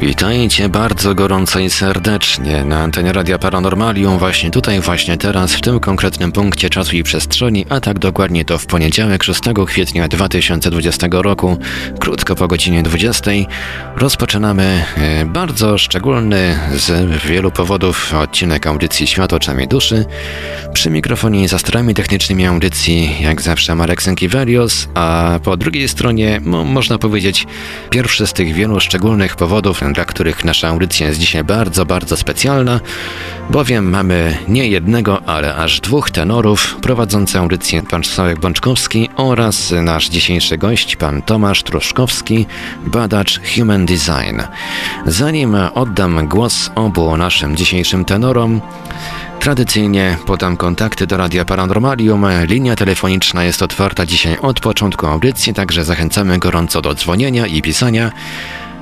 Witajcie bardzo gorąco i serdecznie na antenie Radia Paranormalium, właśnie tutaj, właśnie teraz, w tym konkretnym punkcie czasu i przestrzeni, a tak dokładnie to w poniedziałek 6 kwietnia 2020 roku, krótko po godzinie 20, rozpoczynamy e, bardzo szczególny z wielu powodów odcinek audycji Świat oczami duszy. Przy mikrofonie za starami technicznymi audycji, jak zawsze Marek Sękiewelios, a po drugiej stronie, można powiedzieć, pierwszy z tych wielu szczególnych powodów, dla których nasza audycja jest dzisiaj bardzo, bardzo specjalna, bowiem mamy nie jednego, ale aż dwóch tenorów prowadzący audycję pan Sławek Bączkowski oraz nasz dzisiejszy gość, pan Tomasz Truszkowski, badacz Human Design. Zanim oddam głos obu naszym dzisiejszym tenorom, Tradycyjnie podam kontakty do Radia Paranormalium. Linia telefoniczna jest otwarta dzisiaj od początku audycji, także zachęcamy gorąco do dzwonienia i pisania.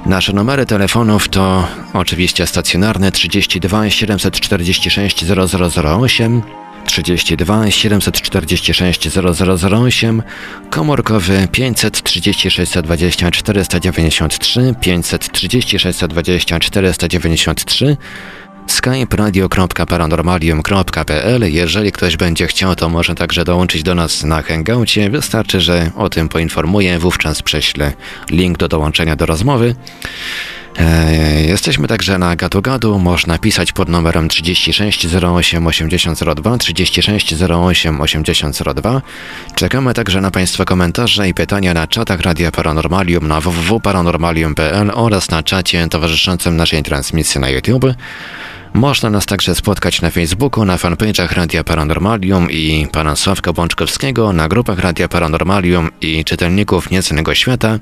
Nasze numery telefonów to oczywiście stacjonarne 32 746 0008, 32 746 0008, komórkowy 536 20 493, 536 20 493, skype radio.paranormalium.pl. Jeżeli ktoś będzie chciał, to może także dołączyć do nas na Hangoucie. Wystarczy, że o tym poinformuję, wówczas prześlę link do dołączenia do rozmowy. E, jesteśmy także na GaduGadu. Można pisać pod numerem 36 08 8002 36 08 8002. Czekamy także na Państwa komentarze i pytania na czatach Radia Paranormalium na www.paranormalium.pl oraz na czacie towarzyszącym naszej transmisji na YouTube. Można nas także spotkać na Facebooku, na fanpage'ach Radia Paranormalium i pana Sławka Bączkowskiego, na grupach Radia Paranormalium i czytelników Niecennego Świata.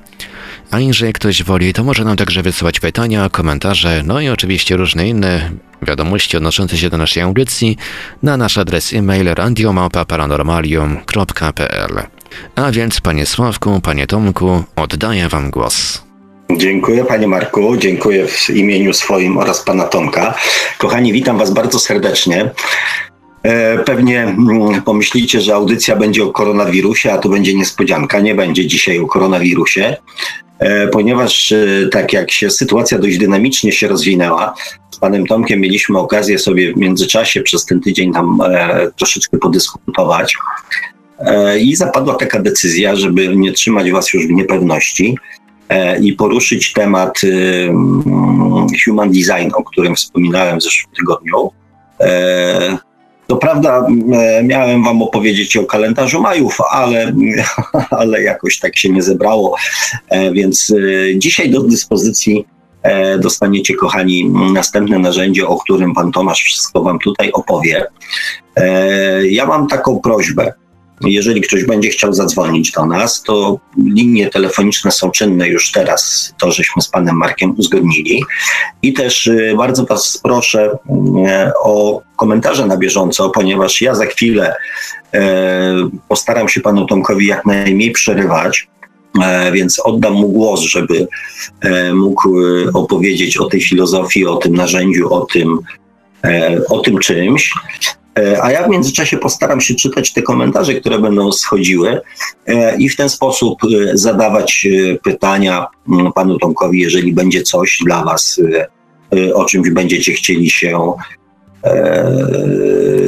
A jeżeli ktoś woli, to może nam także wysyłać pytania, komentarze, no i oczywiście różne inne wiadomości odnoszące się do naszej audycji na nasz adres e-mail radiomałpa-paranormalium.pl. A więc, panie Sławku, panie Tomku, oddaję wam głos. Dziękuję panie Marku, dziękuję w imieniu swoim oraz pana Tomka. Kochani, witam was bardzo serdecznie. E, pewnie mm, pomyślicie, że audycja będzie o koronawirusie, a to będzie niespodzianka. Nie będzie dzisiaj o koronawirusie, e, ponieważ e, tak jak się sytuacja dość dynamicznie się rozwinęła, z panem Tomkiem mieliśmy okazję sobie w międzyczasie przez ten tydzień tam troszeczkę podyskutować. I zapadła taka decyzja, żeby nie trzymać was już w niepewności, i poruszyć temat y, mm, human design, o którym wspominałem w zeszłym tygodniu. E, to prawda, e, miałem Wam opowiedzieć o kalendarzu Majów, ale, ale jakoś tak się nie zebrało, więc dzisiaj do dyspozycji dostaniecie, kochani, następne narzędzie, o którym Pan Tomasz wszystko Wam tutaj opowie. Ja mam taką prośbę. Jeżeli ktoś będzie chciał zadzwonić do nas, to linie telefoniczne są czynne już teraz, to żeśmy z panem Markiem uzgodnili. I też y, bardzo was proszę y, o komentarze na bieżąco, ponieważ ja za chwilę y, postaram się panu Tomkowi jak najmniej przerywać. Więc oddam mu głos, żeby mógł opowiedzieć o tej filozofii, o tym narzędziu, o tym, o tym czymś. E, a ja w międzyczasie postaram się czytać te komentarze, które będą schodziły e, i w ten sposób e, zadawać pytania mm, panu Tomkowi, jeżeli będzie coś dla was, o czymś będziecie chcieli się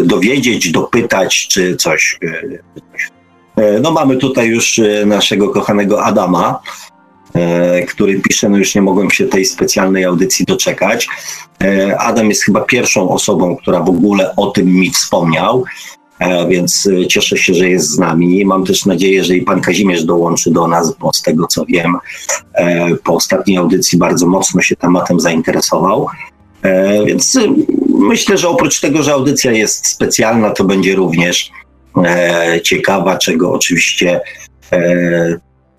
dowiedzieć, dopytać, czy coś. No mamy tutaj już naszego kochanego Adama, który pisze, no już nie mogłem się tej specjalnej audycji doczekać. E, Adam jest chyba pierwszą osobą, która w ogóle o tym mi wspomniał, e, więc cieszę się, że jest z nami. Mam też nadzieję, że i pan Kazimierz dołączy do nas, bo z tego co wiem, po ostatniej audycji bardzo mocno się tematem zainteresował. Więc myślę, że oprócz tego, że audycja jest specjalna, to będzie również ciekawa, czego oczywiście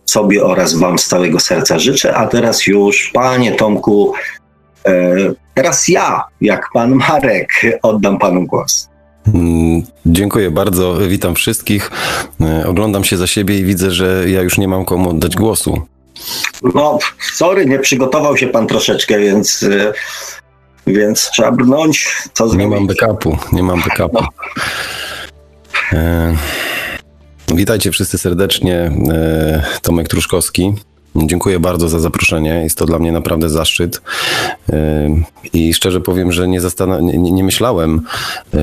sobie oraz Wam z całego serca życzę. A teraz już, Panie Tomku, e, teraz ja, jak Pan Marek, oddam Panu głos. Mm, dziękuję bardzo, witam wszystkich. E, oglądam się za siebie i widzę, że ja już nie mam komu oddać głosu. No, sorry, nie przygotował się pan troszeczkę, więc, y, więc trzeba brnąć. Co Nie zrobić? mam backupu, nie mam backupu. E, witajcie wszyscy serdecznie. E, Tomek Truszkowski. Dziękuję bardzo za zaproszenie. Jest to dla mnie naprawdę zaszczyt. E, I szczerze powiem, że nie, zastan- nie, nie myślałem e,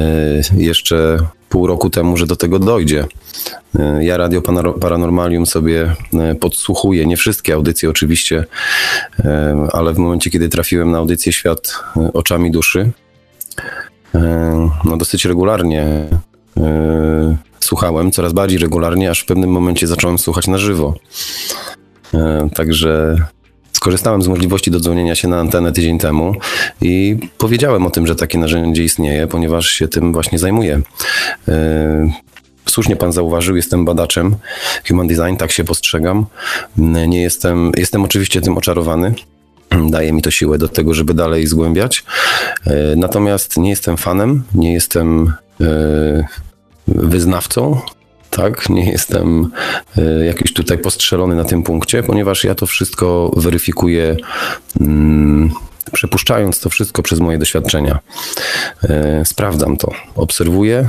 jeszcze pół roku temu, że do tego dojdzie. Ja Radio Paranormalium sobie podsłuchuję, nie wszystkie audycje oczywiście, ale w momencie, kiedy trafiłem na audycję Świat oczami duszy, no dosyć regularnie słuchałem, coraz bardziej regularnie, aż w pewnym momencie zacząłem słuchać na żywo. E, Także skorzystałem z możliwości dodzwonienia się na antenę tydzień temu i powiedziałem o tym, że takie narzędzie istnieje, ponieważ się tym właśnie zajmuję. E, Słusznie pan zauważył, jestem badaczem Human Design, tak się postrzegam. Nie jestem, jestem oczywiście tym oczarowany. Daje mi to siłę do tego, żeby dalej zgłębiać. E, Natomiast nie jestem fanem, nie jestem e, wyznawcą, tak, nie jestem e, jakiś tutaj postrzelony na tym punkcie, ponieważ ja to wszystko weryfikuję, mm, przepuszczając to wszystko przez moje doświadczenia. E, Sprawdzam to, obserwuję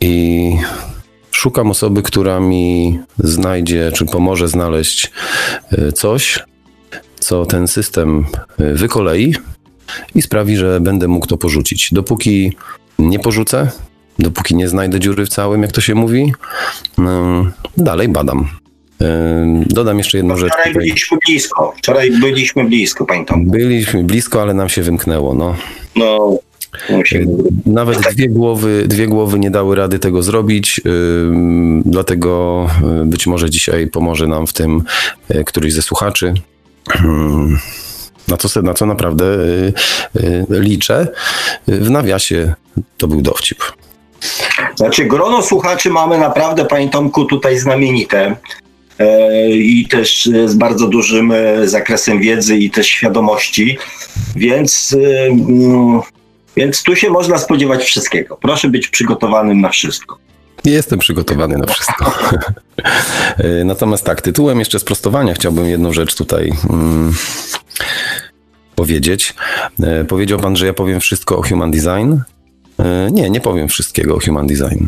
i szukam osoby, która mi znajdzie, czy pomoże znaleźć e, coś, co ten system e, wykolei i sprawi, że będę mógł to porzucić. Dopóki nie porzucę, dopóki nie znajdę dziury w całym, jak to się mówi, ym, dalej badam. Ym, Dodam jeszcze jedną rzecz. Wczoraj byliśmy blisko. Wczoraj byliśmy blisko, panie Tomku. Byliśmy blisko, ale nam się wymknęło. No. No, musimy. Nawet dwie głowy, dwie głowy nie dały rady tego zrobić, ym, dlatego być może dzisiaj pomoże nam w tym któryś ze słuchaczy. Ym, Na co, na co naprawdę liczę. W nawiasie to był dowcip. Znaczy, grono słuchaczy mamy naprawdę, panie Tomku, tutaj znamienite. E, I też z bardzo dużym e, zakresem wiedzy i też świadomości, więc, e, mm, więc tu się można spodziewać wszystkiego. Proszę być przygotowanym na wszystko. Jestem przygotowany na wszystko. Natomiast tak, tytułem jeszcze sprostowania chciałbym jedną rzecz tutaj mm, powiedzieć. Powiedział pan, że ja powiem wszystko o Human Design. Y, Nie, nie powiem wszystkiego o Human Design.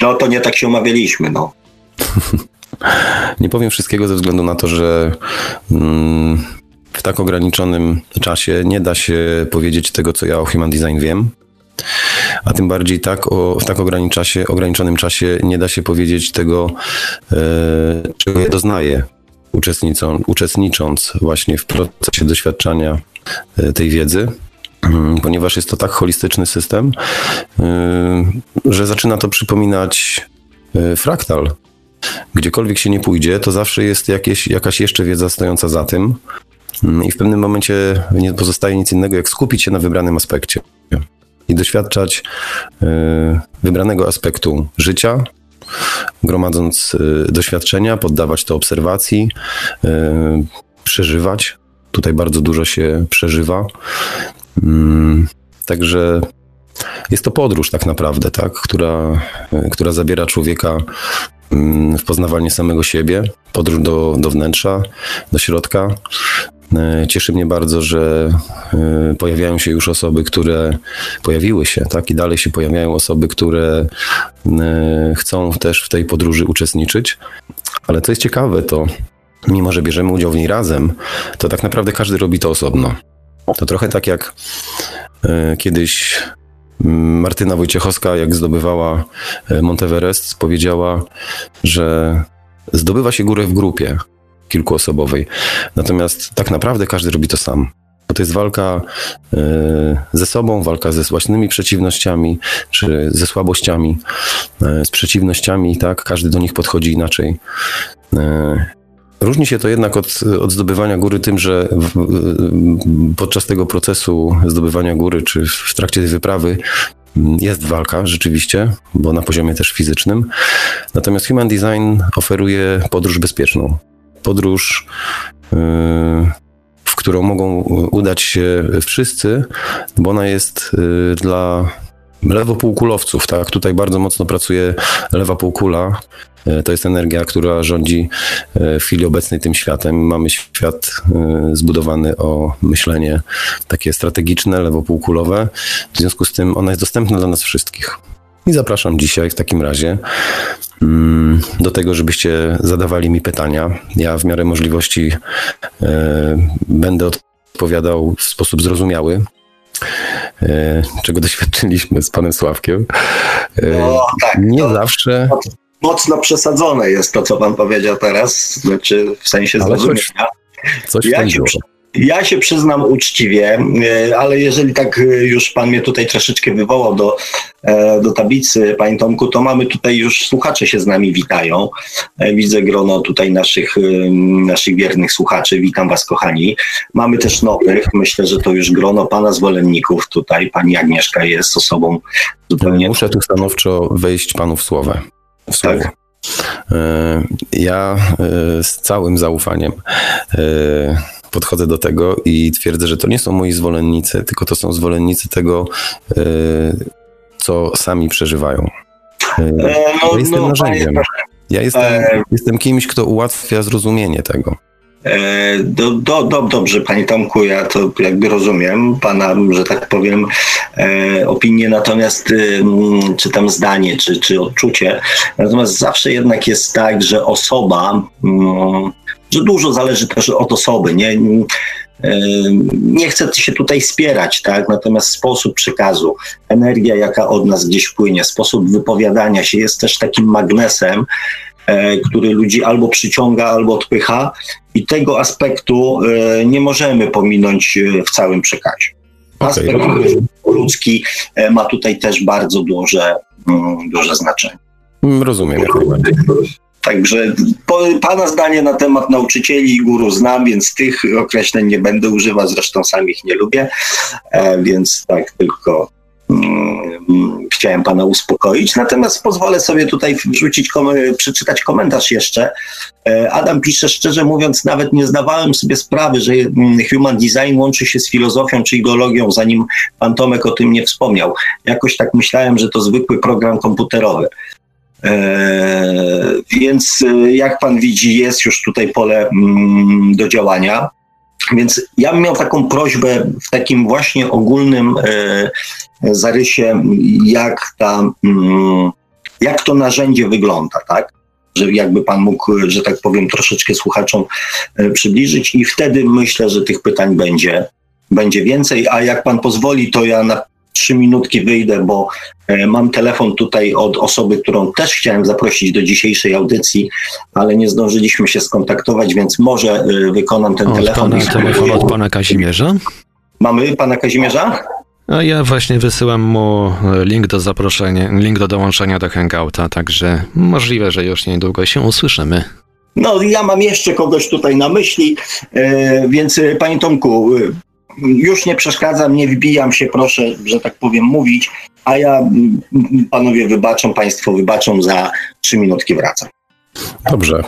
No to nie tak się umawialiśmy, no. Nie powiem wszystkiego ze względu na to, że mm, w tak ograniczonym czasie nie da się powiedzieć tego, co ja o Human Design wiem. A tym bardziej tak o, w tak ograniczasie, ograniczonym czasie nie da się powiedzieć tego, e, czego ja doznaję, uczestnicząc, uczestnicząc właśnie w procesie doświadczania e, tej wiedzy. Ponieważ jest to tak holistyczny system, e, że zaczyna to przypominać e, fraktal, gdziekolwiek się nie pójdzie, to zawsze jest jakieś, jakaś jeszcze wiedza stojąca za tym. Mm, I w pewnym momencie nie pozostaje nic innego, jak skupić się na wybranym aspekcie i doświadczać y, wybranego aspektu życia, gromadząc y, doświadczenia, poddawać to obserwacji, y, przeżywać. Tutaj bardzo dużo się przeżywa. Mm, Także jest to podróż tak naprawdę, tak, która, która zabiera człowieka mm, w poznawanie samego siebie, podróż do, do wnętrza, do środka. E, Cieszy mnie bardzo, że e, pojawiają się już osoby, które pojawiły się, tak, i dalej się pojawiają osoby, które e, chcą też w tej podróży uczestniczyć. Ale co jest ciekawe, to mimo, że bierzemy udział w niej razem, to tak naprawdę każdy robi to osobno. To trochę tak jak e, kiedyś Martyna Wojciechowska, jak zdobywała e, Monteverest, powiedziała, że zdobywa się górę w grupie kilkuosobowej. Natomiast tak naprawdę każdy robi to sam. Bo to jest walka e, ze sobą, walka ze własnymi przeciwnościami, czy ze słabościami, z przeciwnościami, tak? Każdy do nich podchodzi inaczej. Różni się to jednak od, od zdobywania góry tym, że w, podczas tego procesu zdobywania góry, czy w trakcie tej wyprawy, jest walka rzeczywiście, bo na poziomie też fizycznym. Natomiast Human Design oferuje podróż bezpieczną. Podróż, yy, w którą mogą udać się wszyscy, bo ona jest yy, dla lewopółkulowców, tak? Tutaj bardzo mocno pracuje lewa półkula. E, to jest energia, która rządzi e, w chwili obecnej tym światem. Mamy świat e, zbudowany o myślenie takie strategiczne, lewopółkulowe. W związku z tym ona jest dostępna dla nas wszystkich. I zapraszam dzisiaj w takim razie mm, do tego, żebyście zadawali mi pytania. Ja w miarę możliwości będę odpowiadał w sposób zrozumiały. E, czego doświadczyliśmy z panem Sławkiem. No, tak, nie zawsze. Mocno przesadzone jest to, co pan powiedział teraz, znaczy w sensie zrozumienia. Coś, coś ja, się, ja się przyznam uczciwie, e, ale jeżeli tak e, już pan mnie tutaj troszeczkę wywołał do, e, do tablicy, panie Tomku, to mamy tutaj już słuchacze się z nami witają. Widzę grono tutaj naszych, naszych wiernych słuchaczy. Witam was, kochani. Mamy też nowych. Myślę, że to już grono pana zwolenników tutaj. Pani Agnieszka jest osobą zupełnie... Muszę tu stanowczo wejść panu w słowo. W słowo. Tak. Ja z całym zaufaniem podchodzę do tego i twierdzę, że to nie są moi zwolennicy, tylko to są zwolennicy tego, e, co sami przeżywają. E, e, no, ja jestem no, narzędziem. Ja jestem, e... jestem kimś, kto ułatwia zrozumienie tego. Do, do, do, dobrze, Panie Tomku, ja to jakby rozumiem Pana, że tak powiem, e, opinię, natomiast y, czy tam zdanie, czy, czy odczucie. Natomiast zawsze jednak jest tak, że osoba, mm, że dużo zależy też od osoby. Nie, nie chcę się tutaj spierać, tak? natomiast sposób przekazu, energia, jaka od nas gdzieś płynie, sposób wypowiadania się jest też takim magnesem, e, który ludzi albo przyciąga, albo odpycha, i tego aspektu e, nie możemy pominąć e, w całym przekazie. Aspekt okay. ludzki ma tutaj też bardzo duże, mm, duże znaczenie. Rozumiem, jak najbardziej. Także po, Pana zdanie na temat nauczycieli i guru znam, więc tych określeń nie będę używał, zresztą sam ich nie lubię, e, więc tak tylko mm, chciałem Pana uspokoić. Natomiast pozwolę sobie tutaj wrzucić, kom przeczytać komentarz jeszcze. E, Adam pisze, szczerze mówiąc, nawet nie zdawałem sobie sprawy, że mm, human design łączy się z filozofią czy ideologią, zanim Pan Tomek o tym nie wspomniał. Jakoś tak myślałem, że to zwykły program komputerowy. E, więc e, jak pan widzi, jest już tutaj pole mm, do działania. Więc ja bym miał taką prośbę w takim właśnie ogólnym e, zarysie, jak, ta, mm, jak to narzędzie wygląda, tak? Że jakby pan mógł, że tak powiem, troszeczkę słuchaczom przybliżyć, i wtedy myślę, że tych pytań będzie, będzie więcej. A jak pan pozwoli, to ja na trzy minutki wyjdę, bo e, mam telefon tutaj od osoby, którą też chciałem zaprosić do dzisiejszej audycji, ale nie zdążyliśmy się skontaktować, więc może e, wykonam ten od telefon. Pana, telefon od pana Kazimierza? Mamy pana Kazimierza? A ja właśnie wysyłam mu e, link do zaproszenia, link do dołączenia do Hangouta, także możliwe, że już niedługo się usłyszymy. No, ja mam jeszcze kogoś tutaj na myśli, więc panie Tomku, już nie przeszkadzam, nie wbijam się, proszę, że tak powiem, mówić, a ja, panowie wybaczą, państwo wybaczą, za trzy minutki wracam. Dobrze.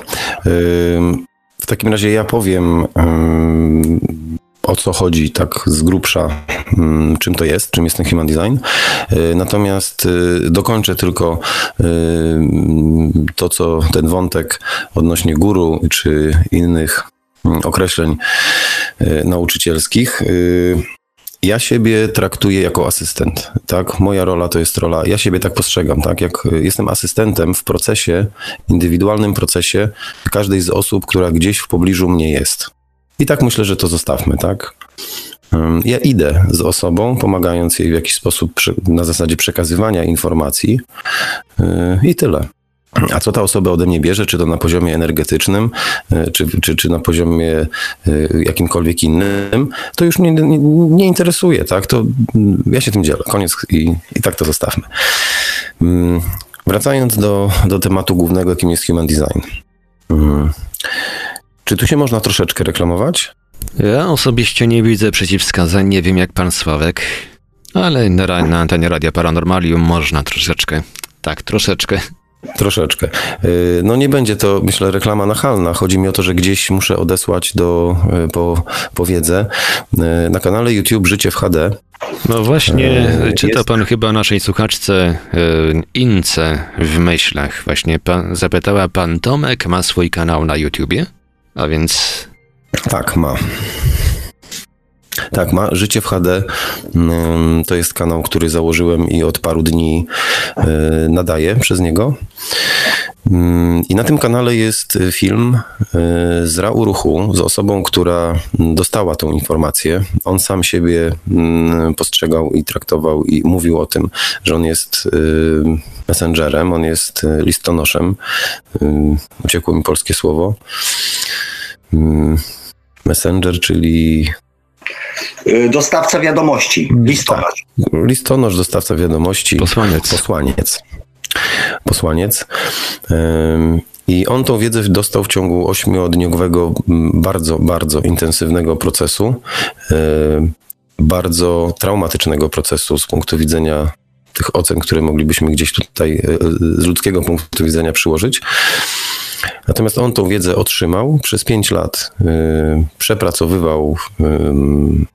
W takim razie ja powiem, o co chodzi tak z grubsza, czym to jest, czym jest ten human design. Y, natomiast y, dokończę tylko to, co ten wątek odnośnie guru czy innych określeń nauczycielskich. E, ja siebie traktuję jako asystent, tak? Moja rola to jest rola, ja siebie tak postrzegam, tak? Jak jestem asystentem w procesie, indywidualnym procesie każdej z osób, która gdzieś w pobliżu mnie jest. I tak myślę, że to zostawmy, tak? Ja idę z osobą, pomagając jej w jakiś sposób na zasadzie przekazywania informacji i tyle. A co ta osoba ode mnie bierze, czy to na poziomie energetycznym, e, czy, czy, czy na poziomie e, jakimkolwiek innym, to już mnie nie, nie, interesuje, tak? To mm, ja się tym dzielę. Koniec i, i tak to zostawmy. Mm, wracając do, do tematu głównego, jakim jest human design. Mm. Czy tu się można troszeczkę reklamować? Ja osobiście nie widzę przeciwwskazań, nie wiem jak pan Sławek, ale na, na antenie Radia Paranormalium można troszeczkę, tak, troszeczkę. Troszeczkę. Y, no nie będzie to, myślę, reklama nachalna. Chodzi mi o to, że gdzieś muszę odesłać do, y, po, po wiedzę. Y, na kanale YouTube Życie w HD. No właśnie, czyta pan chyba naszej słuchaczce Ince w myślach. Właśnie pan, zapytała pan Tomek, ma swój kanał na YouTubie? A więc... Tak, ma. Tak, ma. Życie w HD mm, to jest kanał, który założyłem i od paru dni e, nadaję przez niego. Mm, I na tym kanale jest film e, z Rau Ruchu, z osobą, która dostała tą informację. On sam siebie mm, postrzegał i traktował i mówił o tym, że on jest e, messengerem, on jest listonoszem. Uciekło mi polskie słowo. Messenger, czyli dostawca wiadomości, listonosz. Tak. Listonosz, dostawca wiadomości. Posłaniec. Posłaniec. Posłaniec. I on tą wiedzę dostał w ciągu ośmiodniowego, bardzo, bardzo intensywnego procesu, bardzo traumatycznego procesu z punktu widzenia tych ocen, które moglibyśmy gdzieś tutaj e, z ludzkiego punktu widzenia przyłożyć. Natomiast on tą wiedzę otrzymał przez pięć lat, yy, przepracowywał yy,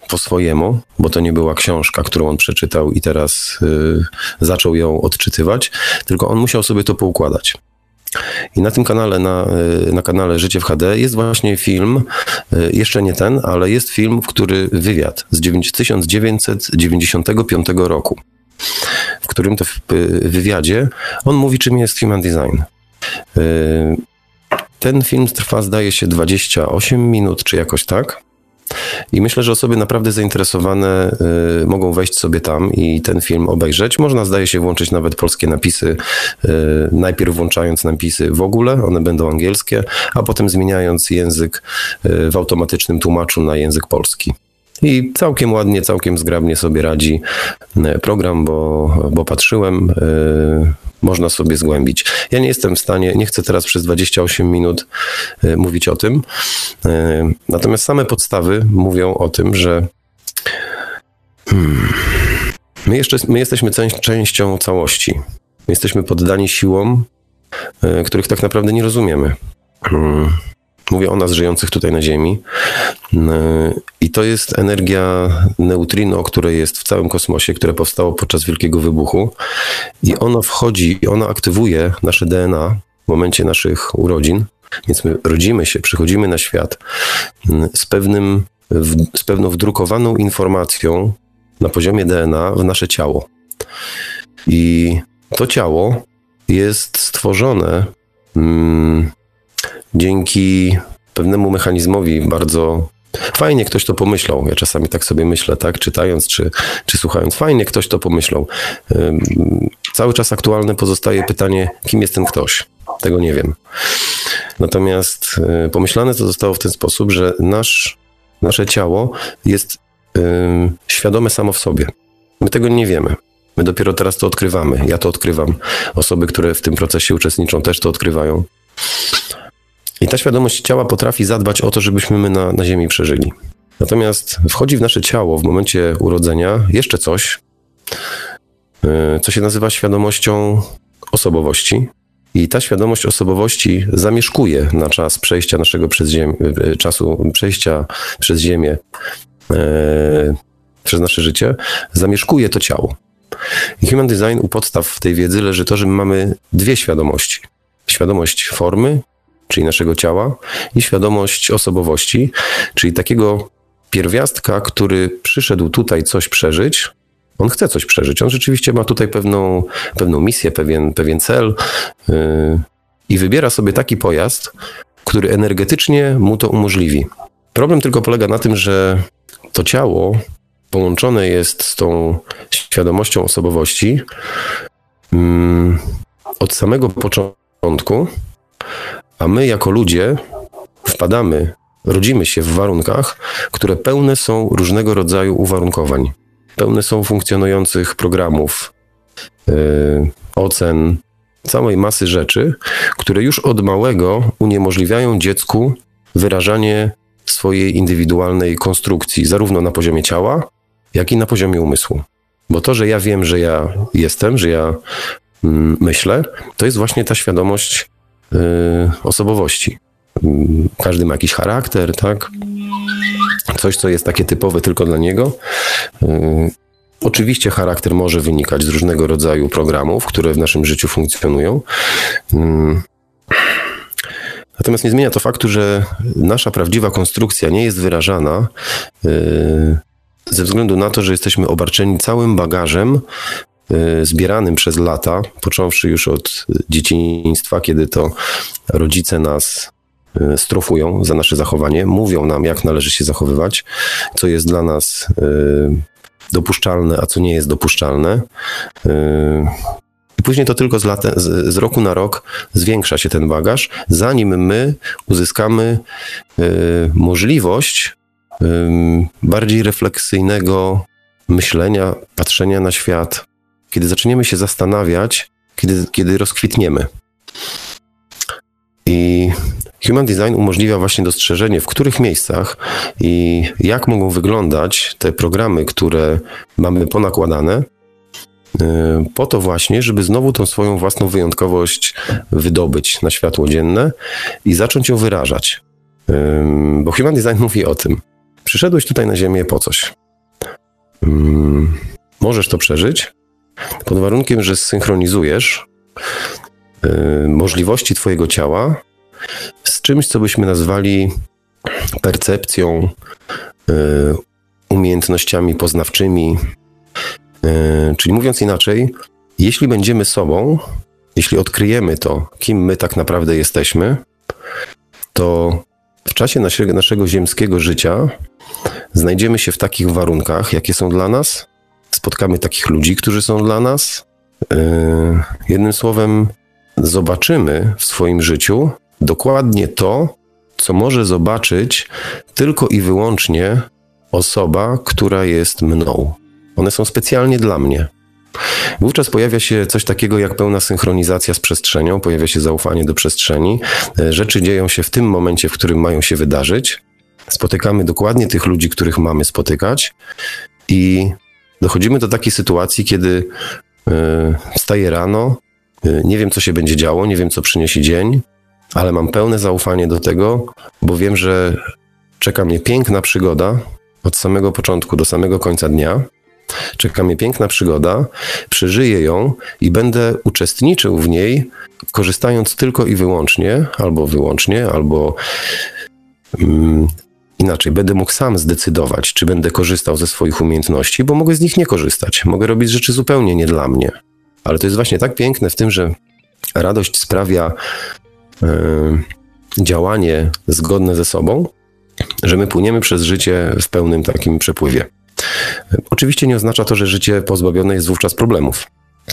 po swojemu, bo to nie była książka, którą on przeczytał i teraz yy, zaczął ją odczytywać, tylko on musiał sobie to poukładać. I na tym kanale, na, y, na kanale Życie w HD jest właśnie film, y, jeszcze nie ten, ale jest film, który wywiad z 1995 roku, w którym to w wywiadzie on mówi, czym jest human design. Ten film trwa, zdaje się, 28 minut, czy jakoś tak. I myślę, że osoby naprawdę zainteresowane y, mogą wejść sobie tam i ten film obejrzeć. Można, zdaje się, włączyć nawet polskie napisy, y, najpierw włączając napisy w ogóle, one będą angielskie, a potem zmieniając język y, w automatycznym tłumaczu na język polski. I całkiem ładnie, całkiem zgrabnie sobie radzi y, program, bo, bo patrzyłem. Y, można sobie zgłębić. Ja nie jestem w stanie, nie chcę teraz przez 28 minut y, mówić o tym. Natomiast same podstawy mówią o tym, że hmm, my, jeszcze, my jesteśmy częścią całości. My jesteśmy poddani siłom, których tak naprawdę nie rozumiemy. Hmm. Mówię o nas żyjących tutaj na Ziemi. I to jest energia neutrino, które jest w całym kosmosie, które powstało podczas Wielkiego Wybuchu. I ono wchodzi, ono aktywuje nasze DNA w momencie naszych urodzin. Więc my rodzimy się, przychodzimy na świat z, pewnym, z pewną wdrukowaną informacją na poziomie DNA w nasze ciało. I to ciało jest stworzone mm, dzięki pewnemu mechanizmowi bardzo Fajnie ktoś to pomyślał. Ja czasami tak sobie myślę, tak, czytając czy, czy słuchając. Fajnie ktoś to pomyślał. Cały czas aktualne pozostaje pytanie, kim jest ten ktoś. Tego nie wiem. Natomiast y, pomyślane to zostało w ten sposób, że nasz, nasze ciało jest świadome samo w sobie. My tego nie wiemy. My dopiero teraz to odkrywamy. Ja to odkrywam. Osoby, które w tym procesie uczestniczą, też to odkrywają. I ta świadomość ciała potrafi zadbać o to, żebyśmy my na, na Ziemi przeżyli. Natomiast wchodzi w nasze ciało w momencie urodzenia jeszcze coś, y, co się nazywa świadomością osobowości. I ta świadomość osobowości zamieszkuje na czas przejścia naszego przez ziemię, y, czasu przejścia przez Ziemię, e, przez nasze życie, zamieszkuje to ciało. I Human Design u podstaw tej wiedzy leży to, że my mamy dwie świadomości. Świadomość formy czyli naszego ciała, i świadomość osobowości, czyli takiego pierwiastka, który przyszedł tutaj coś przeżyć. On chce coś przeżyć. On rzeczywiście ma tutaj pewną, pewną misję, pewien, pewien cel yy, i wybiera sobie taki pojazd, który energetycznie mu to umożliwi. Problem tylko polega na tym, że to ciało połączone jest z tą świadomością osobowości yy, od samego początku, a my jako ludzie wpadamy, rodzimy się w warunkach, które pełne są różnego rodzaju uwarunkowań. Pełne są funkcjonujących programów, yy, ocen, całej masy rzeczy, które już od małego uniemożliwiają dziecku wyrażanie swojej indywidualnej konstrukcji, zarówno na poziomie ciała, jak i na poziomie umysłu. Bo to, że ja wiem, że ja jestem, że ja mm, myślę, to jest właśnie ta świadomość osobowości. Mm, każdy ma jakiś charakter, tak? Coś, co jest takie typowe tylko dla niego. Y, oczywiście charakter może wynikać z różnego rodzaju programów, które w naszym życiu funkcjonują. Mm, natomiast nie zmienia to faktu, że nasza prawdziwa konstrukcja nie jest wyrażana ze względu na to, że jesteśmy obarczeni całym bagażem y, zbieranym przez lata, począwszy już od dzieciństwa, kiedy to rodzice nas y, strofują za nasze zachowanie, mówią nam, jak należy się zachowywać, co jest dla nas y, dopuszczalne, a co nie jest dopuszczalne. I później to tylko z, z, roku na rok zwiększa się ten bagaż, zanim my uzyskamy możliwość bardziej refleksyjnego myślenia, patrzenia na świat, kiedy zaczniemy się zastanawiać, kiedy, kiedy rozkwitniemy. I Human Design umożliwia właśnie dostrzeżenie, w których miejscach i jak mogą wyglądać te programy, które mamy ponakładane, po to właśnie, żeby znowu tą swoją własną wyjątkowość wydobyć na światło dzienne i zacząć ją wyrażać. Bo Human Design mówi o tym, Przyszedłeś tutaj na Ziemię po coś. Hmm, możesz to przeżyć pod warunkiem, że zsynchronizujesz y, możliwości Twojego ciała z czymś, co byśmy nazwali percepcją, y, umiejętnościami poznawczymi. Y, czyli mówiąc inaczej, jeśli będziemy sobą, jeśli odkryjemy to, kim my tak naprawdę jesteśmy, to w czasie naszego, naszego ziemskiego życia znajdziemy się w takich warunkach, jakie są dla nas, spotkamy takich ludzi, którzy są dla nas. Yy, jednym słowem, zobaczymy w swoim życiu dokładnie to, co może zobaczyć tylko i wyłącznie osoba, która jest mną. One są specjalnie dla mnie. Wówczas pojawia się coś takiego jak pełna synchronizacja z przestrzenią, pojawia się zaufanie do przestrzeni. Yy, rzeczy dzieją się w tym momencie, w którym mają się wydarzyć spotykamy dokładnie tych ludzi, których mamy spotykać i dochodzimy do takiej sytuacji, kiedy yy, wstaję rano, yy, nie wiem, co się będzie działo, nie wiem, co przyniesie dzień, ale mam pełne zaufanie do tego, bo wiem, że czeka mnie piękna przygoda od samego początku do samego końca dnia. Czeka mnie piękna przygoda, przeżyję ją i będę uczestniczył w niej, korzystając tylko i wyłącznie, albo wyłącznie, albo mm, Inaczej, będę mógł sam zdecydować, czy będę korzystał ze swoich umiejętności, bo mogę z nich nie korzystać. Mogę robić rzeczy zupełnie nie dla mnie. Ale to jest właśnie tak piękne w tym, że radość sprawia yy, działanie zgodne ze sobą, że my płyniemy przez życie w pełnym takim przepływie. Oczywiście nie oznacza to, że życie pozbawione jest wówczas problemów.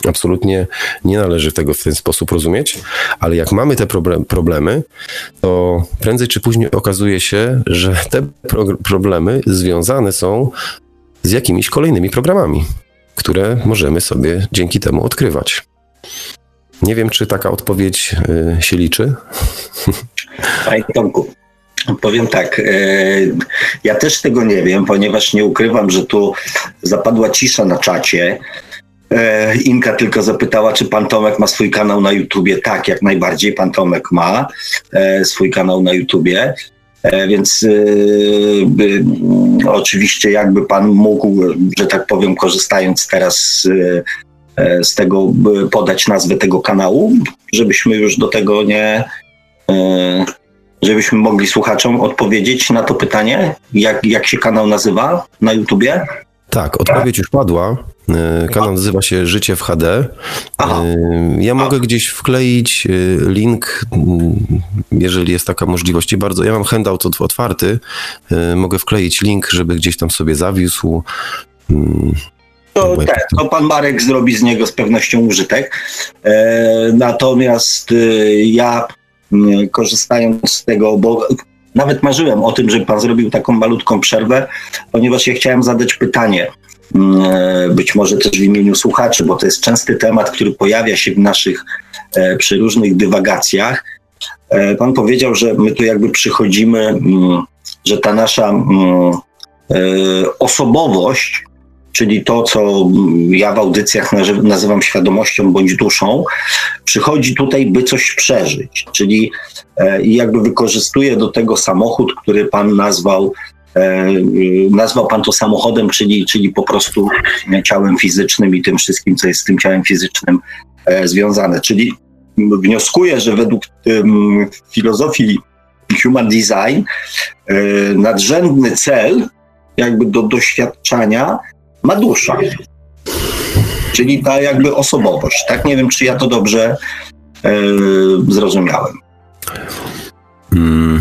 Absolutnie nie należy tego w ten sposób rozumieć, ale jak mamy te problemy, to prędzej czy później okazuje się, że te pro problemy związane są z jakimiś kolejnymi programami, które możemy sobie dzięki temu odkrywać. Nie wiem, czy taka odpowiedź y, się liczy. Panie Tomku, Powiem tak, y, ja też tego nie wiem, ponieważ nie ukrywam, że tu zapadła cisza na czacie. E, Inka tylko zapytała, czy pan Tomek ma swój kanał na YouTubie. Tak, jak najbardziej pan Tomek ma e, swój kanał na YouTubie. E, więc y, oczywiście jakby pan mógł, że tak powiem, korzystając teraz z tego, podać nazwę tego kanału, żebyśmy już do tego nie, żebyśmy mogli słuchaczom odpowiedzieć na to pytanie, jak, jak się kanał nazywa na YouTubie? Tak, odpowiedź już padła. E, kanał nazywa się Życie w HD. Aha. E, ja mogę gdzieś wkleić e, link, jeżeli jest taka możliwość. I bardzo, ja mam handout otwarty. Mogę wkleić link, żeby gdzieś tam sobie zawisł. To, tak, to pan Marek zrobi z niego z pewnością użytek. Natomiast ja korzystając z tego, bo nawet marzyłem o tym, żeby pan zrobił taką malutką przerwę, ponieważ ja chciałem zadać pytanie, mm, być może też w imieniu słuchaczy, bo to jest częsty temat, który pojawia się w naszych e, przy różnych dywagacjach. E, pan powiedział, że my tu jakby przychodzimy, mm, że ta nasza mm, osobowość, czyli to, co ja w audycjach nazywam świadomością bądź duszą, przychodzi tutaj, by coś przeżyć. Czyli e, jakby wykorzystuje do tego samochód, który pan nazwał e, nazwał pan to samochodem, czyli, czyli po prostu ciałem fizycznym i tym wszystkim, co jest z tym ciałem fizycznym e, związane. Czyli wnioskuję, że według filozofii human design nadrzędny cel jakby do doświadczania ma dusza. Czyli ta jakby osobowość. Tak nie wiem, czy ja to dobrze e, zrozumiałem. Mm,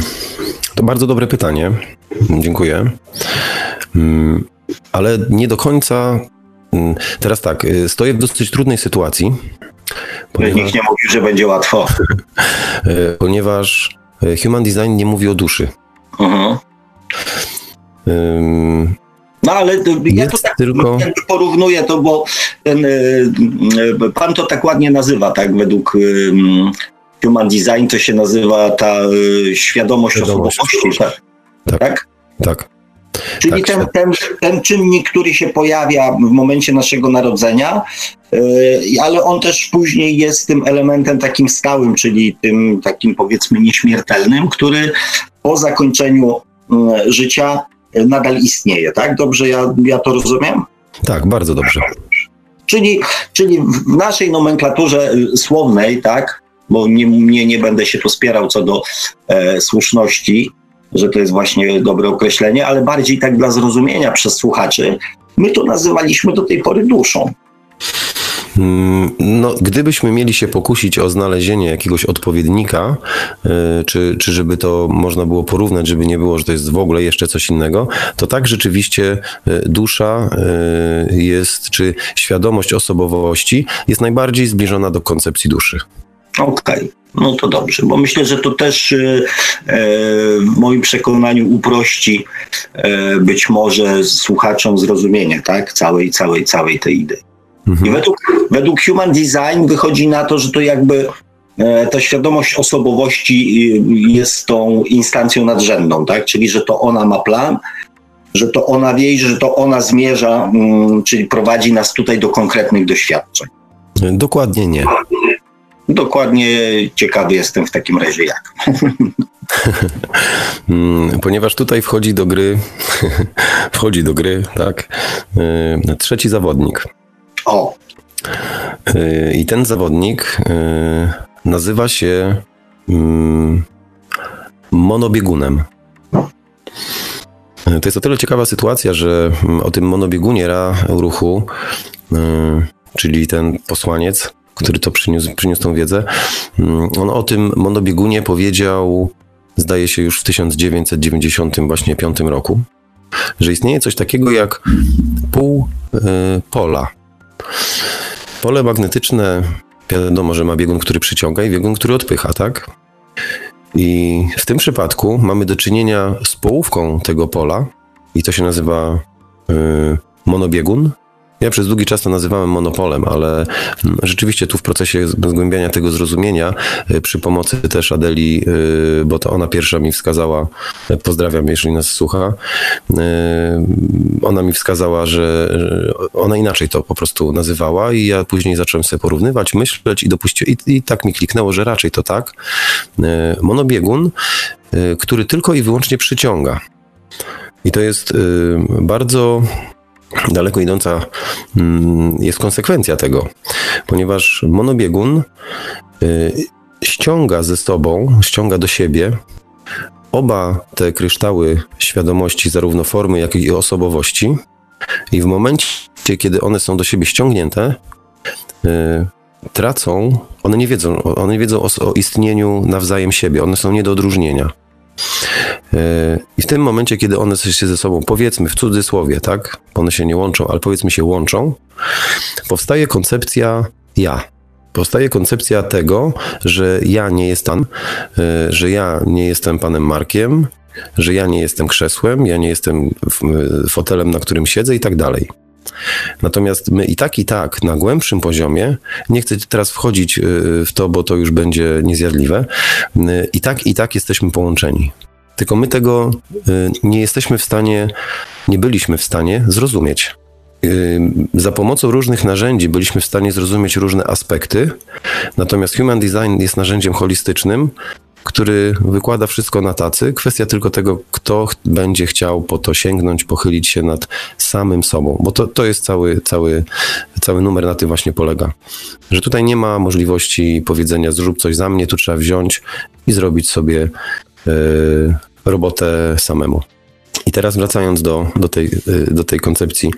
to bardzo dobre pytanie. Dziękuję. Mm, ale nie do końca. Mm, teraz tak, y, stoję w dosyć trudnej sytuacji. Ponieważ, Nikt nie mówił, że będzie łatwo. Y, ponieważ y, Human Design nie mówi o duszy. Uh-huh. No ale ja to tak tylko... porównuję to, bo ten, pan to tak ładnie nazywa, tak, według Human Design to się nazywa ta świadomość, świadomość osobowości, tak? Tak. tak? tak. Czyli tak, ten, ten, ten czynnik, który się pojawia w momencie naszego narodzenia, ale on też później jest tym elementem takim stałym, czyli tym takim powiedzmy nieśmiertelnym, który po zakończeniu życia nadal istnieje, tak? Dobrze ja, ja to rozumiem? Tak, bardzo dobrze. Czyli, czyli w naszej nomenklaturze słownej, tak, bo nie, nie, nie będę się tu spierał co do e, słuszności, że to jest właśnie dobre określenie, ale bardziej tak dla zrozumienia przez słuchaczy, my to nazywaliśmy do tej pory duszą. Mm, no, gdybyśmy mieli się pokusić o znalezienie jakiegoś odpowiednika, y, czy, czy żeby to można było porównać, żeby nie było, że to jest w ogóle jeszcze coś innego, to tak rzeczywiście y, dusza y, jest, czy świadomość osobowości jest najbardziej zbliżona do koncepcji duszy. Okej. Okay. No to dobrze, bo myślę, że to też w moim przekonaniu uprości być może słuchaczom zrozumienie tak? całej, całej, całej tej idei. Mhm. I według, według Human Design wychodzi na to, że to jakby e, ta świadomość osobowości y, jest tą instancją nadrzędną, tak? Czyli, że to ona ma plan, że to ona wie, że to ona zmierza, mm, czyli prowadzi nas tutaj do konkretnych doświadczeń. Dokładnie nie. Dokładnie ciekawy jestem w takim razie jak. Mm, ponieważ tutaj wchodzi do gry, wchodzi do gry, tak, e, trzeci zawodnik. O. Y, I ten zawodnik y, nazywa się mm, monobiegunem. Y, to jest o tyle ciekawa sytuacja, że mm, o tym monobiegunie Ra ruchu, czyli ten posłaniec, który to przyniósł, przyniósł tą wiedzę, mm, on o tym monobiegunie powiedział, zdaje się, już w 1995 roku, że istnieje coś takiego jak pół pola. Pole magnetyczne, wiadomo, że ma biegun, który przyciąga i biegun, który odpycha, tak? I w tym przypadku mamy do czynienia z połówką tego pola i to się nazywa y, monobiegun, ja przez długi czas to nazywałem monopolem, ale mm, rzeczywiście tu w procesie zgłębiania tego zrozumienia y, przy pomocy też Adeli, y, bo to ona pierwsza mi wskazała, y, pozdrawiam, jeżeli nas słucha, ona mi wskazała, że ona inaczej to po prostu nazywała i ja później zacząłem sobie porównywać, myśleć i dopuścić, i, i tak mi kliknęło, że raczej to tak. Monobiegun, który tylko i wyłącznie przyciąga. I to jest bardzo daleko idąca mm, jest konsekwencja tego, ponieważ monobiegun y, ściąga ze sobą, ściąga do siebie oba te kryształy świadomości, zarówno formy, jak i osobowości, i w momencie, kiedy one są do siebie ściągnięte, y, tracą, one nie wiedzą, one nie wiedzą o, o istnieniu nawzajem siebie, one są nie do odróżnienia. I w tym momencie, kiedy one się ze sobą, powiedzmy w cudzysłowie, tak, one się nie łączą, ale powiedzmy się łączą, powstaje koncepcja ja. Powstaje koncepcja tego, że ja nie jestem, e, że ja nie jestem panem Markiem, że ja nie jestem krzesłem, ja nie jestem fotelem, na którym siedzę i tak dalej. Natomiast my i tak, i tak na głębszym poziomie, nie chcę teraz wchodzić e, w to, bo to już będzie niezjadliwe, e, i tak, i tak jesteśmy połączeni. Tylko my tego y, nie jesteśmy w stanie, nie byliśmy w stanie zrozumieć. za pomocą różnych narzędzi byliśmy w stanie zrozumieć różne aspekty, natomiast Human Design jest narzędziem holistycznym, który wykłada wszystko na tacy. Kwestia tylko tego, kto będzie chciał po to sięgnąć, pochylić się nad samym sobą, bo to, to jest cały, cały, cały numer na tym właśnie polega. Że tutaj nie ma możliwości powiedzenia, zrób coś za mnie, tu trzeba wziąć i zrobić sobie y, robotę samemu. I teraz wracając do, do, tej, y, do tej koncepcji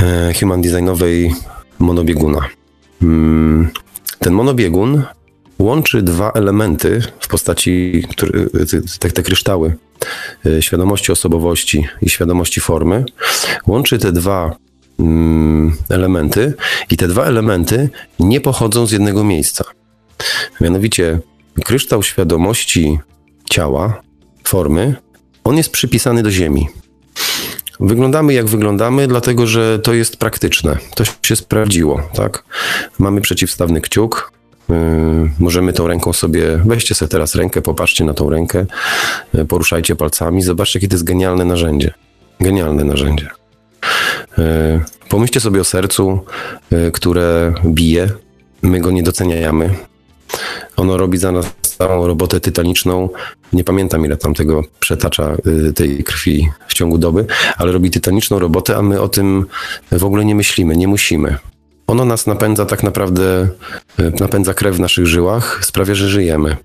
y, human designowej monobieguna. Mm, ten monobiegun łączy dwa elementy w postaci, te, te kryształy y, świadomości osobowości i świadomości formy. Łączy te dwa mm, elementy i te dwa elementy nie pochodzą z jednego miejsca. Mianowicie kryształ świadomości ciała, formy, on jest przypisany do Ziemi. Wyglądamy jak wyglądamy, dlatego że to jest praktyczne. To się sprawdziło, tak? Mamy przeciwstawny kciuk, możemy tą ręką sobie, weźcie sobie teraz rękę, popatrzcie na tą rękę, yy, poruszajcie palcami, zobaczcie, jakie to jest genialne narzędzie. Genialne narzędzie. Yy, pomyślcie sobie o sercu, które bije, my go nie doceniamy. Ono robi za nas całą robotę tytaniczną. Nie pamiętam, ile tam tego przetacza tej krwi w ciągu doby, ale robi tytaniczną robotę, a my o tym w ogóle nie myślimy, nie musimy. Ono nas napędza tak naprawdę, e, napędza krew w naszych żyłach, sprawia, że żyjemy.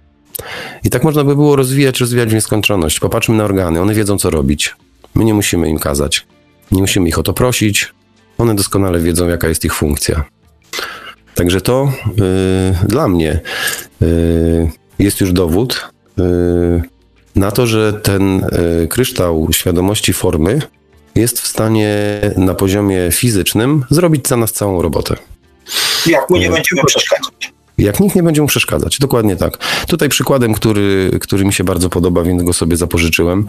I tak można by było rozwijać, rozwijać w nieskończoność. Popatrzmy na organy, one wiedzą, co robić. My nie musimy im kazać. Nie musimy ich o to prosić. One doskonale wiedzą, jaka jest ich funkcja. Także to yy, dla mnie yy, jest już dowód yy, na to, że ten kryształ świadomości formy jest w stanie na poziomie fizycznym zrobić za nas całą robotę. Jak mu nie będziemy przeszkadzać. Jak nikt nie będzie mu przeszkadzać, dokładnie tak. Tutaj przykładem, który, który mi się bardzo podoba, więc go sobie zapożyczyłem,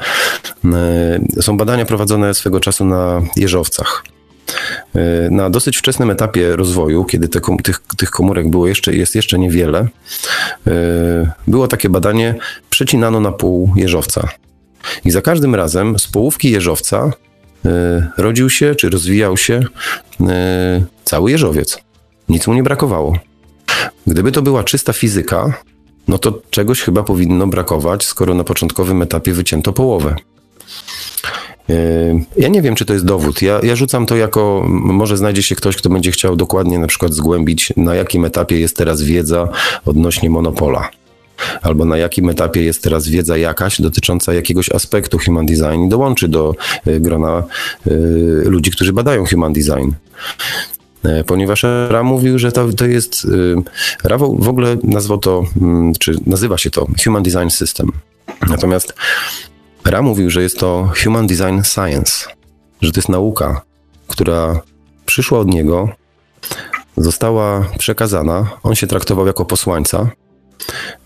e, są badania prowadzone swego czasu na jeżowcach. E, na dosyć wczesnym etapie rozwoju, kiedy te, tych, tych komórek było jeszcze, jest jeszcze niewiele, e, było takie badanie, przecinano na pół jeżowca. I za każdym razem z połówki jeżowca rodził się, czy rozwijał się e, cały jeżowiec. Nic mu nie brakowało. Gdyby to była czysta fizyka, no to czegoś chyba powinno brakować, skoro na początkowym etapie wycięto połowę. E, ja nie wiem, czy to jest dowód. Ja, ja rzucam to jako, może znajdzie się ktoś, kto będzie chciał dokładnie na przykład zgłębić, na jakim etapie jest teraz wiedza odnośnie monopola albo na jakim etapie jest teraz wiedza jakaś dotycząca jakiegoś aspektu human design i dołączy do y, grona y, ludzi, którzy badają human design. E, ponieważ Ra mówił, że to, to jest. Ra w ogóle nazwał to, mm, czy nazywa się to Human Design System. Natomiast Ra mówił, że jest to Human Design Science, że to jest nauka, która przyszła od niego, została przekazana. On się traktował jako posłańca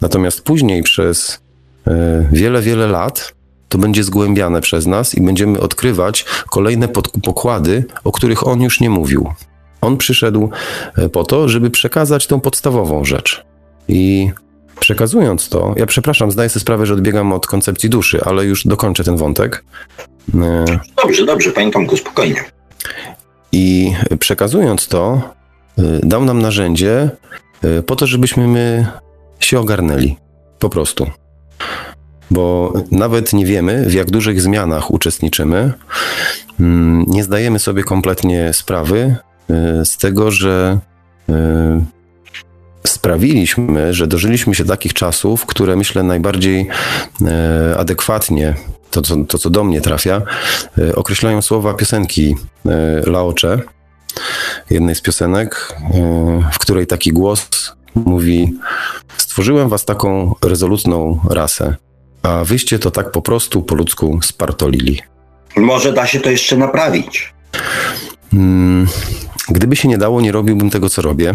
Natomiast później przez e, wiele, wiele lat to będzie zgłębiane przez nas i będziemy odkrywać kolejne pokłady, o których on już nie mówił. On przyszedł e, po to, żeby przekazać tą podstawową rzecz. I przekazując to, ja przepraszam, zdaję sobie sprawę, że odbiegam od koncepcji duszy, ale już dokończę ten wątek. E, dobrze, dobrze, panie Tomku, spokojnie. I przekazując to, dał nam narzędzie po to, żebyśmy my się ogarnęli. Po prostu. Bo nawet nie wiemy, w jak dużych zmianach uczestniczymy. Mm, nie zdajemy sobie kompletnie sprawy y, z tego, że y, sprawiliśmy, że dożyliśmy się takich czasów, które myślę najbardziej y, adekwatnie, to co, to co do mnie trafia, określają słowa piosenki Laocze, jednej z piosenek, w której taki głos mówi: Stworzyłem was taką rezolutną rasę, a wyście to tak po prostu po ludzku spartolili. Może da się to jeszcze naprawić. Hmm, gdyby się nie dało, nie robiłbym tego, co robię.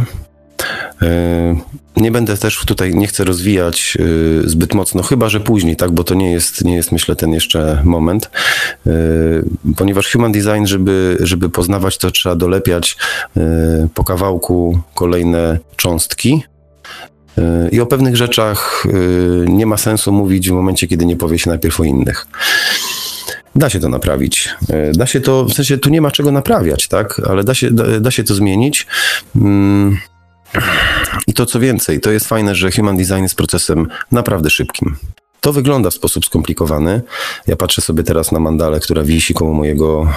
E, nie będę też tutaj, nie chcę rozwijać e, zbyt mocno, chyba że później, tak, bo to nie jest, nie jest myślę, ten jeszcze moment. E, ponieważ human design, żeby, żeby poznawać, to trzeba dolepiać po kawałku kolejne cząstki. I o pewnych rzeczach nie ma sensu mówić w momencie, kiedy nie powie się najpierw o innych. Da się to naprawić. E, da się to, w sensie tu nie ma czego naprawiać, tak? Ale da się, da, da się to zmienić. Mm. I to co więcej, to jest fajne, że human design jest procesem naprawdę szybkim. To wygląda w sposób skomplikowany. Ja patrzę sobie teraz na mandalę, która wisi koło mojego,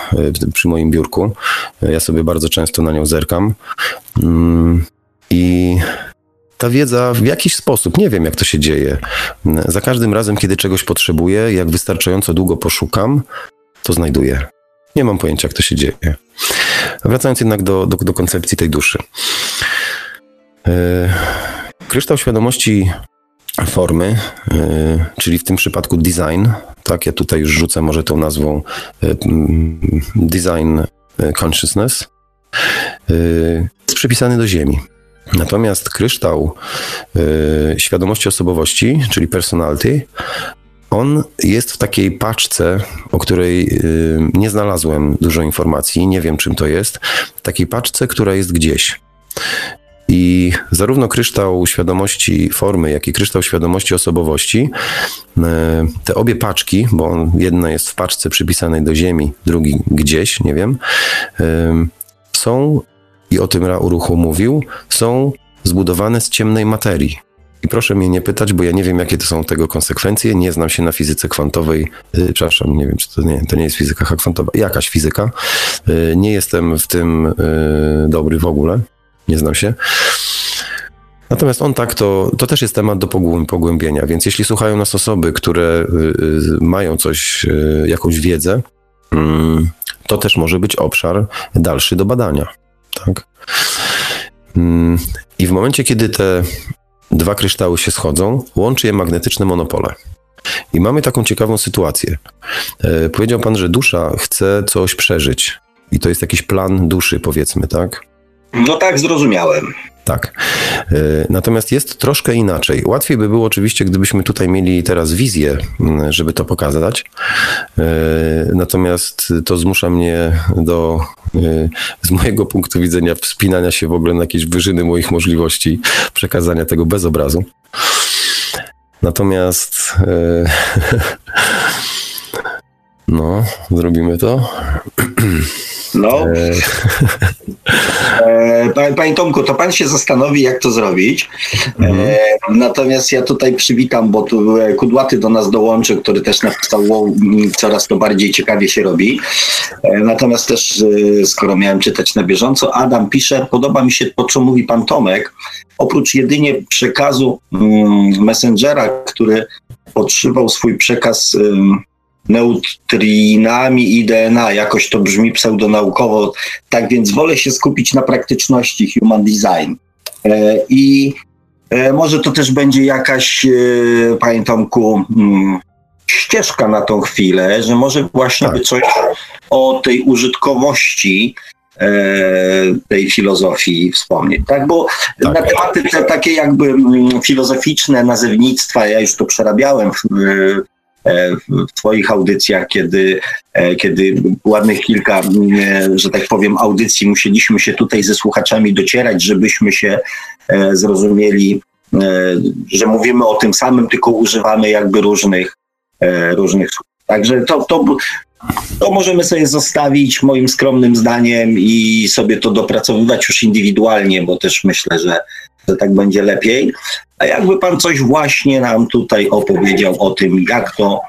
e, przy moim biurku. E, ja sobie bardzo często na nią zerkam. Mm. I ta wiedza w jakiś sposób, nie wiem jak to się dzieje. Za każdym razem, kiedy czegoś potrzebuję, jak wystarczająco długo poszukam, to znajduję. Nie mam pojęcia, jak to się dzieje. Wracając jednak do, do, do koncepcji tej duszy. Yy, kryształ świadomości formy, yy, czyli w tym przypadku design, tak, ja tutaj już rzucę może tą nazwą yy, design consciousness, jest przypisany do Ziemi. Natomiast kryształ y, świadomości osobowości, czyli personality, on jest w takiej paczce, o której y, nie znalazłem dużo informacji, nie wiem czym to jest, w takiej paczce, która jest gdzieś. I zarówno kryształ świadomości formy, jak i kryształ świadomości osobowości, y, te obie paczki, bo jedna jest w paczce przypisanej do Ziemi, drugi gdzieś, nie wiem, są i o tym Ra Uruchu mówił, są zbudowane z ciemnej materii. I proszę mnie nie pytać, bo ja nie wiem, jakie to są tego konsekwencje. Nie znam się na fizyce kwantowej. Yy, przepraszam, nie wiem, czy to nie, to nie jest fizyka kwantowa. Jakaś fizyka. Yy, nie jestem w tym yy, dobry w ogóle. Nie znam się. Natomiast on tak, to, to też jest temat do pogłębienia, więc jeśli słuchają nas osoby, które y, y, mają coś, y, jakąś wiedzę, mm, to też może być obszar dalszy do badania. Tak? Mm, I w momencie, kiedy te dwa kryształy się schodzą, łączy je magnetyczne monopole. I mamy taką ciekawą sytuację. E, powiedział pan, że dusza chce coś przeżyć. I to jest jakiś plan duszy, powiedzmy, tak? No tak, zrozumiałem. Tak. E, natomiast jest troszkę inaczej. Łatwiej by było oczywiście, gdybyśmy tutaj mieli teraz wizję, żeby to pokazać. E, natomiast to zmusza mnie do, e, z mojego punktu widzenia, wspinania się w ogóle na jakieś wyżyny moich możliwości przekazania tego bez obrazu. Natomiast no, zrobimy to. No. E, panie Tomku, to pan się zastanowi, jak to zrobić. E, mhm. Natomiast ja tutaj przywitam, bo tu e, Kudłaty do nas dołączył, który też napisał, wow, coraz to bardziej ciekawie się robi. Natomiast też, skoro miałem czytać na bieżąco, Adam pisze, podoba mi się to, co mówi pan Tomek, oprócz jedynie przekazu mm, Messengera, który podszywał swój przekaz neutrinami i DNA. Jakoś to brzmi pseudonaukowo. Tak więc wolę się skupić na praktyczności human design. E, I e, może to też będzie jakaś, e, panie Tomku, mm, ścieżka na tą chwilę, że może właśnie tak. by coś o tej użytkowości tej filozofii wspomnieć, tak? Bo tak. na tematy te takie jakby mm, filozoficzne nazewnictwa, ja już to przerabiałem w, w Twoich audycjach, kiedy, e, kiedy ładnych kilka, e, że tak powiem, audycji musieliśmy się tutaj ze słuchaczami docierać, żebyśmy się zrozumieli, że mówimy o tym samym, tylko używamy jakby różnych, różnych słów. Także to, to, to możemy sobie zostawić moim skromnym zdaniem i sobie to dopracowywać już indywidualnie, bo też myślę, że, że tak będzie lepiej. A jakby pan coś właśnie nam tutaj opowiedział o tym, jak to,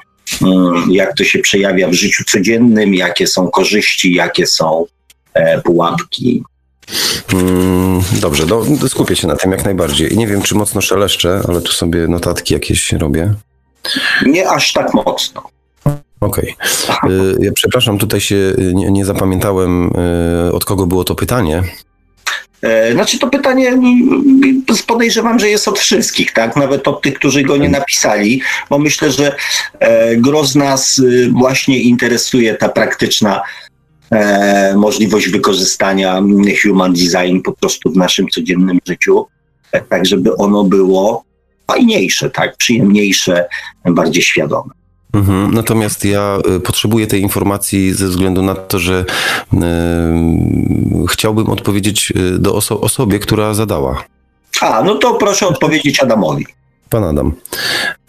mm, jak to się przejawia w życiu codziennym, jakie są korzyści, jakie są e, pułapki. Mm, dobrze, do, skupię się na tym jak najbardziej. I nie wiem, czy mocno szeleszczę, ale tu sobie notatki jakieś robię. Nie aż tak mocno. Okej. Okay. Ja przepraszam, tutaj się nie, nie zapamiętałem, y, od kogo było to pytanie. E, znaczy to pytanie podejrzewam, że jest od wszystkich, tak? Nawet od tych, którzy go nie napisali, bo myślę, że e, gro z nas y, właśnie interesuje ta praktyczna e, możliwość wykorzystania human design po prostu w naszym codziennym życiu, tak żeby ono było fajniejsze, tak? Przyjemniejsze, bardziej świadome. Mhm. Natomiast ja y, potrzebuję tej informacji ze względu na to, że y, chciałbym odpowiedzieć y, do oso osobie, która zadała. A, no to proszę odpowiedzieć Adamowi. Pan Adam.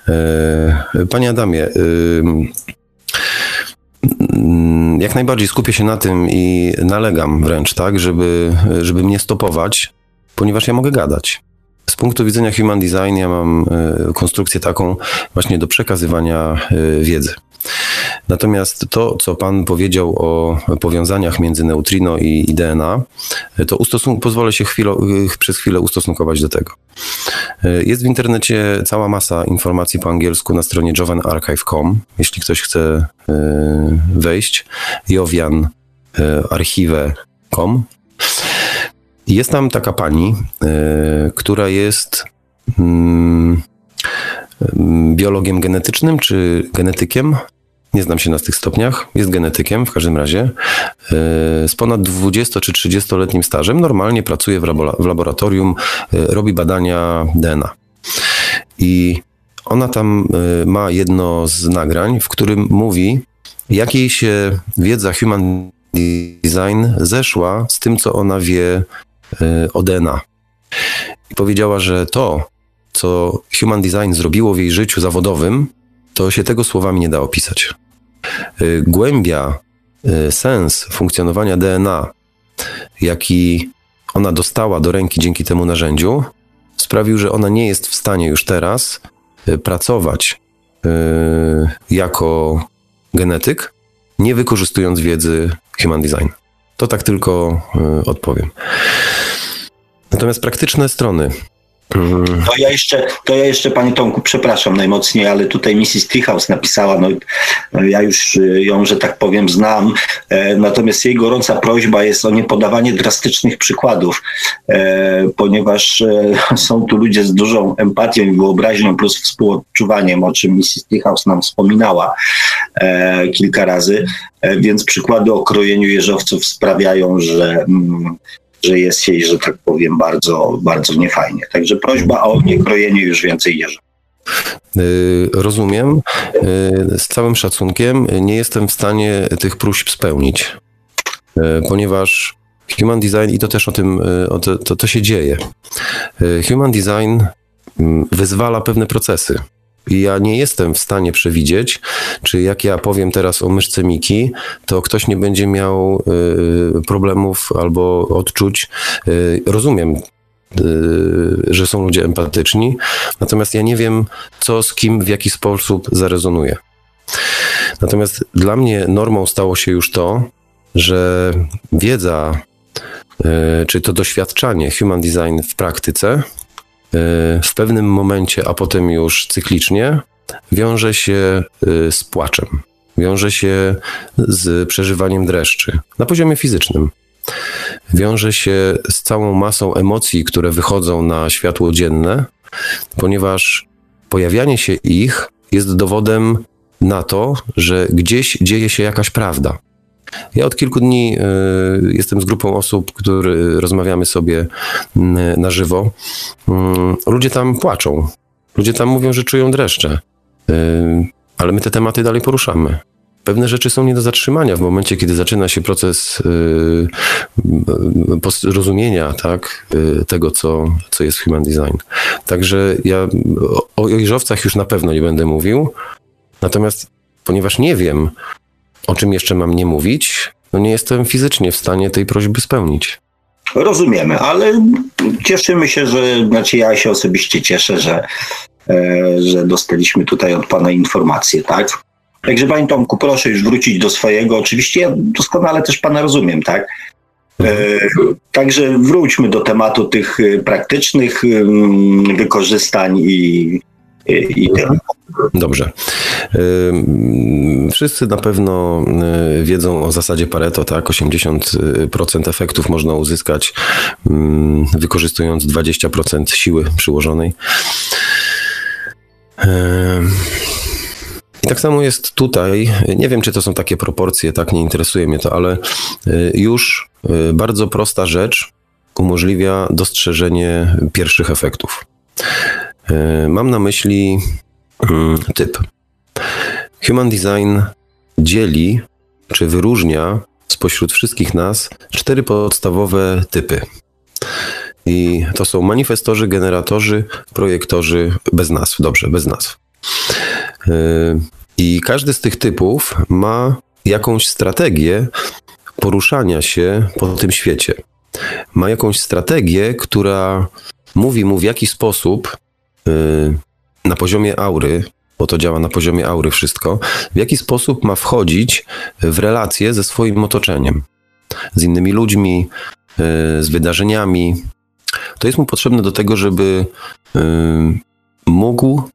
E, panie Adamie, mm, jak najbardziej skupię się na tym i nalegam wręcz, tak, żeby, żeby mnie stopować, ponieważ ja mogę gadać. Z punktu widzenia human design ja mam e, konstrukcję taką właśnie do przekazywania e, wiedzy. Natomiast to, co Pan powiedział o powiązaniach między neutrino i, DNA, to ustosun- pozwolę się przez chwilę ustosunkować do tego. Jest w internecie cała masa informacji po angielsku na stronie jovenarchive.com. Jeśli ktoś chce e, wejść, jovian e, archive.com. Jest tam taka pani, e, która jest mm, biologiem genetycznym czy genetykiem. Nie znam się na tych stopniach. Jest genetykiem w każdym razie. E, z ponad 20 czy 30-letnim stażem. Normalnie pracuje w, laboratorium, e, robi badania DNA. I ona tam ma jedno z nagrań, w którym mówi, jak jej się wiedza human design zeszła z tym, co ona wie o DNA. I powiedziała, że to, co human design zrobiło w jej życiu zawodowym, to się tego słowami nie da opisać. Y, głębia, y, sens funkcjonowania DNA, jaki ona dostała do ręki dzięki temu narzędziu, sprawił, że ona nie jest w stanie już teraz y, pracować jako genetyk, nie wykorzystując wiedzy human design. To tak tylko odpowiem. Natomiast praktyczne strony. To ja jeszcze, to ja jeszcze Panie Tomku, przepraszam najmocniej, ale tutaj Mrs. Treehouse napisała, no, no ja już y, ją, że tak powiem, znam, e, natomiast jej gorąca prośba jest o niepodawanie drastycznych przykładów, e, ponieważ e, są tu ludzie z dużą empatią i wyobraźnią plus współodczuwaniem, o czym Mrs. Treehouse nam wspominała kilka razy, więc przykłady o krojeniu jeżowców sprawiają, że mm, że jest jej, że tak powiem, bardzo, bardzo niefajnie. Także prośba o niekrojenie już więcej jeża. Y, rozumiem. Y, z całym szacunkiem nie jestem w stanie tych próśb spełnić, y, ponieważ human design, i to też o tym, to, to, to się dzieje. Human design mm, wyzwala pewne procesy. Ja nie jestem w stanie przewidzieć, czy jak ja powiem teraz o myszce Miki, to ktoś nie będzie miał y, problemów albo odczuć. Y, rozumiem, y, że są ludzie empatyczni, natomiast ja nie wiem, co z kim, w jaki sposób zarezonuje. Natomiast dla mnie normą stało się już to, że wiedza, czy to doświadczanie human design w praktyce w pewnym momencie, a potem już cyklicznie, wiąże się y, z płaczem, wiąże się z przeżywaniem dreszczy na poziomie fizycznym. Wiąże się z całą masą emocji, które wychodzą na światło dzienne, ponieważ pojawianie się ich jest dowodem na to, że gdzieś dzieje się jakaś prawda. Ja od kilku dni y, jestem z grupą osób, które rozmawiamy sobie na żywo. Mm, ludzie tam płaczą. Ludzie tam mówią, że czują dreszcze. Y, ale my te tematy dalej poruszamy. Pewne rzeczy są nie do zatrzymania w momencie, kiedy zaczyna się proces y, zrozumienia tak, tego, co, co jest human design. Także ja o jeżowcach już na pewno nie będę mówił. Natomiast ponieważ nie wiem, o czym jeszcze mam nie mówić, no nie jestem fizycznie w stanie tej prośby spełnić. Rozumiemy, ale cieszymy się, że, znaczy ja się osobiście cieszę, że, e, że dostaliśmy tutaj od Pana informacje, tak? Także Panie Tomku, proszę już wrócić do swojego. Oczywiście ja doskonale też Pana rozumiem, tak? E, także wróćmy do tematu tych e, praktycznych wykorzystań i, i, tyle. Dobrze. Wszyscy na pewno y, wiedzą o zasadzie Pareto, tak? 80% efektów można uzyskać wykorzystując 20% siły przyłożonej. I tak samo jest tutaj. Nie wiem, czy to są takie proporcje, tak, nie interesuje mnie to, ale y, już y, bardzo prosta rzecz umożliwia dostrzeżenie pierwszych efektów. Mam na myśli Mm, typ. Human Design dzieli czy wyróżnia spośród wszystkich nas cztery podstawowe typy. I to są manifestorzy, generatorzy, projektorzy bez nazw. Dobrze, bez nazw. Y, I każdy z tych typów ma jakąś strategię poruszania się po tym świecie. Ma jakąś strategię, która mówi mu w jaki sposób na poziomie aury, bo to działa na poziomie aury wszystko, w jaki sposób ma wchodzić w relacje ze swoim otoczeniem, z innymi ludźmi, yy, z wydarzeniami. To jest mu potrzebne do tego, żeby yy, mógł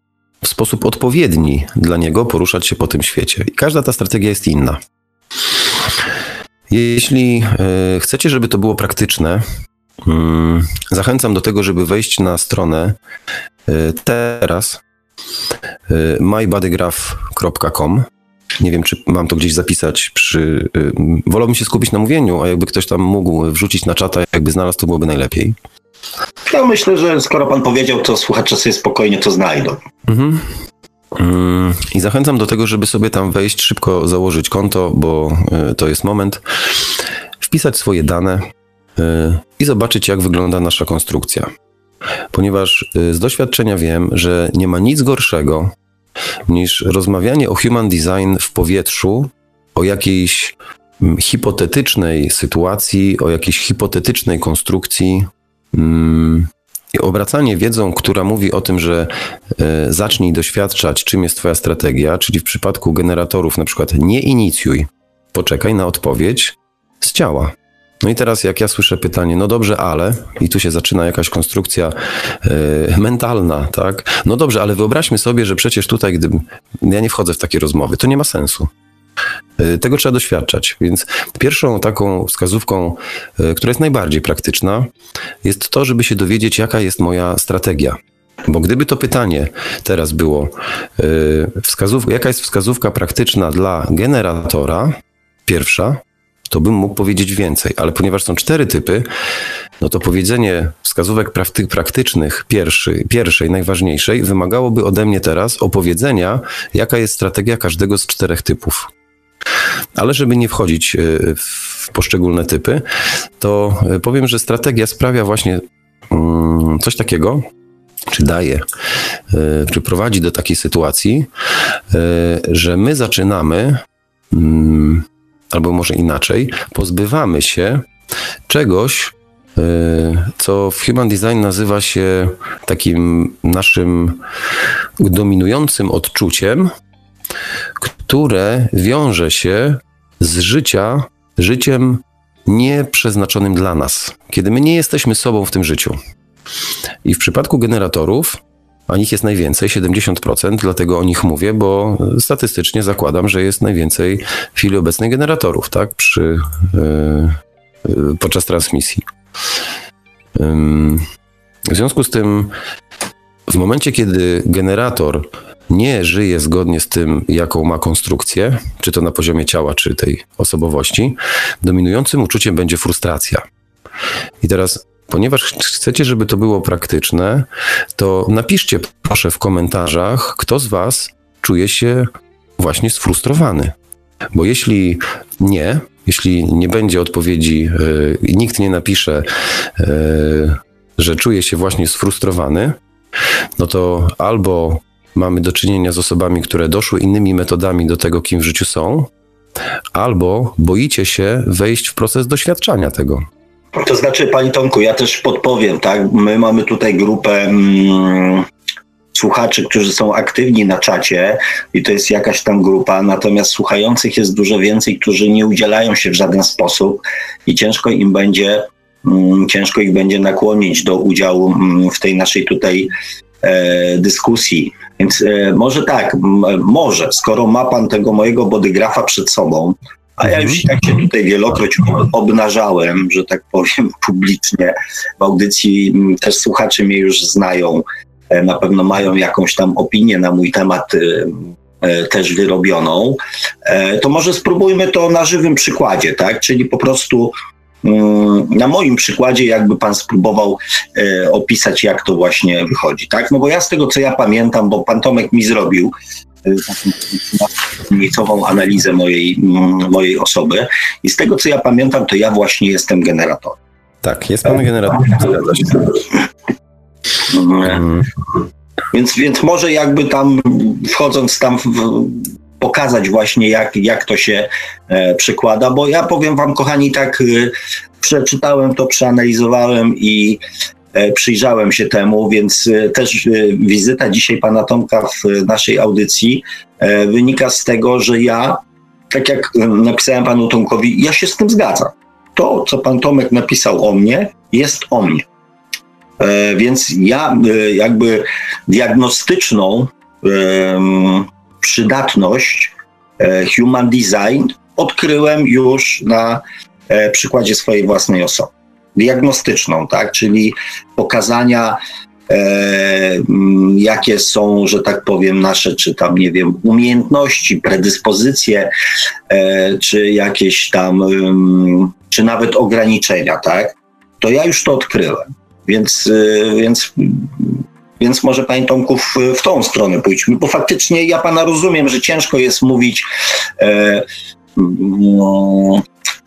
w sposób odpowiedni dla niego poruszać się po tym świecie. I każda ta strategia jest inna. Jeśli chcecie, żeby to było praktyczne, zachęcam do tego, żeby wejść na stronę e, teraz e, mybodygraph.com. Nie wiem, czy mam to gdzieś zapisać przy. Wolałbym się skupić na mówieniu, a jakby ktoś tam mógł wrzucić na czata, jakby znalazł, to byłoby najlepiej. Ja myślę, że skoro pan powiedział, to słuchacze sobie spokojnie to znajdą. Mhm. Mm, I zachęcam do tego, żeby sobie tam wejść, szybko założyć konto, bo y, to jest moment, wpisać swoje dane y, i zobaczyć, jak wygląda nasza konstrukcja. Ponieważ y, z doświadczenia wiem, że nie ma nic gorszego niż rozmawianie o human design w powietrzu, o jakiejś mm, hipotetycznej sytuacji, o jakiejś hipotetycznej konstrukcji, mm, i obracanie wiedzą, która mówi o tym, że e, zacznij doświadczać, czym jest Twoja strategia, czyli w przypadku generatorów, na przykład nie inicjuj, poczekaj na odpowiedź z ciała. No i teraz, jak ja słyszę pytanie, no dobrze, ale, i tu się zaczyna jakaś konstrukcja e, mentalna, tak? No dobrze, ale wyobraźmy sobie, że przecież tutaj, gdy ja nie wchodzę w takie rozmowy, to nie ma sensu. E, tego trzeba doświadczać. Więc pierwszą taką wskazówką, e, która jest najbardziej praktyczna, jest to, żeby się dowiedzieć, jaka jest moja strategia. Bo gdyby to pytanie teraz było, wskazówka, jaka jest wskazówka praktyczna dla generatora, pierwsza, to bym mógł powiedzieć więcej, ale ponieważ są cztery typy, no to powiedzenie wskazówek praktycznych pierwszy, pierwszej, najważniejszej, wymagałoby ode mnie teraz opowiedzenia, jaka jest strategia każdego z czterech typów. Ale żeby nie wchodzić e, w poszczególne typy, to e, powiem, że strategia sprawia właśnie mm, coś takiego, czy daje, e, czy prowadzi do takiej sytuacji, że my zaczynamy, mm, albo może inaczej, pozbywamy się czegoś, co w Human Design nazywa się takim naszym dominującym odczuciem, które wiąże się z życia, życiem nieprzeznaczonym dla nas, kiedy my nie jesteśmy sobą w tym życiu. I w przypadku generatorów, a nich jest najwięcej, 70%, dlatego o nich mówię, bo statystycznie zakładam, że jest najwięcej w chwili obecnej generatorów, tak, przy, yy, podczas transmisji. Yy, w związku z tym, w momencie, kiedy generator nie żyje zgodnie z tym, jaką ma konstrukcję, czy to na poziomie ciała, czy tej osobowości, dominującym uczuciem będzie frustracja. I teraz, ponieważ chcecie, żeby to było praktyczne, to napiszcie proszę w komentarzach, kto z Was czuje się właśnie sfrustrowany. Bo jeśli nie, jeśli nie będzie odpowiedzi, yy, nikt nie napisze, yy, że czuje się właśnie sfrustrowany, no to albo mamy do czynienia z osobami, które doszły innymi metodami do tego, kim w życiu są, albo boicie się wejść w proces doświadczania tego. To znaczy, Panie Tomku, ja też podpowiem, tak? My mamy tutaj grupę mm, słuchaczy, którzy są aktywni na czacie i to jest jakaś tam grupa, natomiast słuchających jest dużo więcej, którzy nie udzielają się w żaden sposób i ciężko im będzie, mm, ciężko ich będzie nakłonić do udziału mm, w tej naszej tutaj e, dyskusji. Więc e, może tak, może, skoro ma pan tego mojego bodygrafa przed sobą, a ja już tak się tutaj wielokroć obnażałem, że tak powiem publicznie. W audycji też słuchacze mnie już znają, e, na pewno mają jakąś tam opinię na mój temat e, też wyrobioną. To może spróbujmy to na żywym przykładzie, tak? Czyli po prostu Mm, na moim przykładzie jakby pan spróbował e, opisać, jak to właśnie wychodzi, tak? No bo ja z tego, co ja pamiętam, bo pan Tomek mi zrobił taką analizę mojej, mm, mojej osoby i z tego, co ja pamiętam, to ja właśnie jestem generatorem. Tak, jest pan generatorem, zgadza się. Mm. Więc, więc może jakby tam wchodząc tam w, pokazać właśnie, jak, jak to się e, przekłada, bo ja powiem wam, kochani, tak e, przeczytałem to, przeanalizowałem i przyjrzałem się temu, więc e, też e, wizyta dzisiaj pana Tomka w naszej audycji e, wynika z tego, że ja, tak jak e, napisałem panu Tomkowi, ja się z tym zgadzam. To, co pan Tomek napisał o mnie, jest o mnie. E, Więc ja e, jakby diagnostyczną przydatność e, human design odkryłem już na e, przykładzie swojej własnej osoby. Diagnostyczną, tak, czyli pokazania, e, jakie są, że tak powiem, nasze, czy tam, nie wiem, umiejętności, predyspozycje, e, czy jakieś tam, czy nawet ograniczenia, tak, to ja już to odkryłem. Więc, y, więc, więc może Panie Tomku w, w tą stronę pójdźmy, bo faktycznie ja Pana rozumiem, że ciężko jest mówić e, no,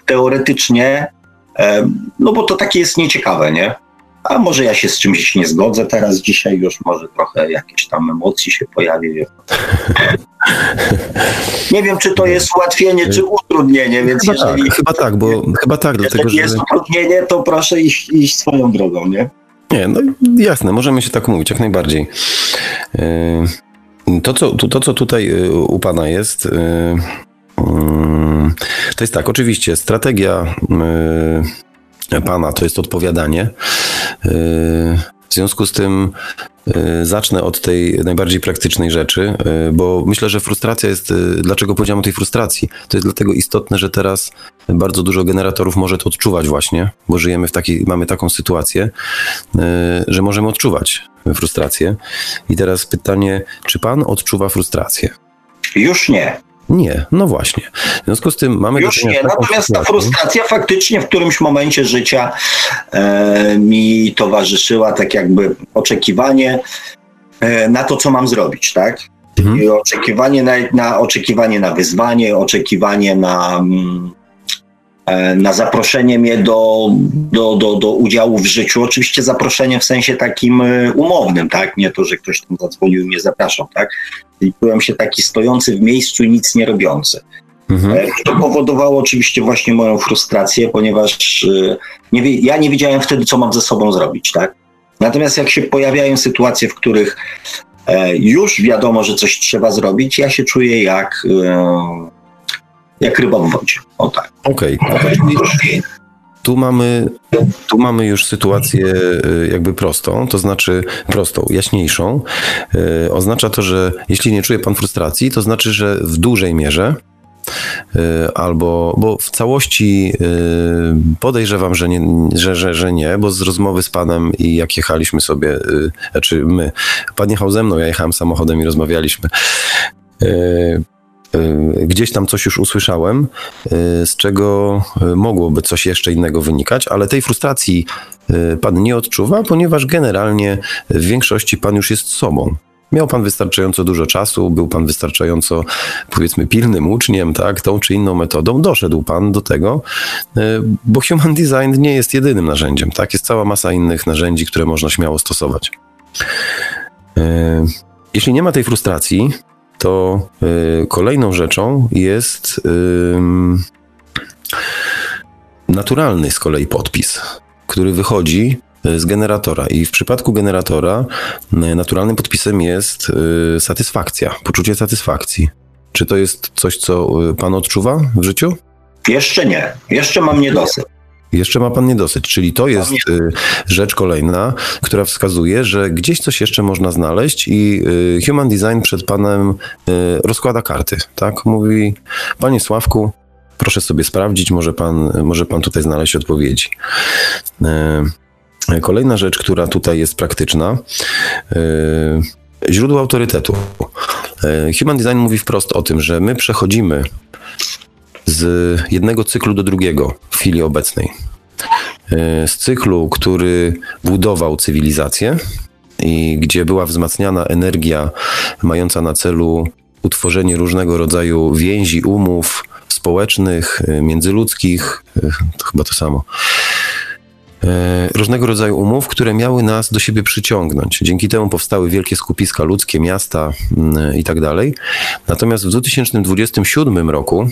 teoretycznie, e, no bo to takie jest nieciekawe, nie? A może ja się z czymś nie zgodzę teraz dzisiaj już, może trochę jakieś tam emocji się pojawi. Nie wiem, czy to jest ułatwienie, czy utrudnienie, więc Chyba jeżeli, tak, chyba tak, bo chyba tak, dlatego jeżeli że... jest utrudnienie, to proszę iść, iść swoją drogą, nie? Nie, no jasne, możemy się tak mówić, jak najbardziej. Yy, To, co, to, to, co tutaj yy, u Pana jest, yy, yy, to jest tak, oczywiście, strategia yy, Pana to jest odpowiadanie. Yy, W związku z tym yy, zacznę od tej najbardziej praktycznej rzeczy, bo myślę, że frustracja jest, dlaczego powiedziałem o tej frustracji? To jest dlatego istotne, że teraz bardzo dużo generatorów może to odczuwać właśnie, bo żyjemy w takiej, mamy taką sytuację, że możemy odczuwać frustrację. I teraz pytanie, czy pan odczuwa frustrację? Już nie. Nie, no właśnie. W związku z tym mamy Już nie. Natomiast ta frustracja faktycznie w którymś momencie życia e, mi towarzyszyła, tak jakby oczekiwanie e, na to, co mam zrobić, tak? Mhm. I oczekiwanie na, na, oczekiwanie na wyzwanie, oczekiwanie na, mm, na zaproszenie mnie do, do, do, do udziału w życiu. Oczywiście zaproszenie w sensie takim e, umownym, tak? Nie to, że ktoś tam zadzwonił i mnie zapraszał, tak? I byłem się taki stojący w miejscu i nic nie robiący. Mhm. E, To powodowało oczywiście właśnie moją frustrację, ponieważ e, nie, ja nie wiedziałem wtedy, co mam ze sobą zrobić, tak? Natomiast jak się pojawiają sytuacje, w których e, już wiadomo, że coś trzeba zrobić, ja się czuję jak, e, jak ryba w wodzie. O tak. Okej, okay. tu mamy, tu mamy już sytuację y, jakby prostą, to znaczy prostą, jaśniejszą. Y, Oznacza to, że jeśli nie czuje pan frustracji, to znaczy, że w dużej mierze y, albo, bo w całości podejrzewam, że nie, że, że, że nie, bo z rozmowy z panem i jak jechaliśmy sobie, znaczy my, pan jechał ze mną, ja jechałem samochodem i rozmawialiśmy. Y, Gdzieś tam coś już usłyszałem, y, z czego y, mogłoby coś jeszcze innego wynikać, ale tej frustracji pan nie odczuwa, ponieważ generalnie w większości pan już jest sobą. Miał pan wystarczająco dużo czasu, był pan wystarczająco, powiedzmy, pilnym uczniem, tak, tą czy inną metodą, doszedł pan do tego, bo human design nie jest jedynym narzędziem, tak, jest cała masa innych narzędzi, które można śmiało stosować. Jeśli nie ma tej frustracji, to y, kolejną rzeczą jest ym, naturalny z kolei podpis, który wychodzi y, z generatora. I w przypadku generatora y, naturalnym podpisem jest y, satysfakcja, poczucie satysfakcji. Czy to jest coś, co y, pan odczuwa w życiu? Jeszcze nie. Jeszcze mam niedosyt. Jeszcze ma pan niedosyt, czyli to jest y, rzecz kolejna, która wskazuje, że gdzieś coś jeszcze można znaleźć i y, Human Design przed panem y, rozkłada karty, tak? Mówi, panie Sławku, proszę sobie sprawdzić, może pan, może pan tutaj znaleźć odpowiedzi. Kolejna rzecz, która tutaj jest praktyczna, źródło autorytetu. Human Design mówi wprost o tym, że my przechodzimy z jednego cyklu do drugiego w chwili obecnej. Y, Z cyklu, który budował cywilizację i gdzie była wzmacniana energia mająca na celu utworzenie różnego rodzaju więzi, umów społecznych, y, międzyludzkich, y, to chyba to samo. e, różnego rodzaju umów, które miały nas do siebie przyciągnąć. Dzięki temu powstały wielkie skupiska ludzkie, miasta mm, i tak dalej. Natomiast w 2027 roku e,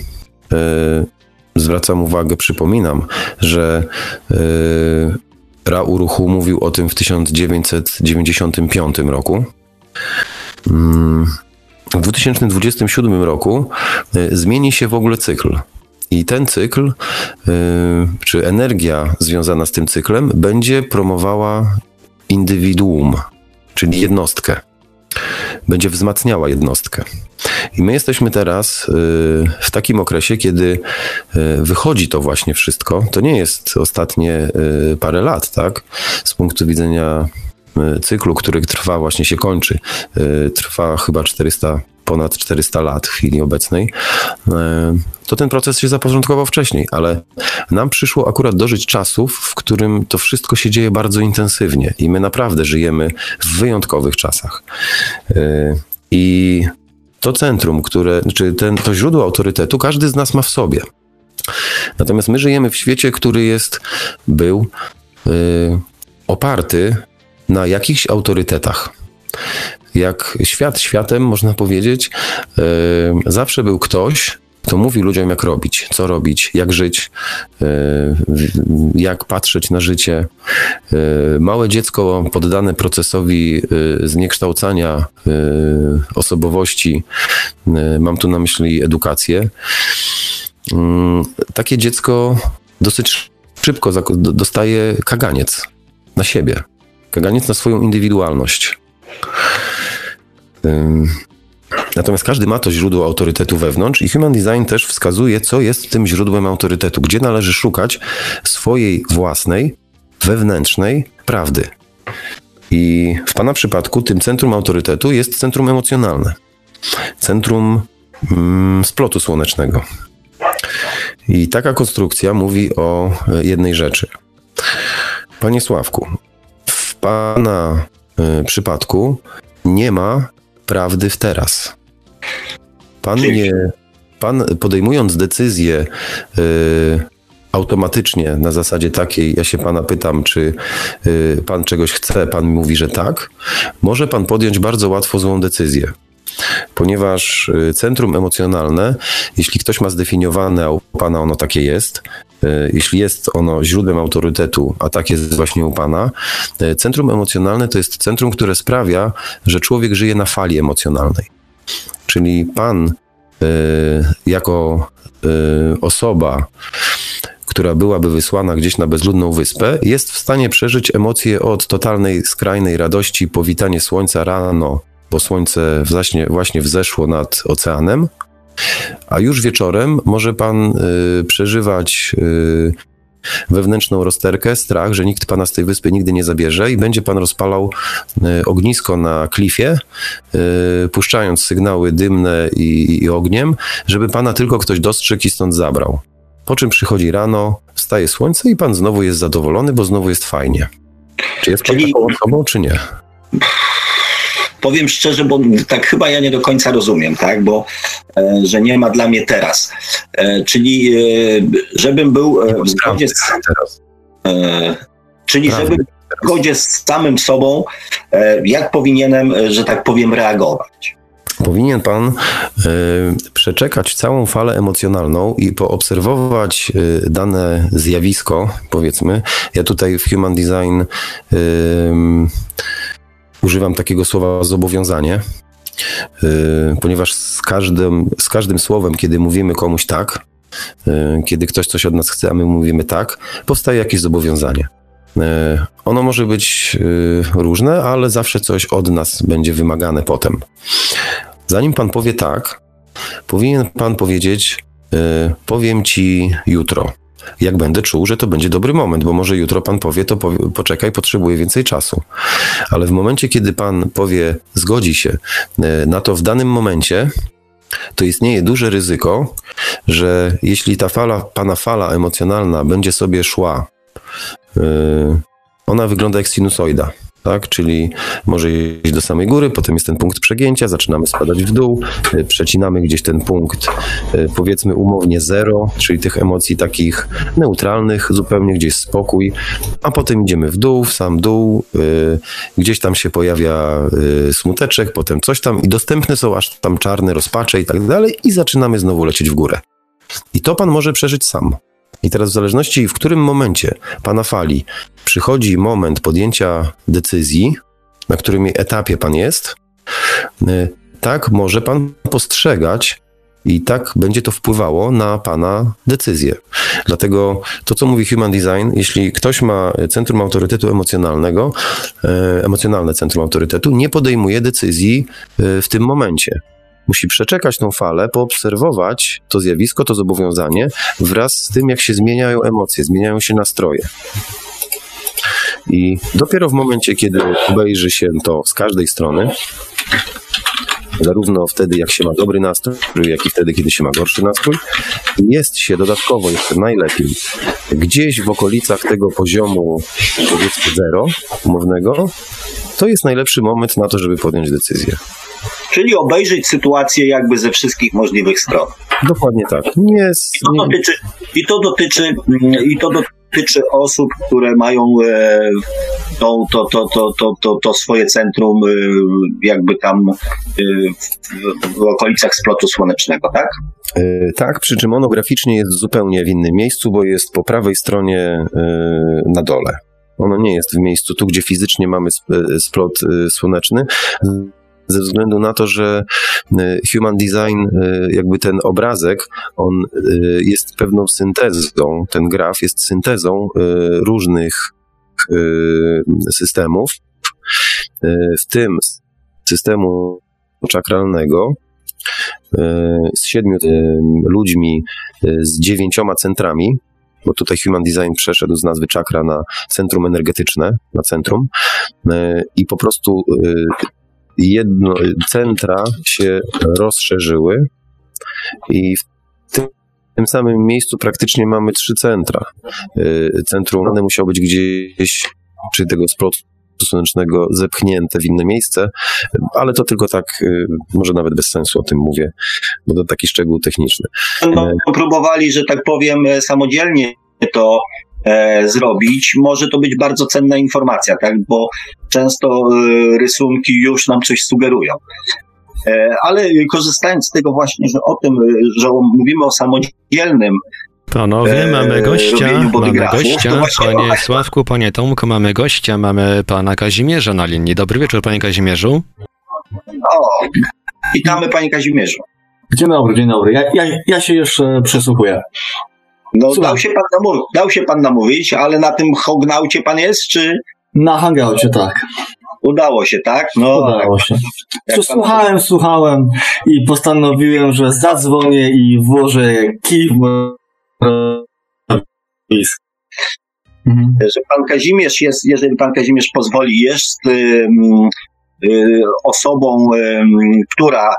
zwracam uwagę, przypominam, że Ra Uruchu mówił o tym w 1995 roku. Mm, w 2027 roku zmieni się w ogóle cykl. I ten cykl, czy energia związana z tym cyklem, będzie promowała indywiduum, czyli jednostkę. Będzie wzmacniała jednostkę. I my jesteśmy teraz y, w takim okresie, kiedy y, wychodzi to właśnie wszystko. To nie jest ostatnie parę lat, tak? Z punktu widzenia cyklu, który trwa, właśnie się kończy. Trwa chyba 400 ponad 400 lat w chwili obecnej, e, to ten proces się zaporządkował wcześniej, ale nam przyszło akurat dożyć czasów, w którym to wszystko się dzieje bardzo intensywnie i my naprawdę żyjemy w wyjątkowych czasach. E, I to centrum, które, czy ten, to źródło autorytetu, każdy z nas ma w sobie. Natomiast my żyjemy w świecie, który jest, był yy, oparty na jakichś autorytetach jak świat światem, można powiedzieć, e, zawsze był ktoś, kto mówi ludziom, jak robić, co robić, jak żyć, e, jak patrzeć na życie. E, małe dziecko poddane procesowi zniekształcania osobowości, mam tu na myśli edukację, mm, takie dziecko dosyć szybko dostaje kaganiec na siebie, kaganiec na swoją indywidualność. Natomiast każdy ma to źródło autorytetu wewnątrz i Human Design też wskazuje, co jest tym źródłem autorytetu, gdzie należy szukać swojej własnej, wewnętrznej prawdy. I w Pana przypadku tym centrum autorytetu jest centrum emocjonalne, centrum mm, splotu słonecznego. I taka konstrukcja mówi o jednej rzeczy. Panie Sławku, w Pana przypadku nie ma prawdy w teraz. Pan nie, pan podejmując decyzję yy, automatycznie na zasadzie takiej, ja się pana pytam, czy yy, pan czegoś chce, pan mi mówi, że tak, może pan podjąć bardzo łatwo złą decyzję. Ponieważ y, centrum emocjonalne, jeśli ktoś ma zdefiniowane, a u pana ono takie jest, y, jeśli jest ono źródłem autorytetu, a tak jest właśnie u Pana, y, centrum emocjonalne to jest centrum, które sprawia, że człowiek żyje na fali emocjonalnej. Czyli Pan jako osoba, która byłaby wysłana gdzieś na bezludną wyspę, jest w stanie przeżyć emocje od totalnej, skrajnej radości, powitanie słońca rano, bo słońce właśnie, właśnie wzeszło nad oceanem, a już wieczorem może pan y, przeżywać y, wewnętrzną rozterkę, strach, że nikt pana z tej wyspy nigdy nie zabierze i będzie pan rozpalał y, ognisko na klifie, y, puszczając sygnały dymne i, i ogniem, żeby pana tylko ktoś dostrzegł i stąd zabrał. Po czym przychodzi rano, wstaje słońce i pan znowu jest zadowolony, bo znowu jest fajnie. Czy jest pan Czyli... taką osobą, czy nie? powiem szczerze, bo tak chyba ja nie do końca rozumiem, tak, bo e, że nie ma dla mnie teraz. E, czyli e, żebym był w zgodzie z, czyli żebym w zgodzie z samym sobą, jak powinienem, że tak powiem, reagować. Powinien pan y, przeczekać całą falę emocjonalną i poobserwować y, dane zjawisko, powiedzmy. Ja tutaj w Human Design y, używam takiego słowa zobowiązanie, yy, ponieważ z każdym, z każdym słowem, kiedy mówimy komuś tak, yy, kiedy ktoś coś od nas chce, a my mówimy tak, powstaje jakieś zobowiązanie. Yy, ono może być różne, ale zawsze coś od nas będzie wymagane potem. Zanim pan powie tak, powinien pan powiedzieć: Powiem ci jutro jak będę czuł, że to będzie dobry moment, bo może jutro pan powie, to poczekaj, potrzebuję więcej czasu. Ale w momencie, kiedy pan powie, zgodzi się e, na to w danym momencie, to istnieje duże ryzyko, że jeśli ta fala, pana fala emocjonalna będzie sobie szła, yy, ona wygląda jak sinusoida. Tak? Czyli może iść do samej góry, potem jest ten punkt przegięcia, zaczynamy spadać w dół, y, przecinamy gdzieś ten punkt, y, powiedzmy umownie zero, czyli tych emocji takich neutralnych, zupełnie gdzieś spokój, a potem idziemy w dół, w sam dół, y, gdzieś tam się pojawia smuteczek, potem coś tam i dostępne są aż tam czarne rozpacze i tak dalej i zaczynamy znowu lecieć w górę. I to pan może przeżyć sam. I teraz w zależności w którym momencie pana fali przychodzi moment podjęcia decyzji, na którym etapie pan jest, y, tak może pan postrzegać i tak będzie to wpływało na pana decyzję. Dlatego to, co mówi Human Design, jeśli ktoś ma centrum autorytetu emocjonalnego, y, emocjonalne centrum autorytetu, nie podejmuje decyzji y, w tym momencie musi przeczekać tą falę, poobserwować to zjawisko, to zobowiązanie wraz z tym, jak się zmieniają emocje, zmieniają się nastroje. I dopiero w momencie, kiedy obejrzy się to z każdej strony, zarówno wtedy, jak się ma dobry nastrój, jak i wtedy, kiedy się ma gorszy nastrój, jest się dodatkowo jeszcze najlepiej gdzieś w okolicach tego poziomu, powiedzmy zero umownego, to jest najlepszy moment na to, żeby podjąć decyzję. Czyli obejrzeć sytuację jakby ze wszystkich możliwych stron. Dokładnie tak. Nie, I, to dotyczy, i, to dotyczy, I to dotyczy osób, które mają e, to, to, to, to, to, to, to swoje centrum e, jakby tam e, w, w okolicach splotu słonecznego, tak? Tak, przy czym ono graficznie jest zupełnie w innym miejscu, bo jest po prawej stronie na dole. Ono nie jest w miejscu tu, gdzie fizycznie mamy splot słoneczny ze względu na to, że e, human design, e, jakby ten obrazek, on e, jest pewną syntezą, ten graf jest syntezą różnych systemów, w tym systemu czakralnego, z siedmiu ludźmi z dziewięcioma centrami, bo tutaj Human Design przeszedł z nazwy czakra na centrum energetyczne, na centrum i po prostu jedno, centra się rozszerzyły i w tym samym miejscu praktycznie mamy trzy centra. Y, centrum one musiało być gdzieś przy tego splotu słonecznego zepchnięte w inne miejsce, ale to tylko tak, y, może nawet bez sensu o tym mówię, bo to taki szczegół techniczny. No, próbowali, że tak powiem, samodzielnie to e, zrobić, może to być bardzo cenna informacja, tak? bo często e, rysunki już nam coś sugerują. E, ale korzystając z tego właśnie, że o tym, że mówimy o samodzielnym Panowie, mamy gościa, mamy gościa, panie Sławku, panie Tomku, mamy gościa, mamy pana Kazimierza na linii. Dobry wieczór, panie Kazimierzu. O, witamy panie Kazimierzu. Dzień dobry, dzień dobry. Ja, ja, ja się jeszcze przysłuchuję. No, dał się, pan namówić, dał się pan namówić, ale na tym hognaucie pan jest, czy? Na hangaucie, tak. Udało się, tak? No, Udało się. Słuchałem, pan... słuchałem i postanowiłem, że zadzwonię i włożę kij w mhm. Że pan Kazimierz jest, jeżeli pan Kazimierz pozwoli, jest y, y, osobą, y, która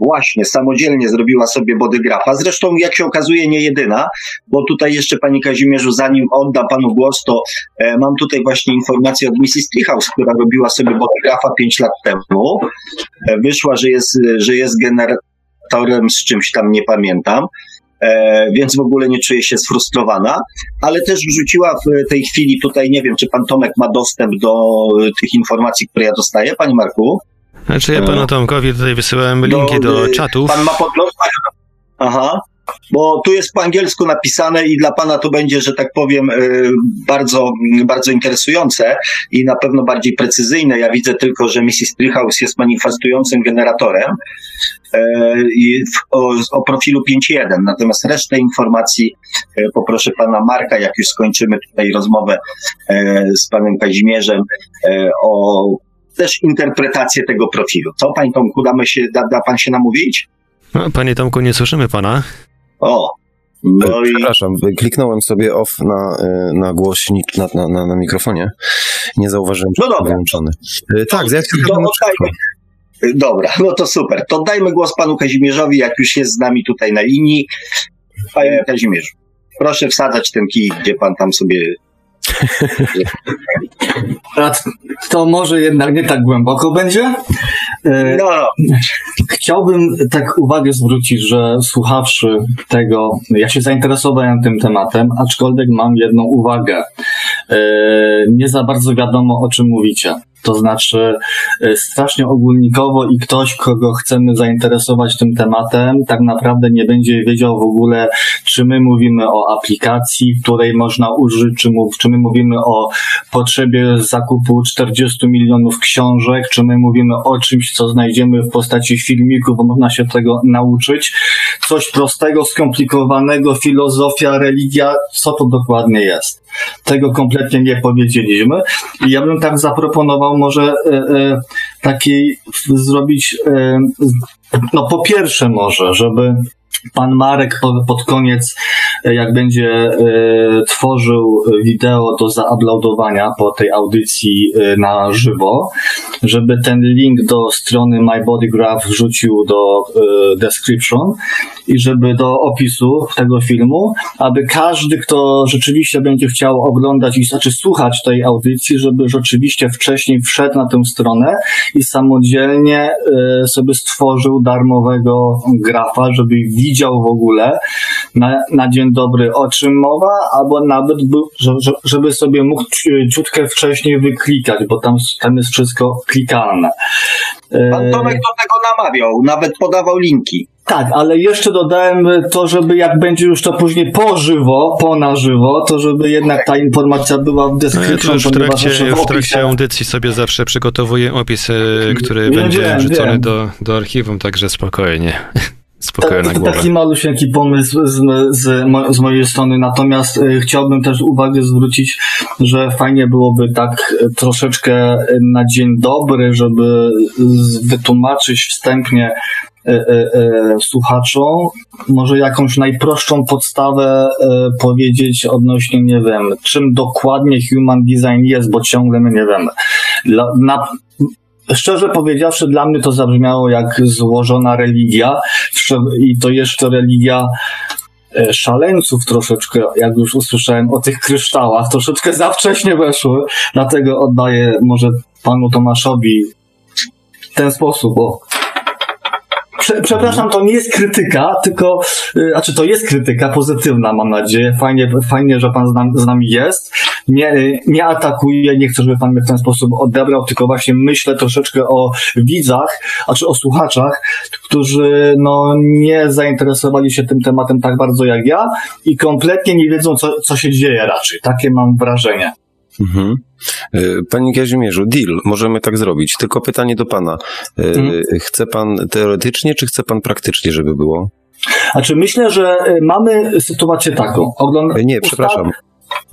właśnie samodzielnie zrobiła sobie bodygrafa. Zresztą, jak się okazuje, nie jedyna, bo tutaj jeszcze, Panie Kazimierzu, zanim oddam Panu głos, to e, mam tutaj właśnie informację od Mrs. Treehouse, która robiła sobie bodygrafa 5 lat temu. E, wyszła, że jest, że jest generatorem z czymś tam, nie pamiętam. E, więc w ogóle nie czuję się sfrustrowana, ale też wrzuciła w tej chwili tutaj, nie wiem, czy pan Tomek ma dostęp do e, tych informacji, które ja dostaję, panie Marku? Znaczy ja panu Tomkowi tutaj wysyłałem linki do, do y, czatów. Pan ma podgląd? Aha. Bo tu jest po angielsku napisane i dla pana to będzie, że tak powiem, y, bardzo, bardzo interesujące i na pewno bardziej precyzyjne. Ja widzę tylko, że Mrs. Treehouse jest manifestującym generatorem i o, o profilu 5.1. Natomiast resztę informacji poproszę pana Marka, jak już skończymy tutaj rozmowę z panem Kazimierzem o też interpretację tego profilu. Co, panie Tomku, damy się, da, da pan się namówić? No, panie Tomku, nie słyszymy pana. O, no i... Przepraszam, kliknąłem sobie off na, e, na głośnik, na, na, na, mikrofonie. Nie zauważyłem, że no wyłączony. E, tak, ja Dobra, no to super. To dajmy głos panu Kazimierzowi, jak już jest z nami tutaj na linii. Panie Kazimierzu, proszę wsadzać ten kij, gdzie pan tam sobie to może jednak nie tak głęboko będzie. E, No, Chciałbym tak uwagę zwrócić, że słuchawszy tego, ja się zainteresowałem tym tematem, aczkolwiek mam jedną uwagę. E, Nie za bardzo wiadomo, o czym mówicie. To znaczy, e, strasznie ogólnikowo i ktoś, kogo chcemy zainteresować tym tematem, tak naprawdę nie będzie wiedział w ogóle, czy my mówimy o aplikacji, której można użyć, czy, mów, czy my mówimy o potrzebie zakupu 40 milionów książek, czy my mówimy o czymś, co znajdziemy w postaci filmików, bo można się tego nauczyć. Coś prostego, skomplikowanego, filozofia, religia, co to dokładnie jest. Tego kompletnie nie powiedzieliśmy. I ja bym tak zaproponował może e, e, takiej zrobić, e, no po pierwsze może, żeby pan Marek po, pod koniec, e, jak będzie e, tworzył wideo do zauploadowania po tej audycji e, na żywo, żeby ten link do strony My Body Graph wrzucił do description i żeby do opisu tego filmu, aby każdy, kto rzeczywiście będzie chciał oglądać i znaczy słuchać tej audycji, żeby rzeczywiście wcześniej wszedł na tę stronę i samodzielnie sobie stworzył darmowego grafa, żeby widział w ogóle na, na dzień dobry o czym mowa, albo nawet był, że, że, żeby sobie mógł ci- ciutkę wcześniej wyklikać, bo tam, tam jest wszystko klikalne. E, pan Tomek do tego namawiał, nawet podawał linki. tak, ale jeszcze dodałem to, żeby jak będzie już to później po żywo, po na żywo, to żeby jednak ta informacja była w No, ja w trakcie, w trakcie audycji sobie zawsze przygotowuję opis, e, który Wiem, będzie wiem, wrzucony wiem. do, do archiwum, także spokojnie. Spokojna Tak, głowa. taki malusieńki pomysł z, z, z mojej strony, natomiast y, chciałbym też uwagę zwrócić, że fajnie byłoby tak y, troszeczkę y, na dzień dobry, żeby wytłumaczyć wstępnie słuchaczom, może jakąś najprostszą podstawę powiedzieć odnośnie, nie wiem, czym dokładnie human design jest, bo ciągle my nie wiemy. Dla, na, Szczerze powiedziawszy, dla mnie to zabrzmiało jak złożona religia i to jeszcze religia e, szaleńców troszeczkę, jak już usłyszałem o tych kryształach, troszeczkę za wcześnie weszły, dlatego oddaję może panu Tomaszowi w ten sposób, bo Prze- Przepraszam, to nie jest krytyka, tylko, znaczy to jest krytyka pozytywna, mam nadzieję. Fajnie, fajnie że pan z nami jest. Nie, y, nie atakuję, nie chcę, żeby pan mnie w ten sposób odebrał, tylko właśnie myślę troszeczkę o widzach, a czy o słuchaczach, którzy no, nie zainteresowali się tym tematem tak bardzo jak ja i kompletnie nie wiedzą, co, co się dzieje raczej. Takie mam wrażenie. Mhm. E, Panie Kazimierzu, deal, możemy tak zrobić. Tylko pytanie do pana. E, Mhm. Chce pan teoretycznie, czy chce pan praktycznie, żeby było? Znaczy myślę, że y, mamy sytuację taką. Ogląd- Nie, przepraszam.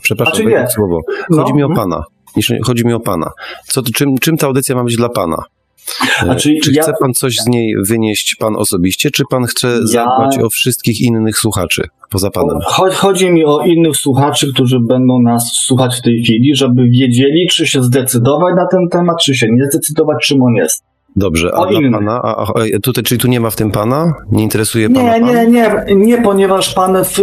Przepraszam, Znaczy nie. słowo. No, Chodzi mi o pana. Chodzi mi o pana. Co, czym, czym ta audycja ma być dla pana? E, Znaczy, czy ja- chce pan coś z niej wynieść pan osobiście, czy pan chce Ja- zadbać o wszystkich innych słuchaczy poza panem? Cho- Chodzi mi o innych słuchaczy, którzy będą nas słuchać w tej chwili, żeby wiedzieli, czy się zdecydować na ten temat, czy się nie zdecydować, czym on jest. Dobrze, a dla pana? A, a, tutaj, czyli tu nie ma w tym pana? Nie interesuje pana Nie, nie, nie, nie, ponieważ pan w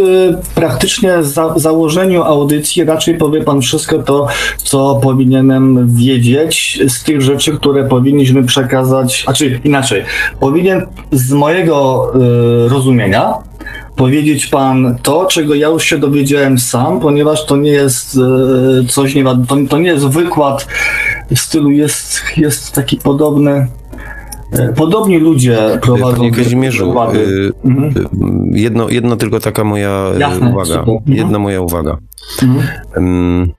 praktycznie za, założeniu audycji raczej powie pan wszystko to, co powinienem wiedzieć z tych rzeczy, które powinniśmy przekazać, a czy inaczej, powinien z mojego y, rozumienia powiedzieć pan to, czego ja już się dowiedziałem sam, ponieważ to nie jest y, coś, nie, to, to nie jest wykład w stylu, jest, jest taki podobny, y, podobni ludzie prowadzą Panie Kazimierzu, y, Mhm. y, jedno, jedno tylko taka moja y, Jasne, uwaga. super. Mhm. Jedna moja uwaga. Mhm.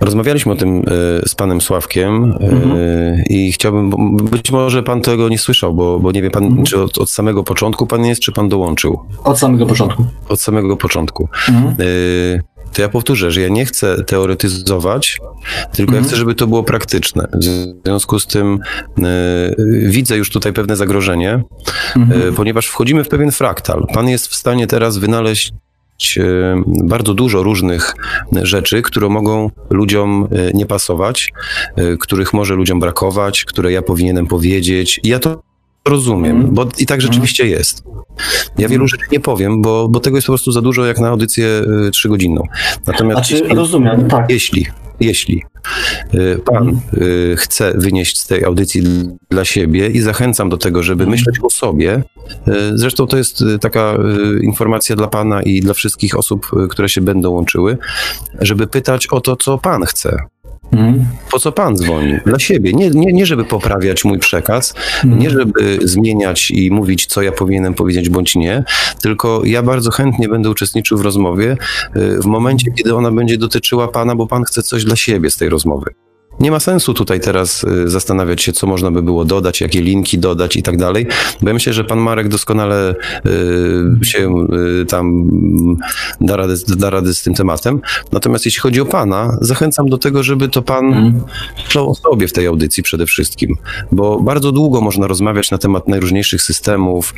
Rozmawialiśmy o tym z panem Sławkiem Mhm. i chciałbym, być może pan tego nie słyszał, bo, bo nie wie pan, Mhm. czy od, od samego początku pan jest, czy pan dołączył. Od samego początku. Od samego początku. Mhm. Y, to ja powtórzę, że ja nie chcę teoretyzować, tylko ja Mhm. chcę, żeby to było praktyczne. W związku z tym y, widzę już tutaj pewne zagrożenie, Mhm. y, ponieważ wchodzimy w pewien fraktal. Pan jest w stanie teraz wynaleźć y, bardzo dużo różnych rzeczy, które mogą ludziom y, nie pasować, y, których może ludziom brakować, które ja powinienem powiedzieć. I ja to rozumiem, Mhm. bo i tak rzeczywiście jest. Ja wielu rzeczy nie powiem, bo, bo tego jest po prostu za dużo jak na audycję y, trzygodzinną. Natomiast Znaczy, jeśli, rozumiem, tak. jeśli, jeśli y, pan y, chce wynieść z tej audycji dla siebie i zachęcam do tego, żeby myśleć o sobie, zresztą to jest taka informacja dla pana i dla wszystkich osób, które się będą łączyły, żeby pytać o to, co pan chce. Mhm. Po co pan dzwoni? Dla siebie. Nie, nie, nie żeby poprawiać mój przekaz, nie żeby zmieniać i mówić, co ja powinienem powiedzieć bądź nie, tylko ja bardzo chętnie będę uczestniczył w rozmowie y, w momencie, kiedy ona będzie dotyczyła pana, bo pan chce coś dla siebie z tej rozmowy. Nie ma sensu tutaj teraz y, zastanawiać się, co można by było dodać, jakie linki dodać i tak dalej, bo ja myślę, że pan Marek doskonale y, się y, tam da radę, da radę z tym tematem. Natomiast jeśli chodzi o pana, zachęcam do tego, żeby to pan Mhm. myślał o sobie w tej audycji przede wszystkim, bo bardzo długo można rozmawiać na temat najróżniejszych systemów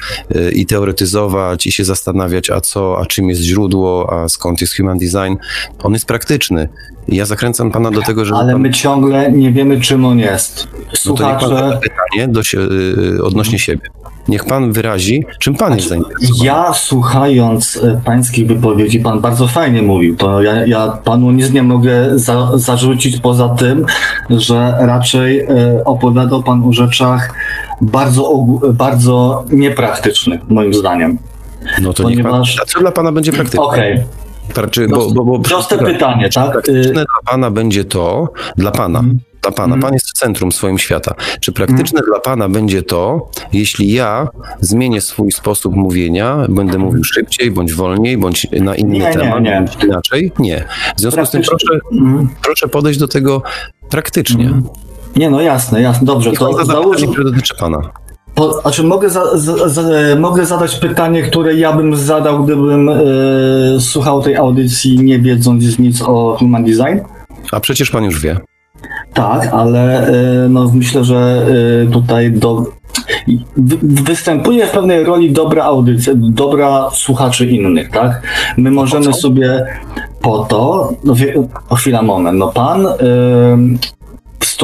i teoretyzować i się zastanawiać, a co, a czym jest źródło, a skąd jest human design. On jest praktyczny. Ja zachęcam pana do tego, żeby Ale my ciągle nie wiemy, czym on jest. no to Słuchacze, pytanie do się, y, odnośnie siebie. Niech pan wyrazi, czym pan jest zainteresowany. ja słuchając e, pańskich wypowiedzi, pan bardzo fajnie mówił, to ja, ja panu nic nie mogę za, zarzucić poza tym, że raczej e, opowiadał pan o rzeczach bardzo, bardzo niepraktycznych, moim zdaniem. No to niech pan, ponieważ- a co dla pana będzie praktyczne? Okej, Pra- bo, bo, bo, proste pra- pytanie, tak? Praktyczne Y, dla pana będzie to, dla pana, Mhm. dla pana, pan jest w centrum swoim świata. Czy praktyczne dla pana będzie to, jeśli ja zmienię swój sposób mówienia, będę mówił szybciej, bądź wolniej, bądź na inny Nie, nie, temat, nie. bądź inaczej? Nie. W związku z tym Praktyczne- proszę, proszę podejść do tego praktycznie. Nie, no jasne, jasne, dobrze, pan to zada załóż, pytanie, które dotyczy pana. Po, znaczy mogę, za, za, za, mogę zadać pytanie, które ja bym zadał, gdybym e, słuchał tej audycji, nie wiedząc nic o human design? A przecież pan już wie. Tak, ale e, no, myślę, że e, tutaj do, wy, występuje w pewnej roli dobra audycja, dobra słuchaczy innych, tak? My możemy sobie po to, no, chwila, moment, no pan em,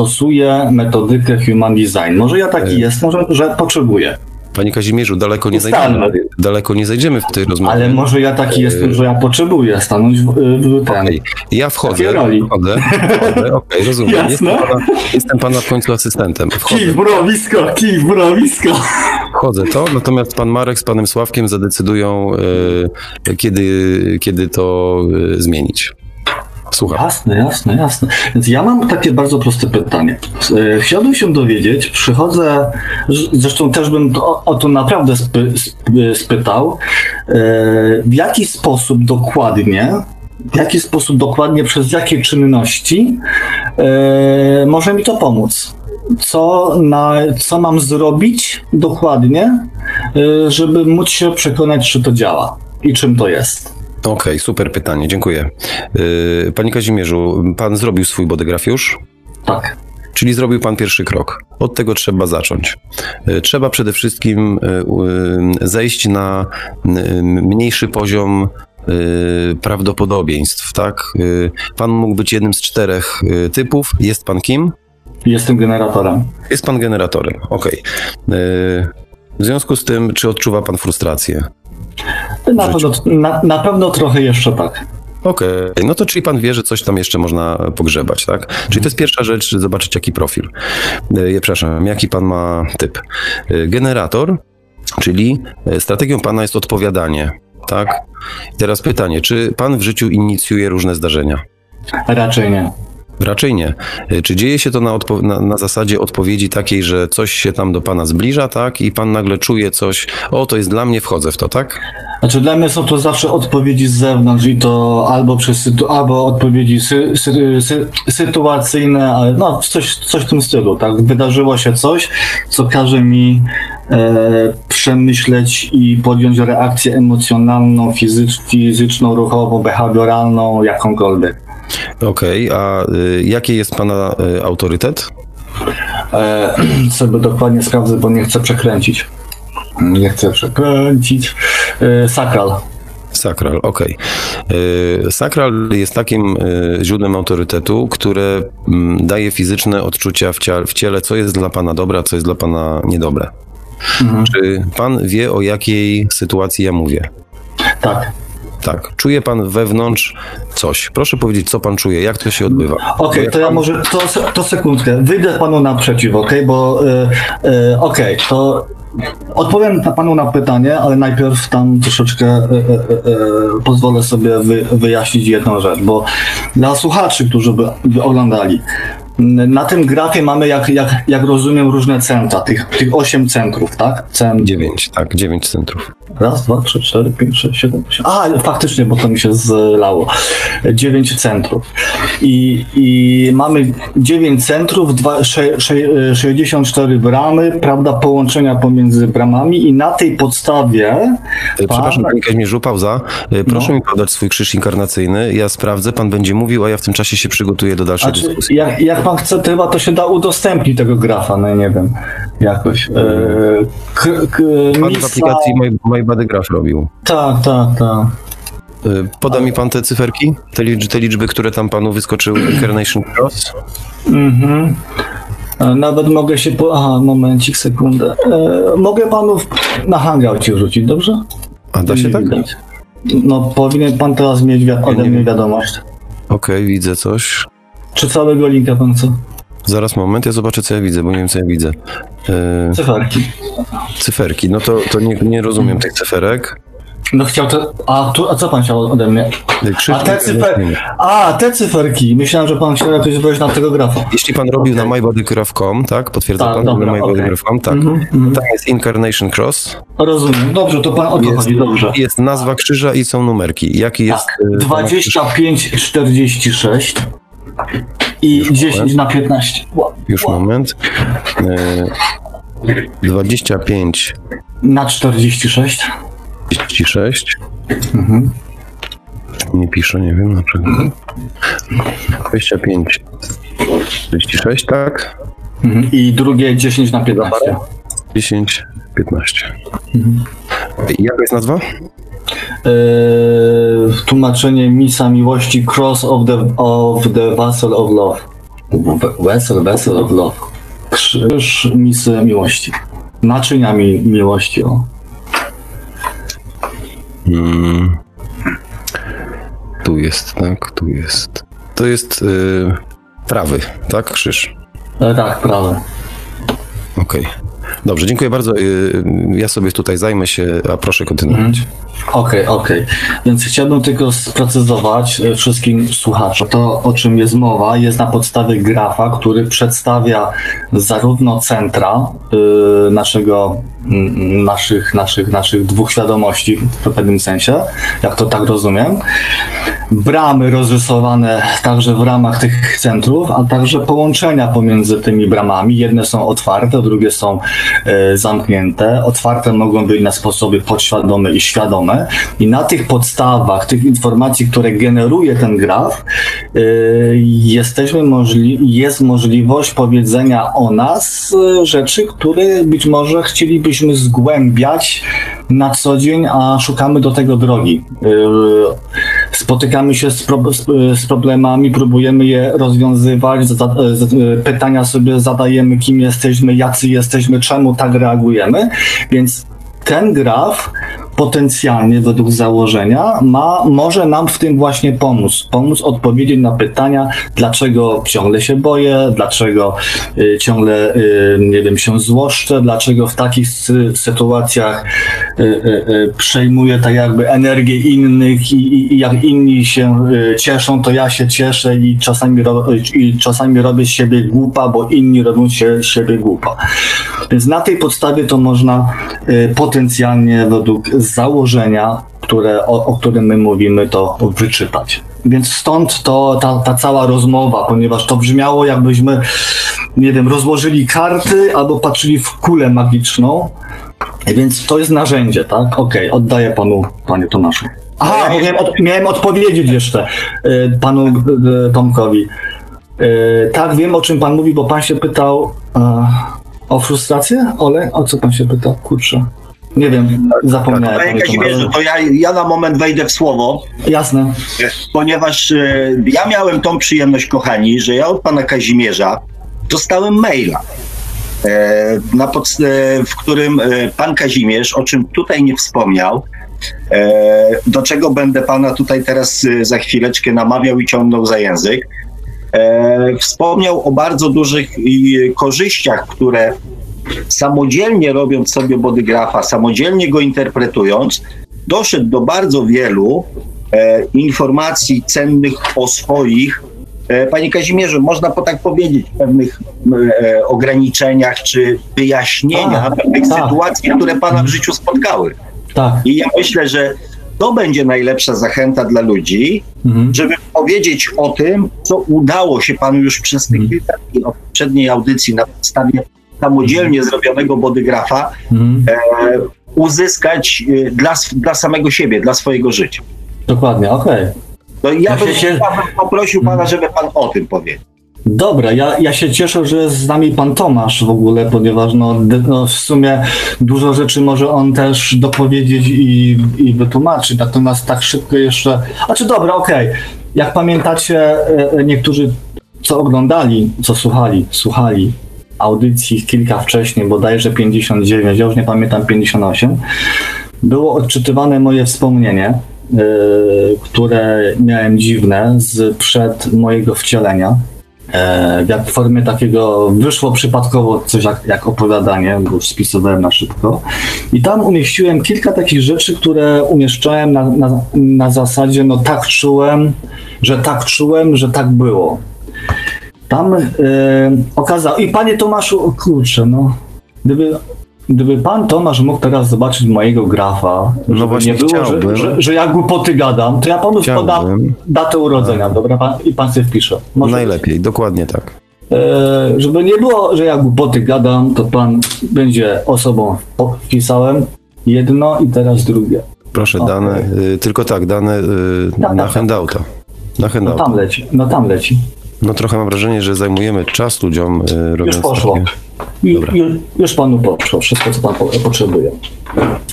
stosuje metodykę human design. Może ja taki E. jestem, że, że potrzebuję. Panie Kazimierzu, daleko nie, zajdziemy, daleko nie zajdziemy w tej rozmowie. Ale może ja taki jestem, że ja potrzebuję stanąć w, w ten. Okej, Ja wchodzę, roli. wchodzę, wchodzę okej, rozumiem. Jasne. Jestem pana, jestem pana w końcu asystentem. Wchodzę, Kij w mrowisko, kij w mrowisko. wchodzę to, natomiast pan Marek z panem Sławkiem zadecydują, e, kiedy, kiedy to e, zmienić. Słucham. Jasne, jasne, jasne. Więc ja mam takie bardzo proste pytanie. E, Chciałbym się dowiedzieć, przychodzę, zresztą też bym to, o to naprawdę spy, sp- spytał, e, w jaki sposób dokładnie, w jaki sposób dokładnie, przez jakie czynności e, może mi to pomóc? Co, na, co mam zrobić dokładnie, e, żeby móc się przekonać, czy to działa i czym to jest? Okej, super pytanie, dziękuję. E, Panie Kazimierzu, pan zrobił swój bodygraf już? Tak. Czyli zrobił pan pierwszy krok. Od tego trzeba zacząć. E, Trzeba przede wszystkim e, zejść na mniejszy poziom prawdopodobieństw, tak? Pan mógł być jednym z czterech typów. Jest pan kim? Jestem generatorem. Jest pan generatorem. Okej. E, W związku z tym, czy odczuwa pan frustrację? Na pewno, na, na pewno trochę jeszcze tak. Okej, no to czyli pan wie, że coś tam jeszcze można pogrzebać, tak? Czyli to jest pierwsza rzecz, zobaczyć jaki profil. E, przepraszam, jaki pan ma typ. E, Generator, czyli strategią pana jest odpowiadanie, tak? I teraz pytanie, czy pan w życiu inicjuje różne zdarzenia? Raczej nie. Raczej nie. E, Czy dzieje się to na, na, na zasadzie odpowiedzi takiej, że coś się tam do pana zbliża, tak? I pan nagle czuje coś, o to jest dla mnie, wchodzę w to, tak? Znaczy dla mnie są to zawsze odpowiedzi z zewnątrz i to albo przez albo odpowiedzi sy, sy, sy, sytuacyjne, ale no coś, coś w tym stylu, tak? Wydarzyło się coś, co każe mi e, przemyśleć i podjąć reakcję emocjonalną, fizycz, fizyczną, ruchową, behawioralną, jakąkolwiek. Okej, a y, jaki jest pana y, autorytet? E, sobie dokładnie sprawdzę, bo nie chcę przekręcić. Nie chcę przekręcić. E, sakral. Sakral, okej. Y, Sakral jest takim y, źródłem autorytetu, które mm, daje fizyczne odczucia w, ciele, co jest dla pana dobre, co jest dla pana niedobre. Mhm. Czy pan wie, o jakiej sytuacji ja mówię? Tak. Tak. Czuje pan wewnątrz coś. Proszę powiedzieć, co pan czuje, jak to się odbywa. Okej, okay, to ja może, to, to sekundkę, wyjdę panu naprzeciw, okej, okay? bo y, y, okej, okay, to Odpowiem panu na pytanie, ale najpierw tam troszeczkę e, e, e, pozwolę sobie wy, wyjaśnić jedną rzecz, bo dla słuchaczy, którzy by, by oglądali, na tym grafie mamy, jak, jak, jak rozumiem, różne centra, tych, tych 8 centrów, tak? Cent... 9, tak, 9 centrów. Raz, dwa, trzy, cztery, pięć, sześć, siedem, osiem. A, faktycznie, bo to mi się zlało. 9 centrów. I, i mamy 9 centrów, dwa, sze, sze, 64 bramy, prawda, połączenia pomiędzy bramami i na tej podstawie... E, przepraszam, pan... panie Kazimierzu, pauza. E, proszę no. mi podać swój krzyż inkarnacyjny. Ja sprawdzę, pan będzie mówił, a ja w tym czasie się przygotuję do dalszej znaczy, dyskusji. Jak, jak pan chce, to chyba to się da udostępnić tego grafa, no nie wiem, jakoś. E, k, k, pan w aplikacji My, My Body Graph robił. Tak, tak, tak. Poda mi pan te cyferki? Te, liczby, te liczby, które tam panu wyskoczyły Incarnation Cross? Mhm. E, nawet mogę się po... Aha, momencik, sekundę. E, mogę panu na hangoucie wrzucić, dobrze? A da się tak? No, powinien pan teraz mieć wi- ode mnie wiadomość. Okej, okay, widzę coś. Czy całego linka pan co? Zaraz moment, ja zobaczę co ja widzę, bo nie wiem co ja widzę. Yy... Cyferki. Cyferki, no to, to nie, nie rozumiem tych cyferek. No chciał to. A, tu, a co pan chciał ode mnie? A te, cyfer... a te cyferki. Myślałem, że pan chciał jakoś wejść na tego grafa. Jeśli pan robił okay. na mybodygraph.com, tak? Potwierdza tak, pan dobra, na mybodygraph.com, okay. tak. Mm -hmm. Tam jest Incarnation Cross. Rozumiem. Dobrze, to pan o to chodzi, dobrze. Jest nazwa krzyża i są numerki. Jaki jest. Tak. 25, 46 i Już 10 moment. na 15. Wow. Już wow. moment. E, 25 na 46. 36. Mhm. Nie piszę, nie wiem dlaczego. 25. 46, tak? Mhm. I drugie 10 na 15. 10, 15. Mhm. Jaka jest nazwa? Eee, tłumaczenie Misa Miłości Cross of the, of the Vessel of Love. Vessel, Vessel of Love. Krzyż Misy Miłości. Naczynia mi miłości. O. Hmm. Tu jest, tak, tu jest. To jest yy, prawy, tak, krzyż? E, tak, prawy. Okej. Okay. Dobrze, dziękuję bardzo. Y, ja sobie tutaj zajmę się, a proszę kontynuować. Mhm. Okej, okay, okej. Okay. Więc chciałbym tylko sprecyzować y, wszystkim słuchaczom. To, o czym jest mowa, jest na podstawie grafa, który przedstawia zarówno centra yy, naszego, naszych, naszych, naszych dwóch świadomości w pewnym sensie, jak to tak rozumiem, bramy rozrysowane także w ramach tych centrów, a także połączenia pomiędzy tymi bramami. Jedne są otwarte, drugie są e, zamknięte. Otwarte mogą być na sposoby podświadome i świadome. I na tych podstawach, tych informacji, które generuje ten graf, e, jesteśmy możli jest możliwość powiedzenia o nas rzeczy, które być może chcielibyśmy zgłębiać na co dzień, a szukamy do tego drogi. E, spotykamy się z, pro, z, problemami, próbujemy je rozwiązywać, pytania sobie zadajemy, kim jesteśmy, jacy jesteśmy, czemu tak reagujemy, więc ten graf potencjalnie według założenia ma, może nam w tym właśnie pomóc. Pomóc odpowiedzieć na pytania, dlaczego ciągle się boję, dlaczego y, ciągle, y, nie wiem, się złoszczę, dlaczego w takich sy sytuacjach y, y, y przejmuję tak jakby energię innych i, i, i, jak inni się y, cieszą, to ja się cieszę i czasami, ro, i czasami robię siebie głupa, bo inni robią się siebie głupa. Więc na tej podstawie to można potencjalnie według założenia, które, o, o którym my mówimy, to wyczytać. Więc stąd to, ta, ta cała rozmowa, ponieważ to brzmiało jakbyśmy, nie wiem, rozłożyli karty albo patrzyli w kulę magiczną. Więc to jest narzędzie, tak? Okej, okay, oddaję panu, panie Tomaszu. Aha, bo miałem, od, miałem odpowiedzieć jeszcze y, panu y, Tomkowi. Y, tak, wiem o czym pan mówi, bo pan się pytał o frustrację? Ole, o co pan się pytał? Kurczę. Nie wiem, zapomniałem. Panie Kazimierzu, to ja, ja na moment wejdę w słowo. Jasne. Ponieważ y, ja miałem tą przyjemność, kochani, że ja od pana Kazimierza dostałem maila. e, na pod, e, w którym e, pan Kazimierz, o czym tutaj nie wspomniał, e, do czego będę pana tutaj teraz e, za chwileczkę namawiał i ciągnął za język, e, wspomniał o bardzo dużych korzyściach, które samodzielnie robiąc sobie bodygrafa, samodzielnie go interpretując, doszedł do bardzo wielu e, informacji cennych o swoich, e, panie Kazimierzu, można po tak powiedzieć, pewnych e, ograniczeniach czy wyjaśnienia Tak, pewnych tak. sytuacji, które pana w życiu spotkały. Tak. I ja myślę, że to będzie najlepsza zachęta dla ludzi, Mhm. żeby powiedzieć o tym, co udało się panu już przez te Mhm. kilka dni od poprzedniej audycji na podstawie samodzielnie zrobionego bodygrafa Mhm. e, uzyskać e, dla, dla samego siebie, dla swojego życia. Dokładnie, okej. No i ja Ja bym, się- poprosił pana, żeby pan o tym powiedział. Dobra, ja, ja się cieszę, że jest z nami pan Tomasz w ogóle, ponieważ no, no w sumie dużo rzeczy może on też dopowiedzieć i, i wytłumaczyć, natomiast tak szybko jeszcze... Znaczy dobra, okej, jak pamiętacie, e, e, niektórzy co oglądali, co słuchali, słuchali audycji kilka wcześniej, bodajże 59, ja już nie pamiętam 58, było odczytywane moje wspomnienie, yy, które miałem dziwne z przed mojego wcielenia. E, jak w formie takiego wyszło przypadkowo coś jak, jak opowiadanie, bo już spisywałem na szybko. I tam umieściłem kilka takich rzeczy, które umieszczałem na, na, na zasadzie, no tak czułem, że tak czułem, że tak było. Tam e, okazało. I panie Tomaszu, o kurczę, no. Gdyby, gdyby pan Tomasz mógł teraz zobaczyć mojego grafa, No właśnie nie było, że, chciałbym. że, że ja głupoty gadam, to ja panu podam datę urodzenia, dobra? Pan, I pan sobie wpisze. Może- Najlepiej, dokładnie tak. E, żeby nie było, że ja głupoty gadam, to pan będzie osobą, wpisałem jedno i teraz drugie. Proszę, Okej. dane, y, tylko tak, dane y, Tak, na tak, handouta. Na No handouta. tam leci, no tam leci. No trochę mam wrażenie, że zajmujemy czas ludziom y, robiąc Już poszło. ju, już panu poszło, wszystko co pan po, potrzebuje.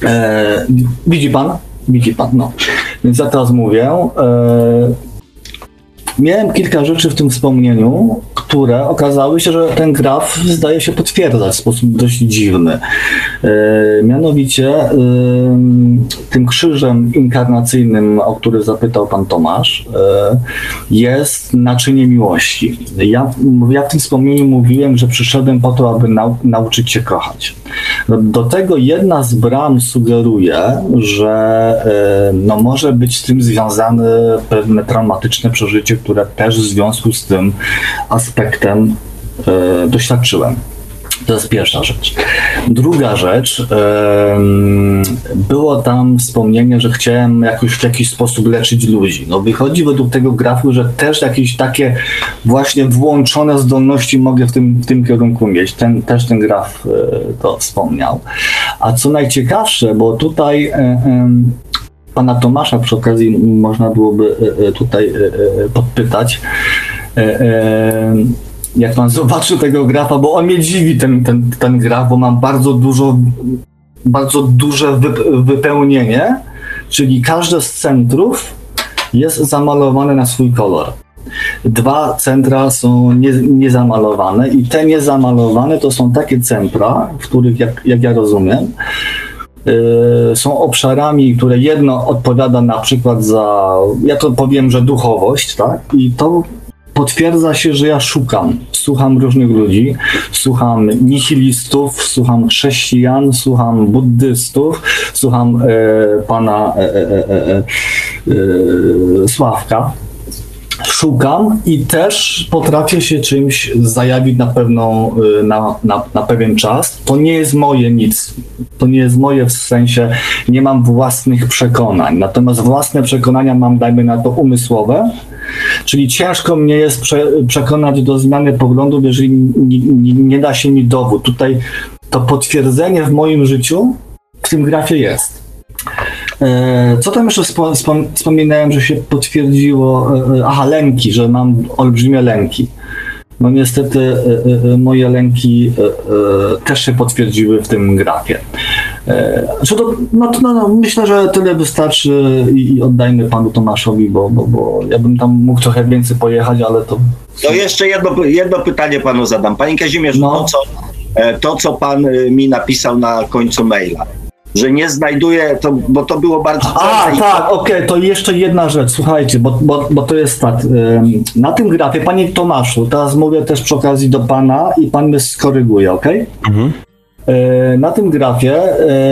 E, widzi pan? Widzi pan, no. Więc ja teraz mówię. E, miałem kilka rzeczy w tym wspomnieniu, które okazały się, że ten graf zdaje się potwierdzać w sposób dość dziwny. E, mianowicie e, tym krzyżem inkarnacyjnym, o który zapytał pan Tomasz, e, jest naczynie miłości. Ja, ja w tym wspomnieniu mówiłem, że przyszedłem po to, aby nau, nauczyć się kochać. Do, do tego jedna z bram sugeruje, że no, może być z tym związane pewne traumatyczne przeżycie, które też w związku z tym aspektem e, doświadczyłem. To jest pierwsza rzecz. Druga rzecz, em, było tam wspomnienie, że chciałem jakoś w jakiś sposób leczyć ludzi. No wychodzi według tego grafu, że też jakieś takie właśnie włączone zdolności mogę w tym, w tym kierunku mieć. Ten, też ten graf e, to wspomniał. A co najciekawsze, bo tutaj e, pana Tomasza przy okazji można byłoby e, e, tutaj e, e, podpytać. E, e, jak pan zobaczy tego grafa, bo on mnie dziwi ten, ten, ten graf, bo mam bardzo dużo, bardzo duże wyp- wypełnienie, czyli każde z centrów jest zamalowane na swój kolor. Dwa centra są nie, niezamalowane i te niezamalowane to są takie centra, w których, jak, jak ja rozumiem, yy, są obszarami, które jedno odpowiada na przykład za, ja to powiem, że duchowość, tak? I to potwierdza się, że ja szukam. Słucham różnych ludzi, słucham nihilistów, słucham chrześcijan, słucham buddystów, słucham e, pana e, e, e, e, e, Sławka. Szukam i też potrafię się czymś zajawić na pewną, y, na, na, na pewien czas. To nie jest moje nic. To nie jest moje w sensie, nie mam własnych przekonań. Natomiast własne przekonania mam, dajmy na to, umysłowe. Czyli ciężko mnie jest prze, przekonać do zmiany poglądów, jeżeli nie, nie, nie da się mi dowód. Tutaj to potwierdzenie w moim życiu w tym grafie jest. E, Co tam jeszcze wspo- wspom- wspominałem, że się potwierdziło? E, e, Aha, lęki, że mam olbrzymie lęki. No niestety moje lęki też się potwierdziły w tym grafie. Do, no, to- no, no, myślę, że tyle wystarczy i, i oddajmy panu Tomaszowi, bo, bo, bo ja bym tam mógł trochę więcej pojechać, ale to To jeszcze jedno, jedno pytanie panu zadam. Panie Kazimierzu, No. no. co, to, co pan mi napisał na końcu maila. Że nie znajduje, to, bo to było bardzo. A, i- tak, okej, to jeszcze jedna rzecz, słuchajcie, bo, bo, bo to jest tak. ym, Na tym grafie, panie Tomaszu, teraz mówię też przy okazji do pana i pan mnie skoryguje, okej? Mhm. E, Na tym grafie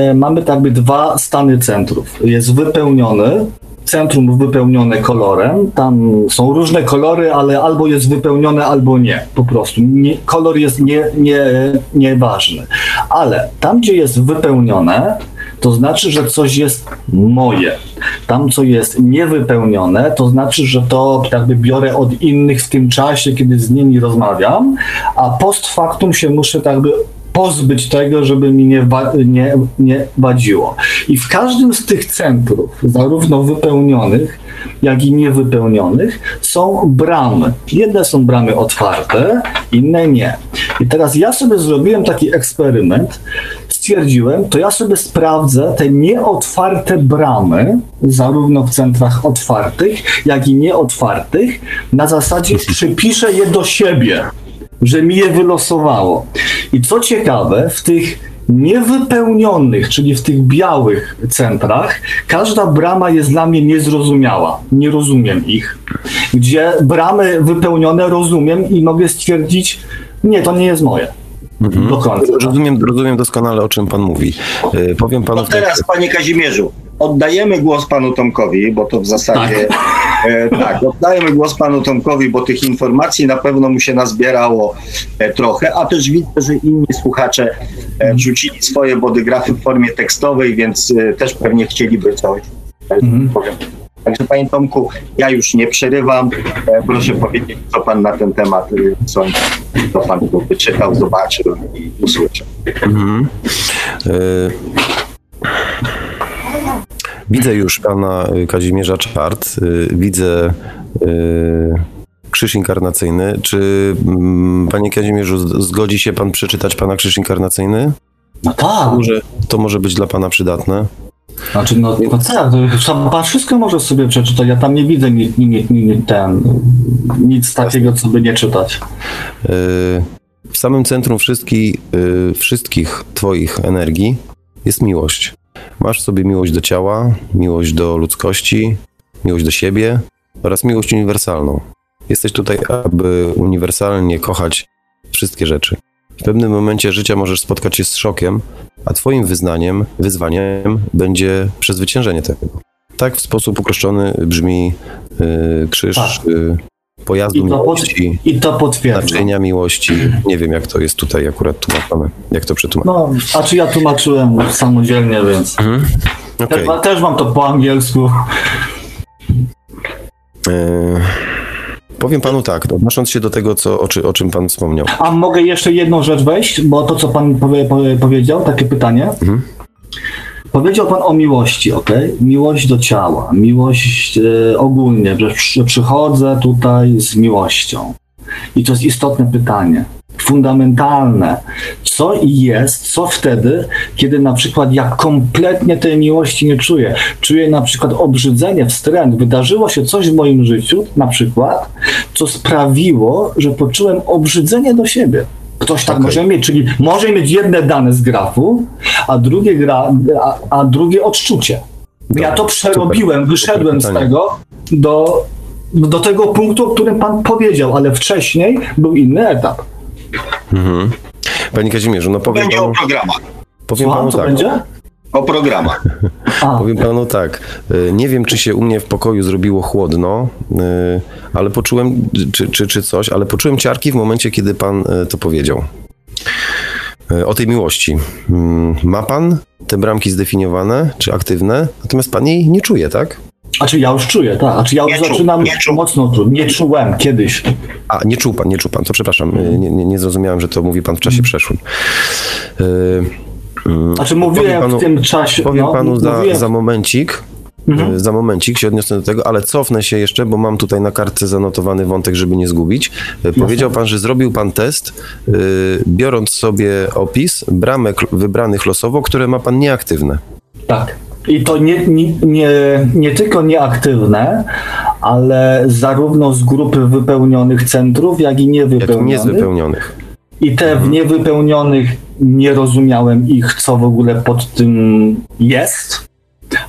e, mamy tak jakby dwa stany centrów. Jest wypełniony, centrum wypełnione kolorem. Tam są różne kolory, ale albo jest wypełnione, albo nie. Po prostu. Nie, kolor jest nie, nie, nieważny. Ale tam, gdzie jest wypełnione, to znaczy, że coś jest moje. Tam, co jest niewypełnione, to znaczy, że to jakby biorę od innych w tym czasie, kiedy z nimi rozmawiam, a post factum się muszę jakby pozbyć tego, żeby mi nie, wa- nie, nie wadziło. I w każdym z tych centrów, zarówno wypełnionych, jak i niewypełnionych, są bramy. Jedne są bramy otwarte, inne nie. I teraz ja sobie zrobiłem taki eksperyment, stwierdziłem, to ja sobie sprawdzę te nieotwarte bramy, zarówno w centrach otwartych, jak i nieotwartych, na zasadzie przypiszę je do siebie że mi je wylosowało. I co ciekawe, w tych niewypełnionych, czyli w tych białych centrach, każda brama jest dla mnie niezrozumiała. Nie rozumiem ich. Gdzie bramy wypełnione rozumiem i mogę stwierdzić, nie, to nie jest moje. Do końca. Rozumiem, rozumiem doskonale, o czym pan mówi. E, Powiem panu No teraz, panie Kazimierzu, oddajemy głos panu Tomkowi, bo to w zasadzie. E, tak, oddajemy głos panu Tomkowi, bo tych informacji na pewno mu się nazbierało e, trochę, a też widzę, że inni słuchacze e, wrzucili swoje bodygrafy w formie tekstowej, więc e, też pewnie chcieliby coś. e, powiem. Także panie Tomku, ja już nie przerywam. E, proszę powiedzieć, co pan na ten temat e, sądzi, co pan tu wyczytał, zobaczył i usłyszał. Mhm. E, Widzę już pana y, Kazimierza Czart, y, widzę y, krzyż inkarnacyjny. Czy mm, panie Kazimierzu, zgodzi się pan przeczytać pana krzyż inkarnacyjny? No tak. Może, to może być dla pana przydatne. Znaczy, no, no tak, pan wszystko może sobie przeczytać. Ja tam nie widzę ni, ni, ni, ten, nic takiego, co by nie czytać. W samym centrum wszystkich, wszystkich Twoich energii jest miłość. Masz w sobie miłość do ciała, miłość do ludzkości, miłość do siebie oraz miłość uniwersalną. Jesteś tutaj, aby uniwersalnie kochać wszystkie rzeczy. W pewnym momencie życia możesz spotkać się z szokiem, a Twoim wyznaniem, wyzwaniem będzie przezwyciężenie tego. Tak w sposób uproszczony brzmi y, krzyż Tak. Pojazdu I to, pod, miłości I to potwierdzam. naczynia miłości. Nie wiem, jak to jest tutaj akurat tłumaczone. Jak to przetłumaczyć? No, a czy ja tłumaczyłem samodzielnie, więc Okej. też, też mam to po angielsku. E, Powiem panu tak, odnosząc się do tego, co, o, czy, o czym pan wspomniał. A mogę jeszcze jedną rzecz wejść, bo to, co pan powie, powie, powiedział, takie pytanie. Mhm. Powiedział pan o miłości, ok? Miłość do ciała, miłość e, ogólnie, że przy, przychodzę tutaj z miłością. I to jest istotne pytanie, fundamentalne. Co jest, co wtedy, kiedy na przykład ja kompletnie tej miłości nie czuję? Czuję na przykład obrzydzenie, wstręt. Wydarzyło się coś w moim życiu, na przykład, co sprawiło, że poczułem obrzydzenie do siebie. Ktoś tak Okej. może mieć, czyli może mieć jedne dane z grafu, a drugie, gra, a, a drugie odczucie. Ja Dobra, to przerobiłem, super. wyszedłem z Super pytanie. tego do, do tego punktu, o którym pan powiedział, ale wcześniej był inny etap. Mhm. Panie Kazimierzu, no powiem Będzie o panu, programach. powiem Słucham, panu co tak. będzie? O programach. A, Powiem panu tak. e, Nie wiem, czy się u mnie w pokoju zrobiło chłodno, e, ale poczułem, czy, czy, czy coś, ale poczułem ciarki w momencie, kiedy pan e, to powiedział. O tej miłości. Mm, Ma pan te bramki zdefiniowane, czy aktywne, natomiast pan jej nie czuje, tak? a czy ja już czuję, tak. A czy ja już Nie zaczynam nie czuł. mocno czuć. Nie czułem kiedyś. A, nie czuł pan, nie czuł pan, to przepraszam, nie, nie, nie zrozumiałem, że to mówi pan w czasie przeszłym. E, mm, Znaczy powiem mówiłem panu- w tym czasie. Powiem no, panu za, mówiłem- za momencik, Mhm. e, za momencik się odniosę do tego, ale cofnę się jeszcze, bo mam tutaj na kartce zanotowany wątek, żeby nie zgubić. E, Powiedział pan, że zrobił pan test, biorąc sobie opis bramek wybranych losowo, które ma pan nieaktywne. Tak. I to nie, nie, nie, nie tylko nieaktywne, ale zarówno z grupy wypełnionych centrów, jak i Jak niewypełnionych. niezwypełnionych. I te w niewypełnionych nie rozumiałem ich, co w ogóle pod tym jest,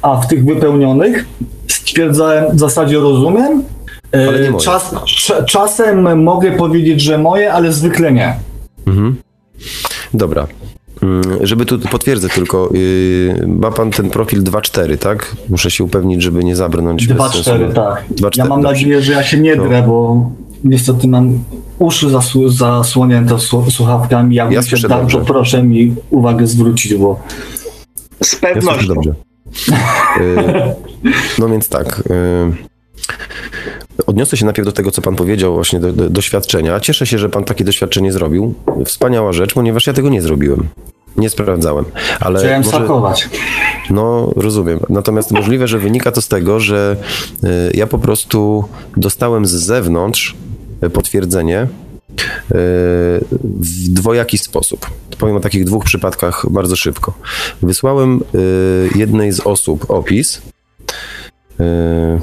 a w tych wypełnionych stwierdzałem w zasadzie rozumiem. E. Czas, cz- czasem mogę powiedzieć, że moje, ale zwykle nie. Mhm. Dobra. Mm, Żeby tu potwierdzę tylko, yy, ma pan ten profil 2.4, tak? Muszę się upewnić, żeby nie zabrnąć. bez 2-4, sensu. tak. 2-4, Ja mam dobrze. nadzieję, że ja się nie No. drę, bo niestety mam uszy zasł- zasłonięte słu- słuchawkami. Jakbym Ja się dobrze. proszę mi uwagę zwrócić, bo Z Ja pewnością. dobrze. Yy, no więc tak. Yy, odniosę się najpierw do tego, co pan powiedział, właśnie do, do doświadczenia. Cieszę się, że pan takie doświadczenie zrobił. Wspaniała rzecz, ponieważ ja tego nie zrobiłem. Nie sprawdzałem. Ale chciałem może- sakować. No, rozumiem. Natomiast możliwe, że wynika to z tego, że y, ja po prostu dostałem z zewnątrz y, potwierdzenie y, w dwojaki sposób. Powiem o takich dwóch przypadkach bardzo szybko. Wysłałem y, jednej z osób opis. Y,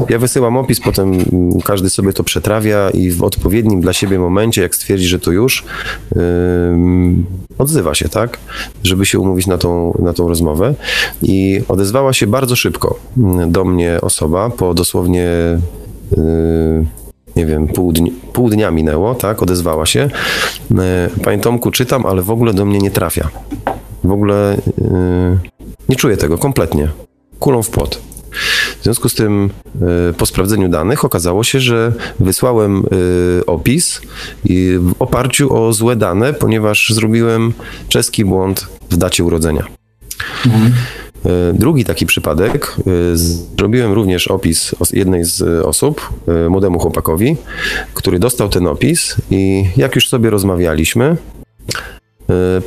Ja wysyłam opis, potem mm, każdy sobie to przetrawia i w odpowiednim dla siebie momencie, jak stwierdzi, że to już, odzywa się, tak? Żeby się umówić na tą, na tą rozmowę. I odezwała się bardzo szybko mm, do mnie osoba, po dosłownie nie wiem, pół, dni, pół dnia minęło, tak? Odezwała się. Yy, Panie Tomku, czytam, ale w ogóle do mnie nie trafia. W ogóle yy, nie czuję tego kompletnie. Kulą w płot. W związku z tym, y, po sprawdzeniu danych, okazało się, że wysłałem opis w oparciu o złe dane, ponieważ zrobiłem czeski błąd w dacie urodzenia. Y, Drugi taki przypadek, y, zrobiłem również opis jednej z y, osób, młodemu chłopakowi, który dostał ten opis i jak już sobie rozmawialiśmy,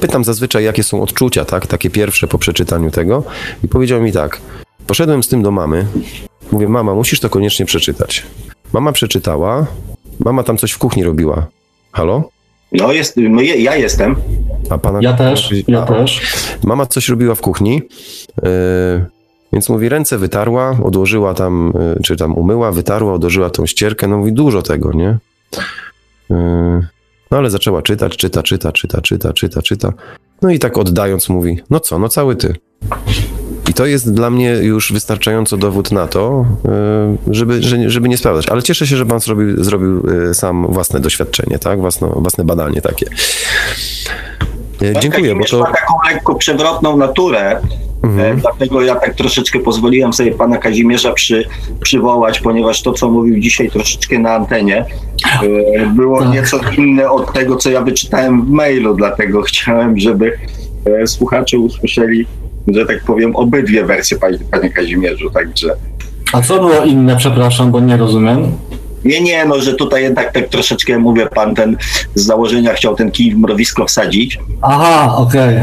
pytam zazwyczaj, jakie są odczucia, tak, takie pierwsze po przeczytaniu tego i powiedział mi tak, Poszedłem z tym do mamy. Mówię, mama, musisz to koniecznie przeczytać. Mama przeczytała. Mama tam coś w kuchni robiła. Halo? No jest, no je, ja jestem. A pana. Ja też, ja A, też. Mama coś robiła w kuchni. Yy, więc mówi, ręce wytarła, odłożyła tam, yy, czy tam umyła, wytarła, odłożyła tą ścierkę. No mówi, dużo tego, nie? Yy, no ale zaczęła czytać, czyta, czyta, czyta, czyta, czyta, czyta. No i tak oddając mówi, no co, no cały ty. To jest dla mnie już wystarczająco dowód na to, yy, żeby, że- żeby nie sprawdzać. Ale cieszę się, że pan zrobił, zrobił yy, sam własne doświadczenie, tak? Własno, własne badanie takie. Pan Dziękuję, bo to... ma taką lekko przewrotną naturę, Mhm. dlatego ja tak troszeczkę pozwoliłem sobie pana Kazimierza przy, przywołać, ponieważ to, co mówił dzisiaj troszeczkę na antenie, było Tak. nieco inne od tego, co ja wyczytałem w mailu, dlatego chciałem, żeby słuchacze usłyszeli, że tak powiem, obydwie wersje, panie, panie Kazimierzu, także... A co było inne, przepraszam, bo nie rozumiem. Nie, nie, no, że tutaj jednak tak troszeczkę, mówię, pan ten z założenia chciał ten kij w mrowisko wsadzić, Aha, okej.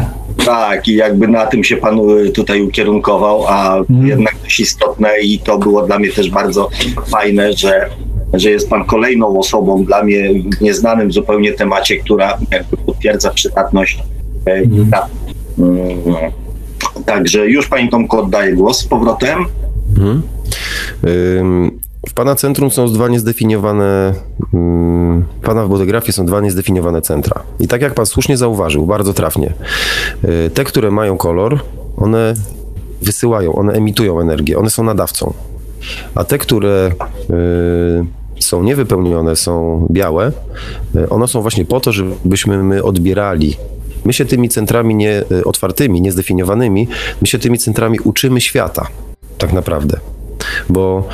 Tak, i jakby na tym się pan y, tutaj ukierunkował, a Mhm. jednak dość istotne i to było dla mnie też bardzo fajne, że, że jest pan kolejną osobą dla mnie w nieznanym zupełnie temacie, która jakby potwierdza przydatność. Mhm. ta- mm, Także już pani Tomko oddaję głos z powrotem. Mhm. W Pana centrum są dwa niezdefiniowane, Pana w fotografii są dwa niezdefiniowane centra. I tak jak Pan słusznie zauważył, bardzo trafnie, y, te, które mają kolor, one wysyłają, one emitują energię, one są nadawcą. A te, które y, są niewypełnione, są białe, y, one są właśnie po to, żebyśmy my odbierali. My się tymi centrami nie, y, otwartymi, niezdefiniowanymi, my się tymi centrami uczymy świata, tak naprawdę. Bo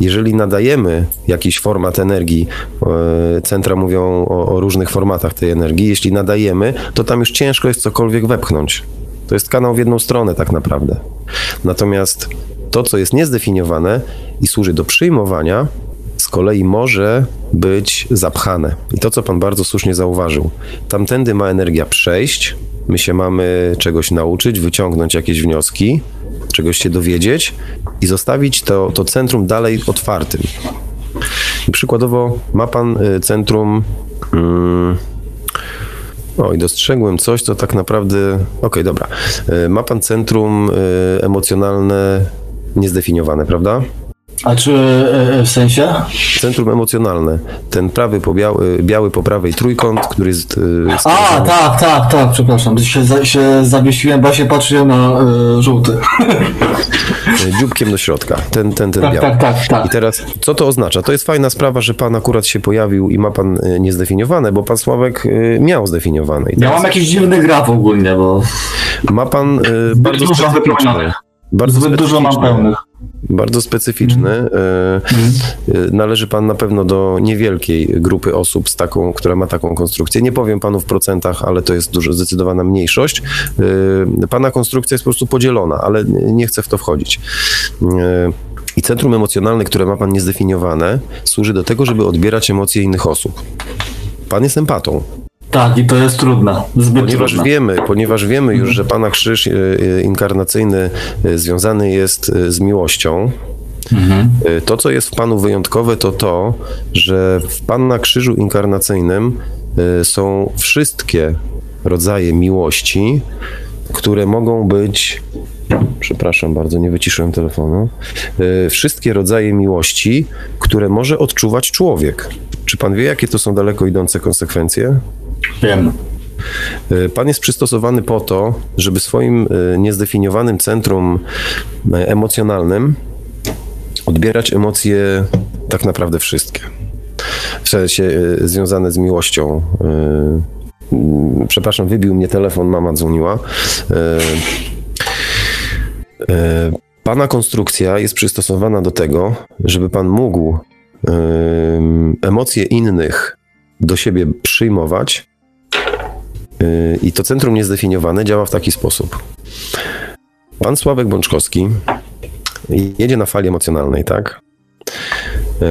jeżeli nadajemy jakiś format energii, e, centra mówią o, o różnych formatach tej energii, jeśli nadajemy, to tam już ciężko jest cokolwiek wepchnąć. To jest kanał w jedną stronę tak naprawdę. Natomiast to, co jest niezdefiniowane i służy do przyjmowania, z kolei może być zapchane. I to, co Pan bardzo słusznie zauważył, tamtędy ma energia przejść, my się mamy czegoś nauczyć, wyciągnąć jakieś wnioski, czegoś się dowiedzieć i zostawić to, to centrum dalej otwartym. I przykładowo ma Pan y, centrum. Mm, o, i dostrzegłem coś, co tak naprawdę. Okej, dobra. Y, Ma Pan centrum y, emocjonalne niezdefiniowane, prawda? A czy e, w sensie? Centrum emocjonalne. Ten prawy po biały, biały po prawej trójkąt, który jest... e, A, tak, tak, tak, przepraszam. Się, za, się zawiesiłem, bo się patrzyłem na e, żółty. e, dzióbkiem do środka. Ten, ten, ten Tak, biały. tak, tak, tak. I teraz, co to oznacza? To jest fajna sprawa, że pan akurat się pojawił i ma pan e, niezdefiniowane, bo pan Sławek e, miał zdefiniowane. I Ja teraz mam jakiś dziwny graf ogólnie, bo ma pan e, bardzo specyficzny. Bardzo zbyt dużo mam pełnych. Bardzo specyficzny. E, e, Należy pan na pewno do niewielkiej grupy osób, z taką, która ma taką konstrukcję. Nie powiem panu w procentach, ale to jest dużo zdecydowana mniejszość. E, Pana konstrukcja jest po prostu podzielona, ale nie chcę w to wchodzić. I centrum emocjonalne, które ma pan niezdefiniowane, służy do tego, żeby odbierać emocje innych osób. Pan jest empatą. Tak, i to jest trudne. Zbyt Ponieważ trudne. wiemy, ponieważ wiemy już, że Pana krzyż e, e, inkarnacyjny e, związany jest z miłością, e, to, co jest w Panu wyjątkowe, to to, że w Pana krzyżu inkarnacyjnym są wszystkie rodzaje miłości, które mogą być. Przepraszam bardzo, nie wyciszyłem telefonu. Wszystkie rodzaje miłości, które może odczuwać człowiek. Czy pan wie, jakie to są daleko idące konsekwencje? Wiem. Y, Pan jest przystosowany po to, żeby swoim y, niezdefiniowanym centrum y, emocjonalnym odbierać emocje tak naprawdę wszystkie. W sensie związane z miłością. Przepraszam, wybił mnie telefon, mama dzwoniła. Pana konstrukcja jest przystosowana do tego, żeby pan mógł emocje innych do siebie przyjmować, I to centrum niezdefiniowane działa w taki sposób. Pan Sławek Bączkowski jedzie na fali emocjonalnej, tak? Yy,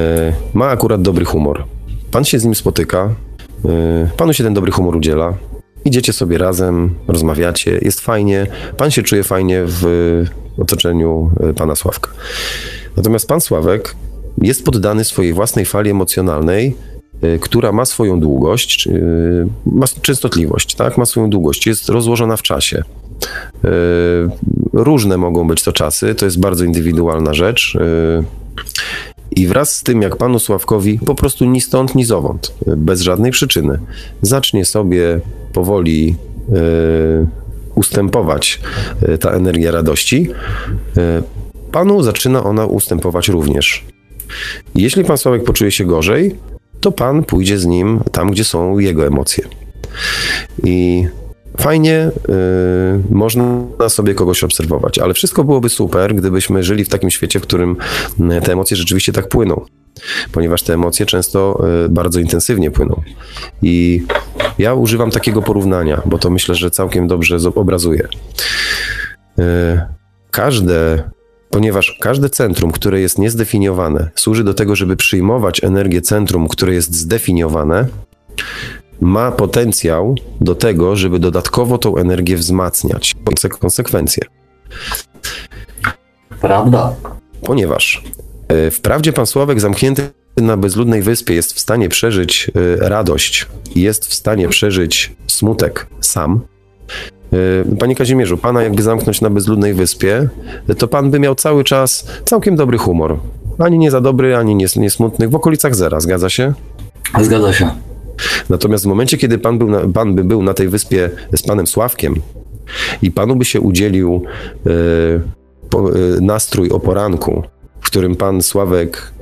Ma akurat dobry humor. Pan się z nim spotyka, yy, panu się ten dobry humor udziela. Idziecie sobie razem, rozmawiacie, jest fajnie, pan się czuje fajnie w otoczeniu yy, pana Sławka. Natomiast pan Sławek jest poddany swojej własnej fali emocjonalnej, która ma swoją długość, y, ma częstotliwość, tak? Ma swoją długość, jest rozłożona w czasie. Y, Różne mogą być to czasy, to jest bardzo indywidualna rzecz. y, I wraz z tym, jak panu Sławkowi po prostu ni stąd, ni zowąd, y, bez żadnej przyczyny, zacznie sobie powoli y, ustępować y, ta energia radości, y, panu zaczyna ona ustępować również. Jeśli pan Sławek poczuje się gorzej, to pan pójdzie z nim tam, gdzie są jego emocje. I fajnie y, można sobie kogoś obserwować, ale wszystko byłoby super, gdybyśmy żyli w takim świecie, w którym y, te emocje rzeczywiście tak płyną. Ponieważ te emocje często y, bardzo intensywnie płyną. I ja używam takiego porównania, bo to myślę, że całkiem dobrze obrazuje. Y, Każde ponieważ każde centrum, które jest niezdefiniowane, służy do tego, żeby przyjmować energię centrum, które jest zdefiniowane, ma potencjał do tego, żeby dodatkowo tą energię wzmacniać. Konse- Konsekwencje. Prawda. Ponieważ e, wprawdzie pan Sławek zamknięty na bezludnej wyspie jest w stanie przeżyć e, radość, jest w stanie przeżyć smutek sam. E, Panie Kazimierzu, pana jakby zamknąć na bezludnej wyspie, to pan by miał cały czas całkiem dobry humor. Ani nie za dobry, ani nie, nie smutny, w okolicach zera, zgadza się? Zgadza się. Natomiast w momencie, kiedy pan, był na, pan by był na tej wyspie z panem Sławkiem i panu by się udzielił e, po, e, nastrój o poranku, w którym pan Sławek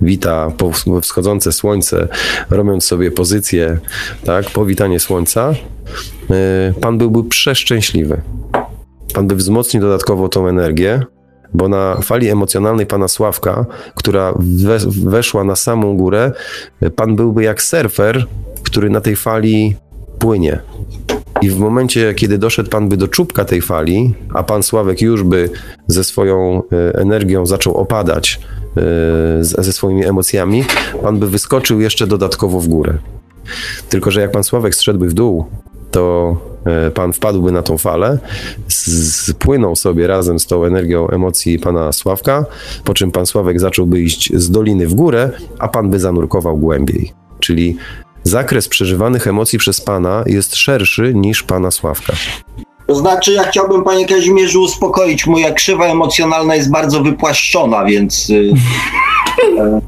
wita po wsch- wschodzące słońce, robiąc sobie pozycję, tak, powitanie słońca, e, pan byłby przeszczęśliwy. Pan by wzmocnił dodatkowo tą energię, bo na fali emocjonalnej pana Sławka, która we, weszła na samą górę, pan byłby jak surfer, który na tej fali płynie. I w momencie, kiedy doszedł pan by do czubka tej fali, a pan Sławek już by ze swoją e, energią zaczął opadać e, ze swoimi emocjami, pan by wyskoczył jeszcze dodatkowo w górę. Tylko, że jak pan Sławek zszedłby w dół, to e, pan wpadłby na tą falę, spłynął sobie razem z tą energią emocji pana Sławka, po czym pan Sławek zacząłby iść z doliny w górę, a pan by zanurkował głębiej. Czyli zakres przeżywanych emocji przez pana jest szerszy niż pana Sławka. To znaczy, ja chciałbym, panie Kazimierzu, uspokoić. Moja krzywa emocjonalna jest bardzo wypłaszczona, więc. y, e,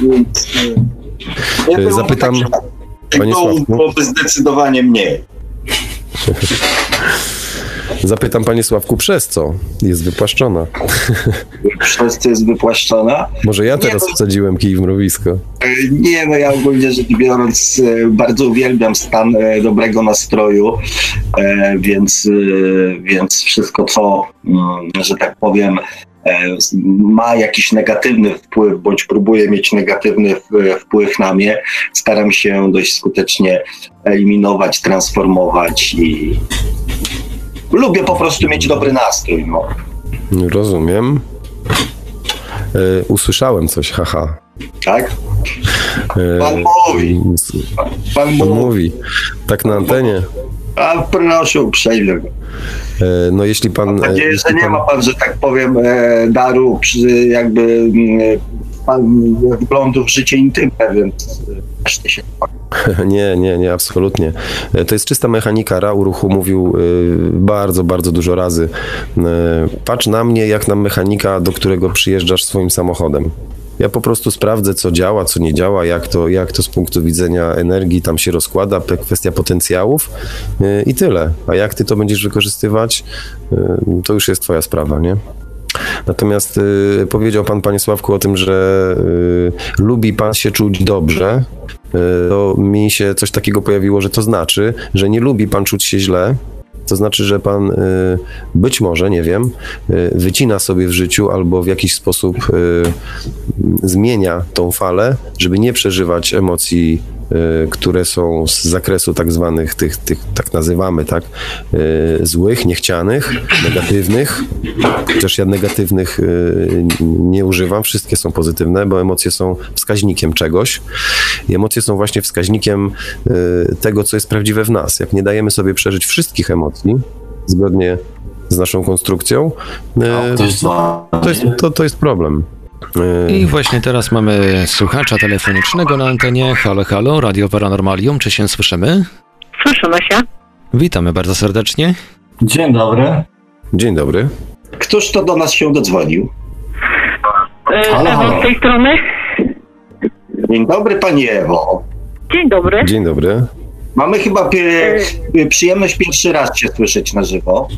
więc y, ja zapytam, tak, panie Sławku. byłoby zdecydowanie mniej. Zapytam panie Sławku, przez co jest wypłaszczona? Przez to jest wypłaszczona. Może ja Nie, teraz no- wsadziłem kij w mrowisko. E, Nie, no ja ogólnie rzecz biorąc e, bardzo uwielbiam stan e, dobrego nastroju, więc, więc wszystko co, mm, że tak powiem, ma jakiś negatywny wpływ, bądź próbuje mieć negatywny wpływ na mnie, staram się dość skutecznie eliminować, transformować i lubię po prostu mieć dobry nastrój. No. Rozumiem. E, usłyszałem coś, haha. Tak? E, Pan mówi. Pan Pan mówi, mówi. Tak na antenie. a proszę uprzejmie. E, no jeśli pan... Mam nadzieję, że nie ma pan, że tak powiem, daru jakby mm, wglądu w życie intymne, więc e, reszty się Nie, nie, nie, absolutnie. E, To jest czysta mechanika. Ra uruchu mówił y, bardzo, bardzo dużo razy. Patrz na mnie jak na mechanika, do którego przyjeżdżasz swoim samochodem. Ja po prostu sprawdzę, co działa, co nie działa, jak to, jak to z punktu widzenia energii tam się rozkłada, kwestia potencjałów i tyle. A jak ty to będziesz wykorzystywać, to już jest twoja sprawa, nie? Natomiast y, powiedział pan, panie Sławku, o tym, że y, lubi pan się czuć dobrze. Y, to mi się coś takiego pojawiło, że to znaczy, że nie lubi pan czuć się źle. To znaczy, że pan y, być może, nie wiem, y, wycina sobie w życiu albo w jakiś sposób y, zmienia tą falę, żeby nie przeżywać emocji, które są z zakresu tak zwanych, tych, tych tak nazywamy, tak, y, złych, niechcianych, negatywnych. Chociaż ja negatywnych y, nie używam, wszystkie są pozytywne, bo emocje są wskaźnikiem czegoś. I emocje są właśnie wskaźnikiem y, tego, co jest prawdziwe w nas. Jak nie dajemy sobie przeżyć wszystkich emocji, zgodnie z naszą konstrukcją, y, dzwoni. to jest, to, to jest problem. Y, I właśnie teraz mamy słuchacza telefonicznego na antenie. Halo, halo, Radio Paranormalium, czy się słyszymy? Słyszymy się. Witamy bardzo serdecznie. Dzień dobry. Dzień dobry. Któż to do nas się dodzwonił? E, Halo, Ewa halo. z tej strony. Dzień dobry Pani Ewo. Dzień dobry. Dzień dobry. Mamy chyba pie- przyjemność pierwszy raz Cię słyszeć na żywo.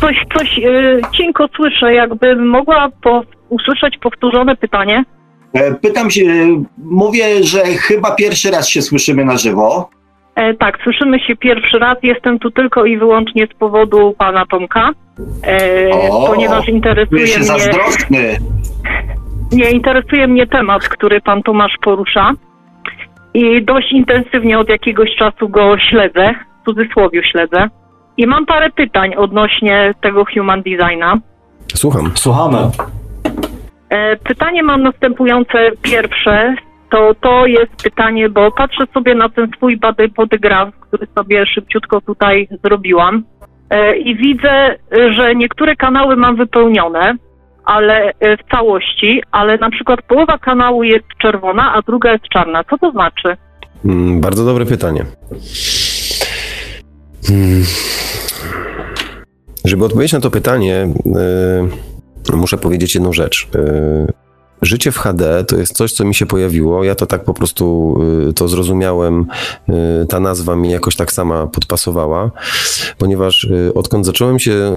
Coś, coś e, cienko słyszę, jakbym mogła po, usłyszeć powtórzone pytanie. E, Pytam się, mówię, że chyba pierwszy raz się słyszymy na żywo. E, tak, słyszymy się pierwszy raz. Jestem tu tylko i wyłącznie z powodu pana Tomka, e, O, ponieważ Czuję interesuje się mnie, zazdrosny. nie interesuje mnie temat, który pan Tomasz porusza. I dość intensywnie od jakiegoś czasu go śledzę, w cudzysłowie śledzę. I mam parę pytań odnośnie tego human designa. Słucham. Słuchamy. E, Pytanie mam następujące. Pierwsze to to jest pytanie, bo patrzę sobie na ten swój body podygraf, który sobie szybciutko tutaj zrobiłam e, i widzę, że niektóre kanały mam wypełnione, ale e, w całości, ale na przykład połowa kanału jest czerwona, a druga jest czarna. Co to znaczy? Mm, Bardzo dobre pytanie. Mm. Żeby odpowiedzieć na to pytanie, y, muszę powiedzieć jedną rzecz. Y, Życie w HD to jest coś, co mi się pojawiło. Ja to tak po prostu y, to zrozumiałem. Y, Ta nazwa mi jakoś tak sama podpasowała, ponieważ odkąd zacząłem się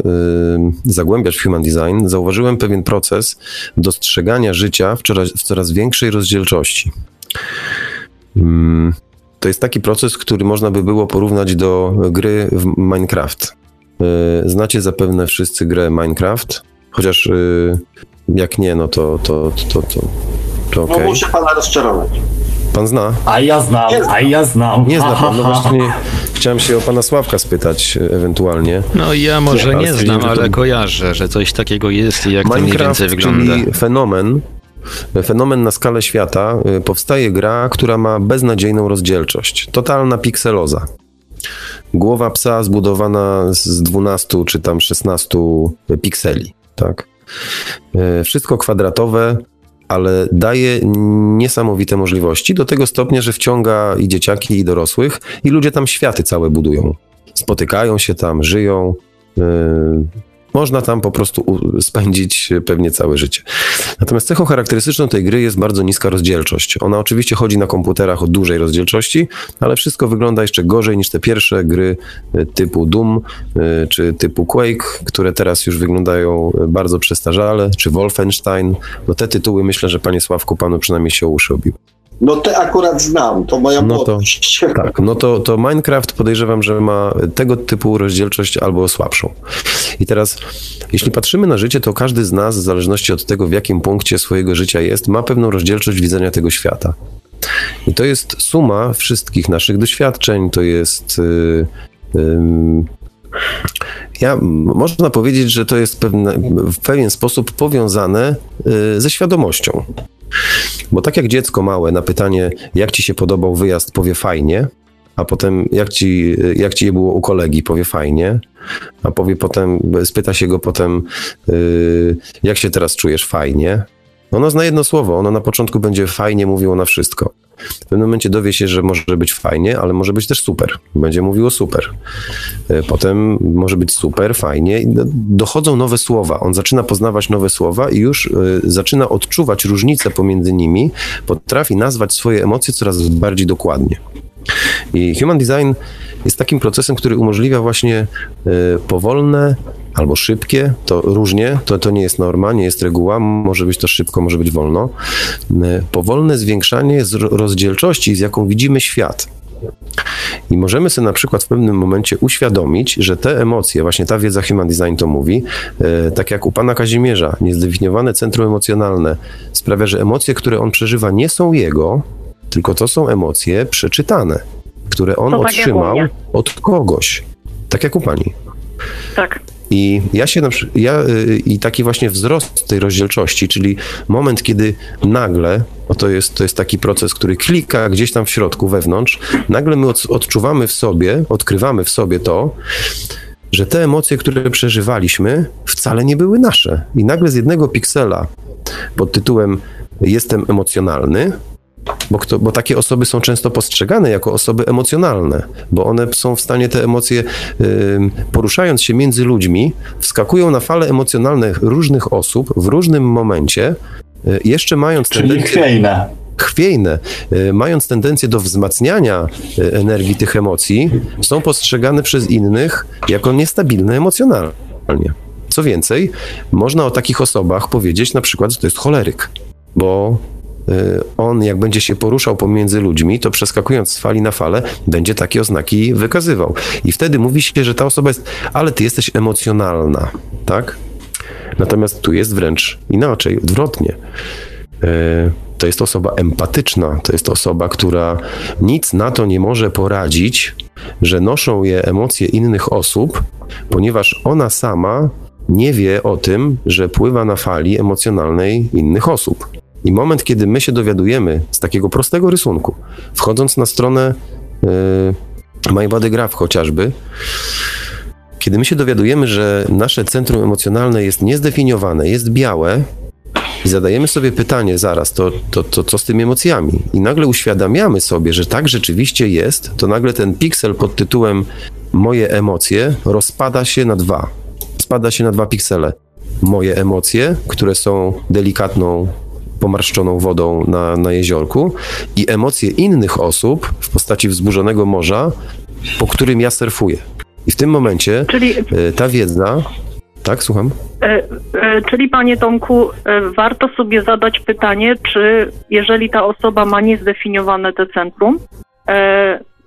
zagłębiać w human design, zauważyłem pewien proces dostrzegania życia w coraz, w coraz większej rozdzielczości. Mm, To jest taki proces, który można by było porównać do gry w Minecraft. Znacie zapewne wszyscy grę Minecraft, chociaż y, jak nie, no to, to, to, to, to No okej. muszę Pana rozczarować. Pan zna? A ja znam, a ja znam. Nie zna pan, no właśnie chciałem się o pana Sławka spytać ewentualnie. No ja może Nie, nie znam, ale kojarzę, że coś takiego jest i jak to mniej Minecraft, więcej wygląda. czyli fenomen, fenomen na skalę świata, y, powstaje gra, która ma beznadziejną rozdzielczość. Totalna pikseloza. Głowa psa zbudowana z 12 czy tam 16 pikseli, tak? Y, Wszystko kwadratowe, ale daje niesamowite możliwości do tego stopnia, że wciąga i dzieciaki, i dorosłych, i ludzie tam światy całe budują. spotykają się tam, żyją. Można tam po prostu spędzić pewnie całe życie. Natomiast cechą charakterystyczną tej gry jest bardzo niska rozdzielczość. Ona oczywiście chodzi na komputerach o dużej rozdzielczości, ale wszystko wygląda jeszcze gorzej niż te pierwsze gry y, typu Doom y, czy typu Quake, które teraz już wyglądają bardzo przestarzale, czy Wolfenstein. No te tytuły myślę, że panie Sławku panu przynajmniej się uszy obił. No te akurat znam, to moja No to- młodość. Tak, no to, to Minecraft podejrzewam, że ma tego typu rozdzielczość albo słabszą. I teraz, jeśli patrzymy na życie, to każdy z nas, w zależności od tego, w jakim punkcie swojego życia jest, ma pewną rozdzielczość widzenia tego świata. I to jest suma wszystkich naszych doświadczeń, to jest. Yy, ym, ja, można powiedzieć, że to jest pewne, w pewien sposób powiązane yy, ze świadomością. Bo tak jak dziecko małe na pytanie, jak ci się podobał wyjazd, powie fajnie, a potem jak ci, jak ci było u kolegi, powie fajnie, a powie potem, spyta się go potem, yy, jak się teraz czujesz fajnie. Ono zna jedno słowo, ono na początku będzie fajnie mówiło na wszystko. W pewnym momencie dowie się, że może być fajnie, ale może być też super. Będzie mówiło super. Yy, Potem może być super, fajnie. i Dochodzą nowe słowa. On zaczyna poznawać nowe słowa i już yy, zaczyna odczuwać różnice pomiędzy nimi. Potrafi nazwać swoje emocje coraz bardziej dokładnie. I human design jest takim procesem, który umożliwia właśnie y, powolne albo szybkie, to różnie, to, to nie jest norma, nie jest reguła, może być to szybko, może być wolno. Powolne zwiększanie rozdzielczości, z jaką widzimy świat. I możemy sobie na przykład w pewnym momencie uświadomić, że te emocje, właśnie ta wiedza Human Design to mówi, e, tak jak u pana Kazimierza, niezdefiniowane centrum emocjonalne sprawia, że emocje, które on przeżywa, nie są jego, tylko to są emocje przeczytane, które on To tak otrzymał od kogoś. Tak jak u pani. Tak. I ja się na przy- ja y, i taki właśnie wzrost tej rozdzielczości, czyli moment, kiedy nagle, bo to jest, to jest taki proces, który klika gdzieś tam w środku, wewnątrz, nagle my od, odczuwamy w sobie, odkrywamy w sobie to, że te emocje, które przeżywaliśmy, wcale nie były nasze. I nagle z jednego piksela pod tytułem Jestem emocjonalny, bo, kto, bo takie osoby są często postrzegane jako osoby emocjonalne, bo one są w stanie te emocje, poruszając się między ludźmi, wskakują na fale emocjonalne różnych osób w różnym momencie, y, jeszcze mając Czyli tendencję chwiejne. chwiejne, y, mając tendencję do wzmacniania y, energii tych emocji, są postrzegane przez innych jako niestabilne emocjonalnie. Co więcej, można o takich osobach powiedzieć na przykład, że to jest choleryk, bo on jak będzie się poruszał pomiędzy ludźmi, to przeskakując z fali na falę, będzie takie oznaki wykazywał. I wtedy mówi się, że ta osoba jest, ale ty jesteś emocjonalna, tak? Natomiast tu jest wręcz inaczej, odwrotnie. E, To jest osoba empatyczna, to jest osoba, która nic na to nie może poradzić, że noszą je emocje innych osób, ponieważ ona sama nie wie o tym, że pływa na fali emocjonalnej innych osób. I moment, kiedy my się dowiadujemy z takiego prostego rysunku, wchodząc na stronę yy, MyBodyGraph chociażby, kiedy my się dowiadujemy, że nasze centrum emocjonalne jest niezdefiniowane, jest białe, i zadajemy sobie pytanie zaraz, to, to, to co z tymi emocjami? I nagle uświadamiamy sobie, że tak rzeczywiście jest, to nagle ten piksel pod tytułem Moje emocje rozpada się na dwa. Spada się na dwa piksele. Moje emocje, które są delikatną, pomarszczoną wodą na, na jeziorku, i emocje innych osób w postaci wzburzonego morza, po którym ja surfuję. I w tym momencie Czyli, e, ta wiedza. Tak, słucham? e, e, czyli panie Tomku, warto sobie zadać pytanie, czy jeżeli ta osoba ma niezdefiniowane te centrum,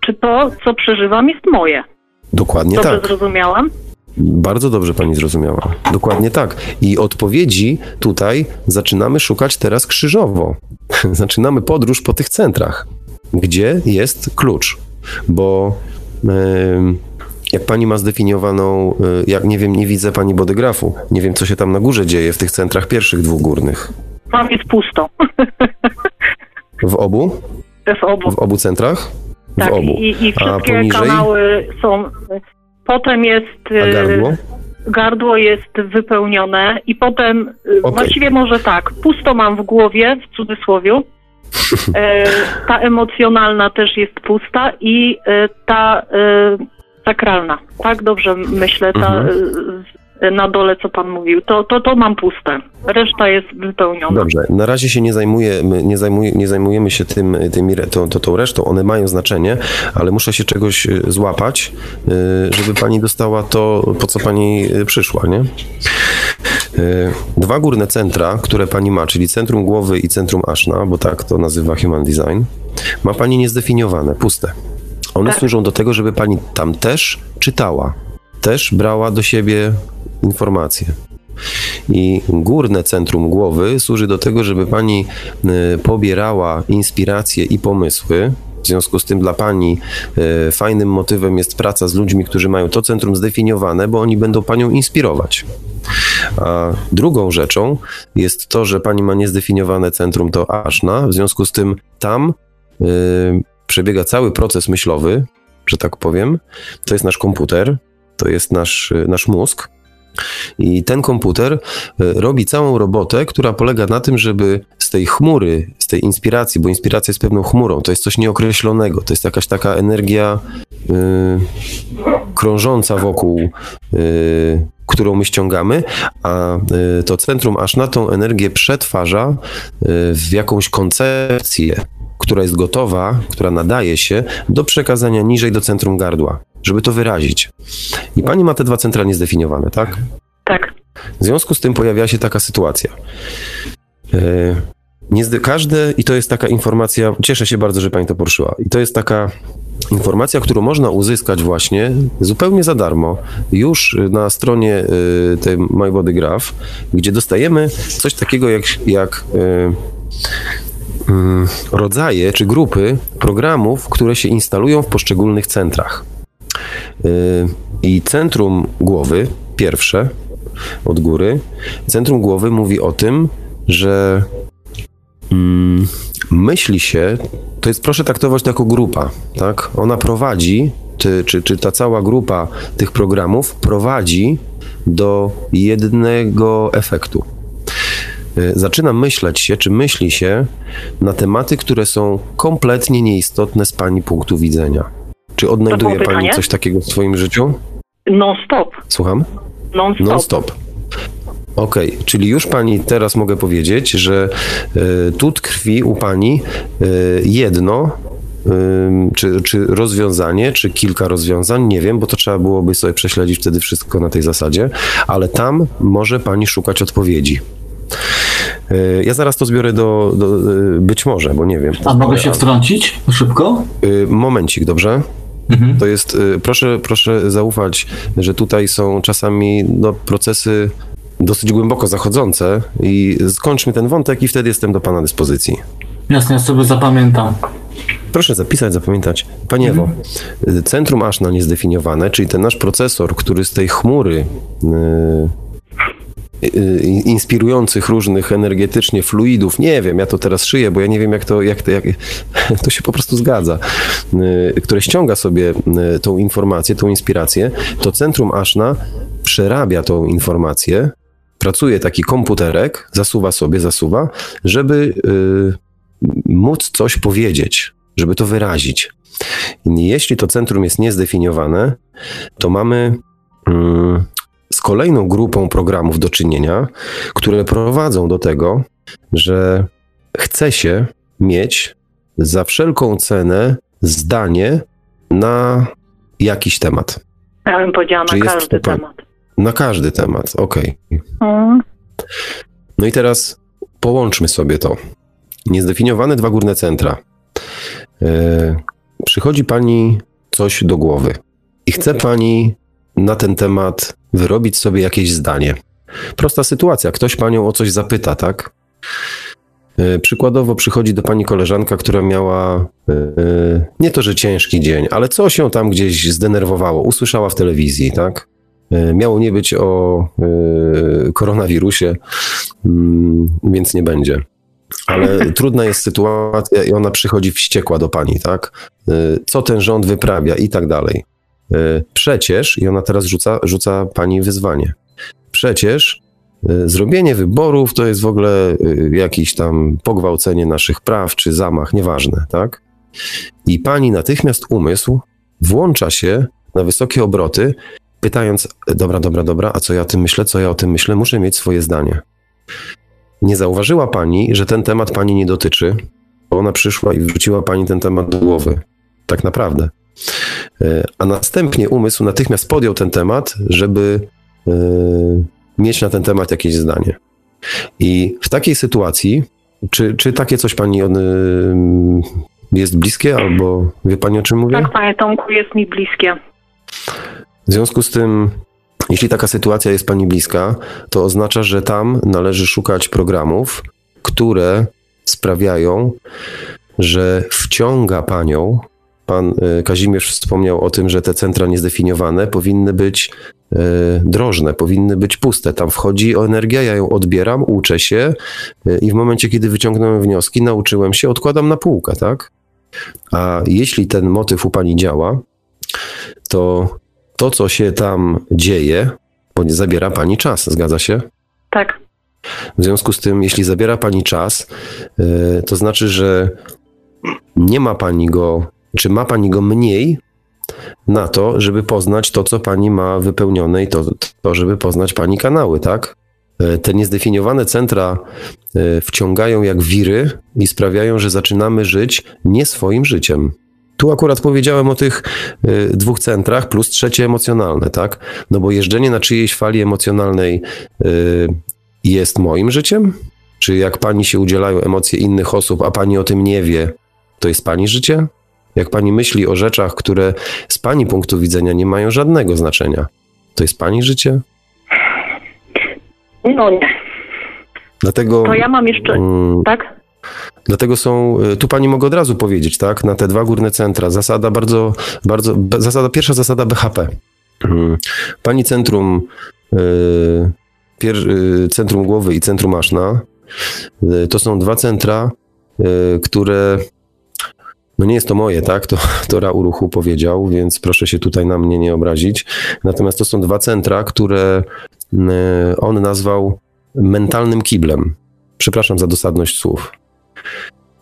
czy to, co przeżywam, jest moje? Dokładnie Dobrze tak. zrozumiałam? Bardzo dobrze pani zrozumiała. Dokładnie tak. I odpowiedzi tutaj zaczynamy szukać teraz krzyżowo. zaczynamy podróż po tych centrach, gdzie jest klucz. Bo em, jak pani ma zdefiniowaną, y, jak nie wiem, nie widzę pani bodygrafu, nie wiem, co się tam na górze dzieje w tych centrach pierwszych dwóch górnych. Tam jest pusto. W obu? w obu. W obu centrach? Tak, w obu. i, i A wszystkie poniżej? kanały są. Potem jest. A e, gardło? Gardło jest wypełnione i potem e, Okej. właściwie może tak, pusto mam w głowie, w cudzysłowie. E, ta emocjonalna też jest pusta i ta sakralna. Tak dobrze myślę, ta, Mhm. Na dole, co pan mówił. To, to, to mam puste. Reszta jest wypełniona. Dobrze, na razie się nie, zajmujemy, nie, nie zajmujemy się tym, tymi, tą, tą, tą resztą, one mają znaczenie, ale muszę się czegoś y, złapać, y, żeby pani dostała to, po co pani y, przyszła, nie? Dwa górne centra, które pani ma, czyli centrum głowy i centrum aszna, bo tak to nazywa Human Design, ma pani niezdefiniowane, puste. One Tak. służą do tego, żeby pani tam też czytała, też brała do siebie informacje. I górne centrum głowy służy do tego, żeby pani y, pobierała inspiracje i pomysły. W związku z tym dla pani y, fajnym motywem jest praca z ludźmi, którzy mają to centrum zdefiniowane, bo oni będą panią inspirować. A drugą rzeczą jest to, że pani ma niezdefiniowane centrum to aszna, w związku z tym tam y, przebiega cały proces myślowy, że tak powiem. To jest nasz komputer, to jest nasz, y, nasz mózg. I ten komputer y, robi całą robotę, która polega na tym, żeby z tej chmury, z tej inspiracji, bo inspiracja jest pewną chmurą, to jest coś nieokreślonego, to jest jakaś taka energia y, krążąca wokół, y, którą my ściągamy, a to centrum aż na tą energię przetwarza w jakąś koncepcję, która jest gotowa, która nadaje się do przekazania niżej do centrum gardła, żeby to wyrazić. I pani ma te dwa centra niezdefiniowane, tak? Tak. W związku z tym pojawiła się taka sytuacja. E, Nie każde, i to jest taka informacja, cieszę się bardzo, że pani to poruszyła, i to jest taka informacja, którą można uzyskać właśnie zupełnie za darmo, już na stronie e, tej My Body Graph, gdzie dostajemy coś takiego jak, jak e, rodzaje czy grupy programów, które się instalują w poszczególnych centrach. Y, I centrum głowy, pierwsze od góry, centrum głowy mówi o tym, że mm, myśli się, to jest proszę traktować to jako grupa, tak? Ona prowadzi, czy, czy ta cała grupa tych programów prowadzi do jednego efektu. Y, Zaczyna myśleć się, czy myśli się na tematy, które są kompletnie nieistotne z pani punktu widzenia. Czy odnajduje pani pytanie? coś takiego w swoim życiu? Non-stop. Słucham? Non-stop. Non-stop. Okej, czyli już pani teraz mogę powiedzieć, że y, tu tkwi u pani y, jedno, czy, czy rozwiązanie, czy kilka rozwiązań, nie wiem, bo to trzeba byłoby sobie prześledzić wtedy wszystko na tej zasadzie, ale tam może pani szukać odpowiedzi. Y, Ja zaraz to zbiorę do, do y, być może, bo nie wiem. A mogę się wtrącić szybko? Y, Momencik, dobrze? Mhm. To jest, proszę, proszę zaufać, że tutaj są czasami no, procesy dosyć głęboko zachodzące i skończmy ten wątek i wtedy jestem do Pana dyspozycji. Jasne, ja sobie zapamiętam. Proszę zapisać, zapamiętać. Panie Ewo, y, centrum Ashna niezdefiniowane, czyli ten nasz procesor, który z tej chmury inspirujących różnych energetycznie fluidów, nie wiem, ja to teraz szyję, bo ja nie wiem jak to, jak to, jak, to się po prostu zgadza, y, które ściąga sobie y, tą informację, tą inspirację, to centrum Ashna przerabia tą informację, pracuje taki komputerek, zasuwa sobie, zasuwa, żeby y, móc coś powiedzieć, żeby to wyrazić. Jeśli to centrum jest niezdefiniowane, to mamy mm, z kolejną grupą programów do czynienia, które prowadzą do tego, że chce się mieć za wszelką cenę zdanie na jakiś temat. Ja bym powiedziała na każdy temat. Na każdy temat, okej. Mm. No i teraz połączmy sobie to. Niezdefiniowane dwa górne centra. E, przychodzi pani coś do głowy i chce pani na ten temat wyrobić sobie jakieś zdanie. Prosta sytuacja. Ktoś panią o coś zapyta, tak? E, Przykładowo przychodzi do pani koleżanka, która miała e, nie to, że ciężki dzień, ale coś ją tam gdzieś zdenerwowało. Usłyszała w telewizji, tak? E, Miało nie być o koronawirusie, mm, więc nie będzie. Ale trudna jest sytuacja i ona przychodzi wściekła do pani, tak? Co ten rząd wyprawia i tak dalej. E, Przecież, i ona teraz rzuca, rzuca pani wyzwanie. Przecież e, zrobienie wyborów to jest w ogóle e, jakieś tam pogwałcenie naszych praw czy zamach, nieważne, tak? I pani natychmiast umysł włącza się na wysokie obroty, pytając, dobra, dobra, dobra, a co ja o tym myślę, co ja o tym myślę, muszę mieć swoje zdanie. Nie zauważyła pani, że ten temat pani nie dotyczy, bo ona przyszła i wrzuciła pani ten temat do głowy. Tak naprawdę. E, a następnie umysł natychmiast podjął ten temat, żeby e, mieć na ten temat jakieś zdanie. I w takiej sytuacji, czy, czy takie coś pani on, jest bliskie, albo wie pani o czym mówię? Tak, panie Tomku, jest mi bliskie. W związku z tym, jeśli taka sytuacja jest pani bliska, to oznacza, że tam należy szukać programów, które sprawiają, że wciąga panią. Pan y, Kazimierz wspomniał o tym, że te centra niezdefiniowane powinny być y, drożne, powinny być puste. Tam wchodzi energia, ja ją odbieram, uczę się y, i w momencie, kiedy wyciągnąłem wnioski, nauczyłem się, odkładam na półkę, tak? A jeśli ten motyw u pani działa, to to, co się tam dzieje, bo nie zabiera pani czas, zgadza się? Tak. W związku z tym, jeśli zabiera pani czas, to znaczy, że nie ma pani go, czy ma pani go mniej na to, żeby poznać to, co pani ma wypełnione i to, to żeby poznać pani kanały, tak? Yy, Te niezdefiniowane centra yy, wciągają jak wiry i sprawiają, że zaczynamy żyć nie swoim życiem. Tu akurat powiedziałem o tych y, dwóch centrach, plus trzecie emocjonalne, tak? No bo jeżdżenie na czyjejś fali emocjonalnej jest moim życiem? Czy jak pani się udzielają emocje innych osób, a pani o tym nie wie, to jest pani życie? Jak pani myśli o rzeczach, które z pani punktu widzenia nie mają żadnego znaczenia, to jest pani życie? No nie. Dlatego. To ja mam jeszcze, mm, tak? Dlatego są, y, tu pani mogę od razu powiedzieć, tak, na te dwa górne centra, zasada bardzo, bardzo, zasada, pierwsza zasada BHP. Mm. Pani centrum, y, pier, y, centrum głowy i centrum aszna, y, to są dwa centra, które, no nie jest to moje, tak, to, to Ra Uruchu powiedział, więc proszę się tutaj na mnie nie obrazić. Natomiast to są dwa centra, które y, on nazwał mentalnym kiblem. Przepraszam za dosadność słów.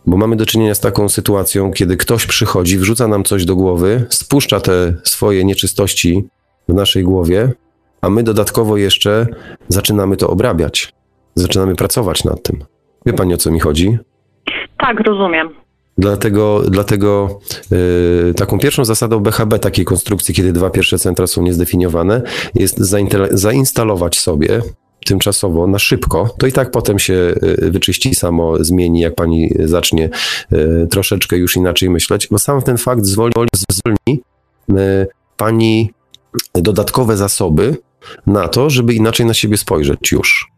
Bo mamy do czynienia z taką sytuacją, kiedy ktoś przychodzi, wrzuca nam coś do głowy, spuszcza te swoje nieczystości w naszej głowie, a my dodatkowo jeszcze zaczynamy to obrabiać. Zaczynamy pracować nad tym. Wie pani o co mi chodzi? Tak, rozumiem. Dlatego, dlatego yy, taką pierwszą zasadą BHB takiej konstrukcji, kiedy dwa pierwsze centra są niezdefiniowane, jest zainstalować sobie tymczasowo, na szybko, to i tak potem się y, wyczyści samo, zmieni, jak pani zacznie y, troszeczkę już inaczej myśleć, bo sam ten fakt zwolni, zwolni y, pani dodatkowe zasoby na to, żeby inaczej na siebie spojrzeć już.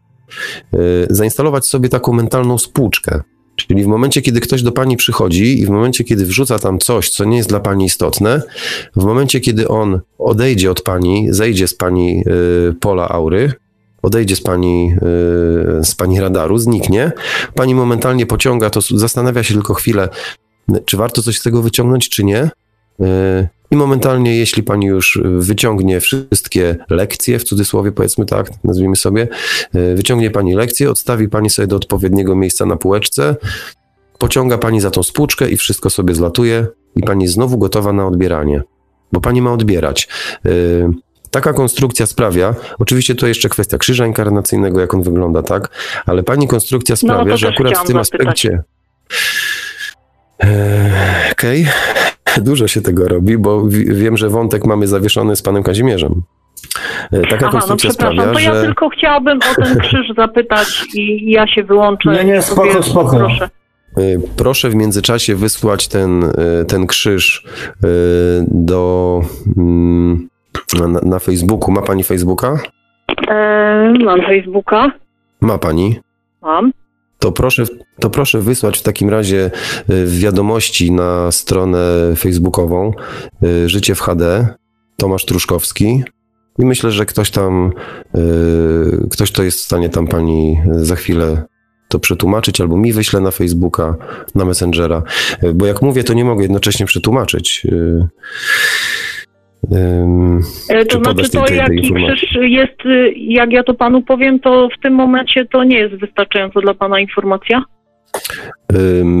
Zainstalować sobie taką mentalną spłuczkę. Czyli w momencie, kiedy ktoś do pani przychodzi i w momencie, kiedy wrzuca tam coś, co nie jest dla pani istotne, w momencie, kiedy on odejdzie od pani, zejdzie z pani y, pola aury, odejdzie z pani, y, z pani radaru, zniknie, pani momentalnie pociąga to, zastanawia się tylko chwilę, czy warto coś z tego wyciągnąć, czy nie. Y, I momentalnie, jeśli pani już wyciągnie wszystkie lekcje, w cudzysłowie powiedzmy tak, nazwijmy sobie, y, wyciągnie pani lekcje, odstawi pani sobie do odpowiedniego miejsca na półeczce, pociąga pani za tą spłuczkę i wszystko sobie zlatuje i pani jest znowu gotowa na odbieranie, bo pani ma odbierać. Y, Taka konstrukcja sprawia, oczywiście to jeszcze kwestia krzyża inkarnacyjnego, jak on wygląda, tak? Ale pani konstrukcja sprawia, to że akurat w tym aspekcie. Eee, Okej, dużo się tego robi, bo wi- wiem, że wątek mamy zawieszony z panem Kazimierzem. E, Taka Aha, no konstrukcja przepraszam, sprawia, to ja że. tylko chciałabym o ten krzyż zapytać i ja się wyłączę. Nie, nie, spoko, spoko. Proszę. Y, Proszę w międzyczasie wysłać ten, y, ten krzyż do, mm, na, na Facebooku. Ma pani Facebooka? E, mam Facebooka, Ma pani. mam. To proszę, to proszę wysłać w takim razie y, wiadomości na stronę facebookową y, Życie w HD, Tomasz Truszkowski. I myślę, że ktoś tam, y, ktoś to jest w stanie tam pani za chwilę to przetłumaczyć, albo mi wyśle na Facebooka, na Messengera. Bo jak mówię, to nie mogę jednocześnie przetłumaczyć. E, Czy to znaczy to tej- krzyż jest, jak ja to panu powiem, to w tym momencie to nie jest wystarczająco dla pana informacja.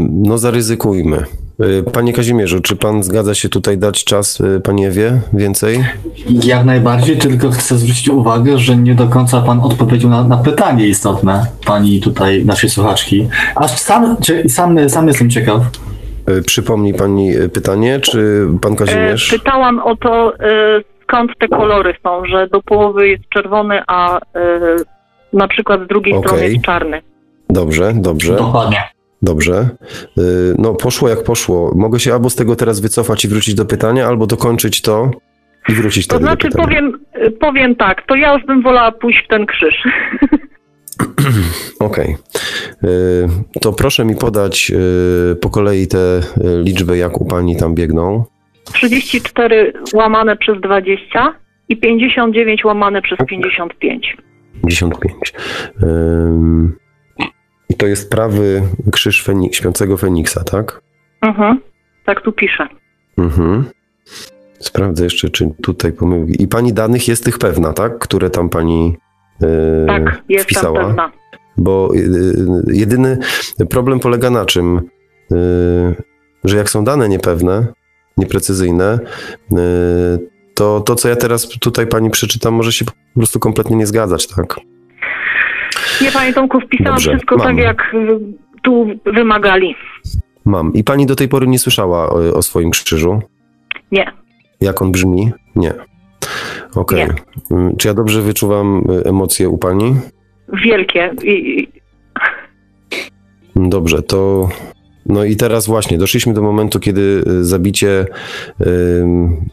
No zaryzykujmy. Y, Panie Kazimierzu, czy pan zgadza się tutaj dać czas y, pani Ewie więcej? Jak najbardziej, tylko chcę zwrócić uwagę, że nie do końca pan odpowiedział na, na pytanie istotne pani tutaj, naszej słuchaczki. Aż sam, sam, sam jestem ciekaw. Y, Przypomni pani pytanie, czy pan E, Kazimierz? Pytałam o to, e, skąd te kolory są, że do połowy jest czerwony, a e, na przykład z drugiej Okej. strony jest czarny. Dobrze, dobrze, Dokładnie. dobrze. Y, No poszło jak poszło. Mogę się albo z tego teraz wycofać i wrócić do pytania, albo dokończyć to i wrócić To wtedy znaczy do pytania. powiem, e, powiem tak, to ja już bym wolała pójść w ten krzyż. Okej. Y, To proszę mi podać y, po kolei te y, liczby, jak u pani tam biegną. 34 łamane przez 20 i 59 łamane przez 55. 55. Ym, I to jest prawy krzyż Feni- śpiącego Feniksa, tak? Mhm. Tak tu piszę. Mhm. Sprawdzę jeszcze, czy tutaj pomyłki. I pani danych jest tych pewna, tak? Które tam pani yy, Tak, jestem wpisała? pewna. Bo yy, jedyny problem polega na czym? Yy, że jak są dane niepewne, nieprecyzyjne, to to, co ja teraz tutaj pani przeczytam, może się po prostu kompletnie nie zgadzać, tak? Nie, panie Tomku, wpisałam Dobrze, wszystko mam. tak, jak y, tu wymagali. Mam. I pani do tej pory nie słyszała o, o swoim krzyżu? Nie. Jak on brzmi? Nie. Okej. Mm, Czy ja dobrze wyczuwam y, emocje u pani? Wielkie. I, i, Dobrze, to. No i teraz właśnie doszliśmy do momentu, kiedy y, zabicie y,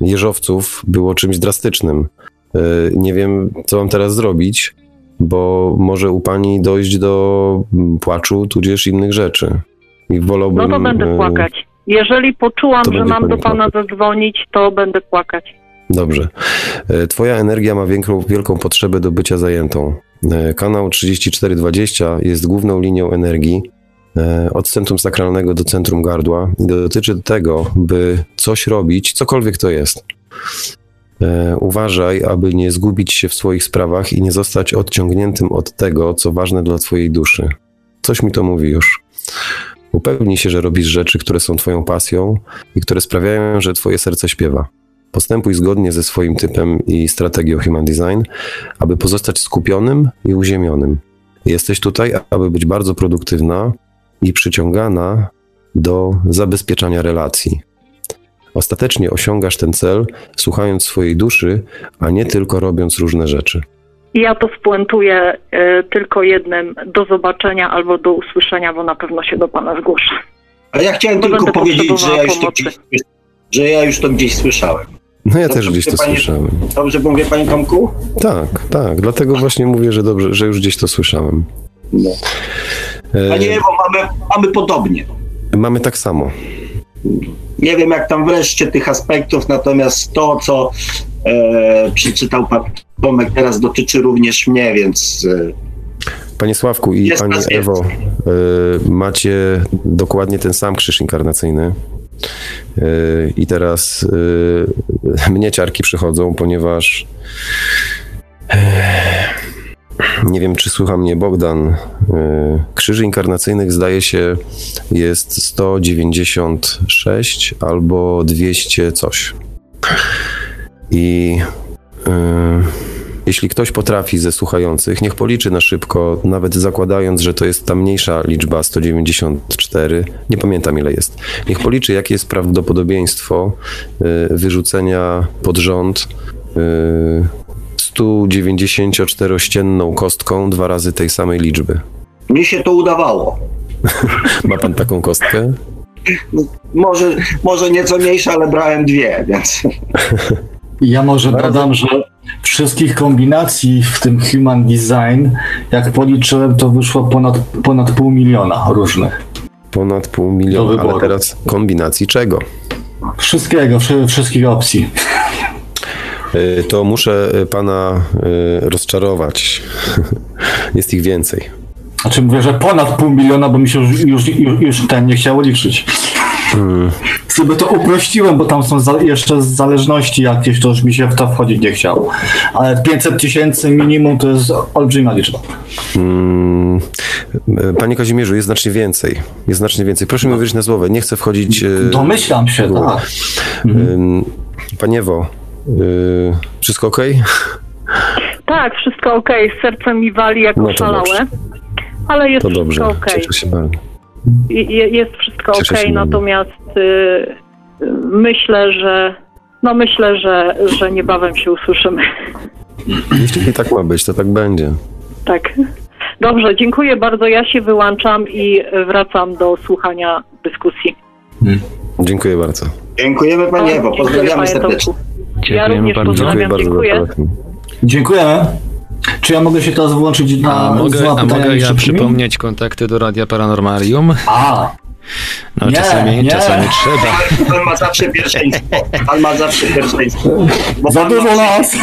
jeżowców było czymś drastycznym. Y, Nie wiem, co mam teraz zrobić, bo może u pani dojść do mm, płaczu, tudzież innych rzeczy. I wolałbym. no to będę y, płakać. Jeżeli poczułam, że mam do pana zadzwonić, to będę płakać. Dobrze. E, Twoja energia ma wielką, wielką potrzebę do bycia zajętą. E, Kanał 3420 jest główną linią energii e, od centrum sakralnego do centrum gardła i dotyczy tego, by coś robić, cokolwiek to jest. E, Uważaj, aby nie zgubić się w swoich sprawach i nie zostać odciągniętym od tego, co ważne dla Twojej duszy. Coś mi to mówi już. Upewnij się, że robisz rzeczy, które są Twoją pasją i które sprawiają, że Twoje serce śpiewa. Postępuj zgodnie ze swoim typem i strategią Human Design, aby pozostać skupionym i uziemionym. Jesteś tutaj, aby być bardzo produktywna i przyciągana do zabezpieczania relacji. Ostatecznie osiągasz ten cel, słuchając swojej duszy, a nie tylko robiąc różne rzeczy. Ja to spuentuję y, tylko jednym do zobaczenia albo do usłyszenia, bo na pewno się do pana zgłoszę. A ja chciałem Bo tylko powiedzieć, że ja, już to gdzieś, że ja już to gdzieś słyszałem. No ja No też gdzieś to wie pani- słyszałem. Dobrze mówię, panie Tomku? Tak, tak, dlatego właśnie mówię, że dobrze, że już gdzieś to słyszałem. No. Panie Ewo, mamy, mamy podobnie. mamy tak samo. Nie wiem, jak tam wreszcie tych aspektów, natomiast to, co e, przeczytał pan Tomek teraz dotyczy również mnie, więc e, Panie Sławku i Jest Pani Ewo, y, macie dokładnie ten sam krzyż inkarnacyjny. Y, I teraz y, mnie ciarki przychodzą, ponieważ y, nie wiem, czy słucha mnie Bogdan. Y, krzyży inkarnacyjnych zdaje się jest 196 albo 200 coś. I y, jeśli ktoś potrafi ze słuchających, niech policzy na szybko, nawet zakładając, że to jest ta mniejsza liczba 194, nie pamiętam ile jest. Niech policzy, jakie jest prawdopodobieństwo y, wyrzucenia pod rząd y, 194-ścienną kostką dwa razy tej samej liczby. mi się to udawało. Ma pan taką kostkę? Może, może nieco mniejsze, ale brałem dwie, więc Ja może Bardzo- dodam, że wszystkich kombinacji w tym Human Design, jak policzyłem, to wyszło ponad, ponad pół miliona różnych. Ponad pół miliona, ale teraz kombinacji czego? Wszystkiego, wszy, wszystkich opcji. Y, To muszę y, pana y, rozczarować. Jest ich więcej. Znaczy mówię, że ponad pół miliona, bo mi się już, już, już, już ten nie chciało liczyć. Hmm. Sobie to uprościłem, bo tam są za, jeszcze zależności jakieś, to już mi się w to wchodzić nie chciało. Ale 500 tysięcy minimum to jest olbrzymia liczba. Hmm. Panie Kazimierzu, jest znacznie więcej. Jest znacznie więcej. Proszę mi wierzyć na słowo. Nie chcę wchodzić. E, Domyślam się, tak. Mhm. Panie E, wszystko ok? Tak, wszystko ok. Serce mi wali jak no oszalałe. Ale jest to wszystko dobrze. ok. Cieszę się bardzo jest wszystko ok, natomiast y, myślę, że no myślę, że, że niebawem się usłyszymy. Jeśli tak ma być, to tak będzie. Tak. Dobrze, dziękuję bardzo. Ja się wyłączam i wracam do słuchania dyskusji. Hmm. Dziękuję bardzo. Dziękujemy Pani Ewo, pozdrawiamy serdecznie. Ja również bardzo. pozdrawiam, dziękuję. Dziękuję. Dziękujemy. Czy ja mogę się teraz włączyć na a mogę, a mogę ja przypomnieć kontakty do Radia Paranormalium? A, no nie, czasami, nie. czasami trzeba. Pan ma zawsze pierwszeństwo. Pan ma zawsze pierwszeństwo. Za dużo nas.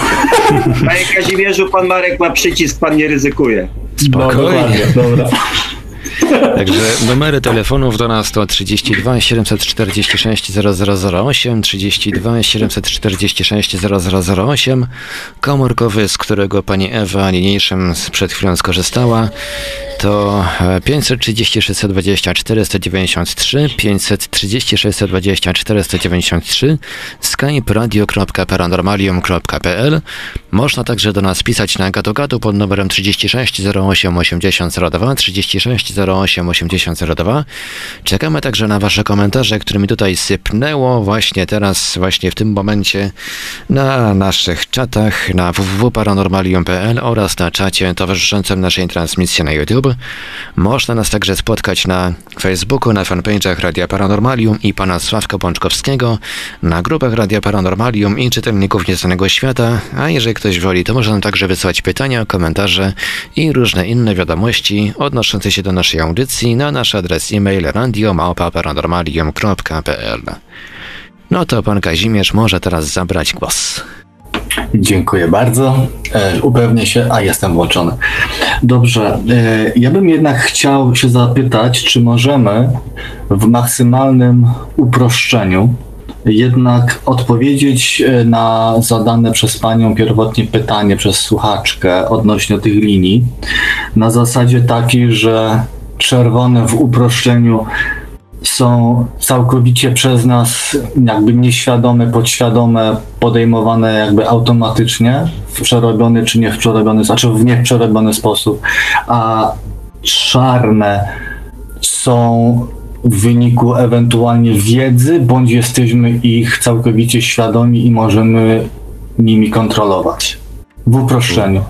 Panie Kazimierzu, pan Marek ma przycisk, pan nie ryzykuje. Spokojnie. No, dobra. Także numery telefonów do nas to 32 746 0008, 32 746 0008, komórkowy, z którego pani Ewa niniejszym przed chwilą skorzystała, to 530 620 493, 530 620 493, skype radio.paranormalium.pl. Można także do nas pisać na gadu pod numerem 36 08 80 02, 36 08 80 02. Czekamy także na Wasze komentarze, którymi tutaj sypnęło właśnie teraz, właśnie w tym momencie na naszych czatach na www.paranormalium.pl oraz na czacie towarzyszącym naszej transmisji na YouTube. Można nas także spotkać na Facebooku, na fanpage'ach Radia Paranormalium i pana Sławka Bączkowskiego, na grupach Radia Paranormalium i czytelników Nieznanego Świata, a jeżeli ktoś woli, to można także wysłać pytania, komentarze i różne inne wiadomości odnoszące się do naszej audycji na nasz adres e-mail radiomałpa.paranormalium.pl No to pan Kazimierz może teraz zabrać głos. Dziękuję bardzo. E, upewnię się, a jestem włączony. Dobrze, e, ja bym jednak chciał się zapytać, czy możemy w maksymalnym uproszczeniu jednak odpowiedzieć e, na zadane przez Panią pierwotnie pytanie przez słuchaczkę odnośnie tych linii. Na zasadzie takiej, że czerwone w uproszczeniu są całkowicie przez nas jakby nieświadome, podświadome, podejmowane jakby automatycznie w przerobiony czy nie w przerobiony, znaczy w nie w przerobiony sposób, a czarne są w wyniku ewentualnie wiedzy, bądź jesteśmy ich całkowicie świadomi i możemy nimi kontrolować. W uproszczeniu.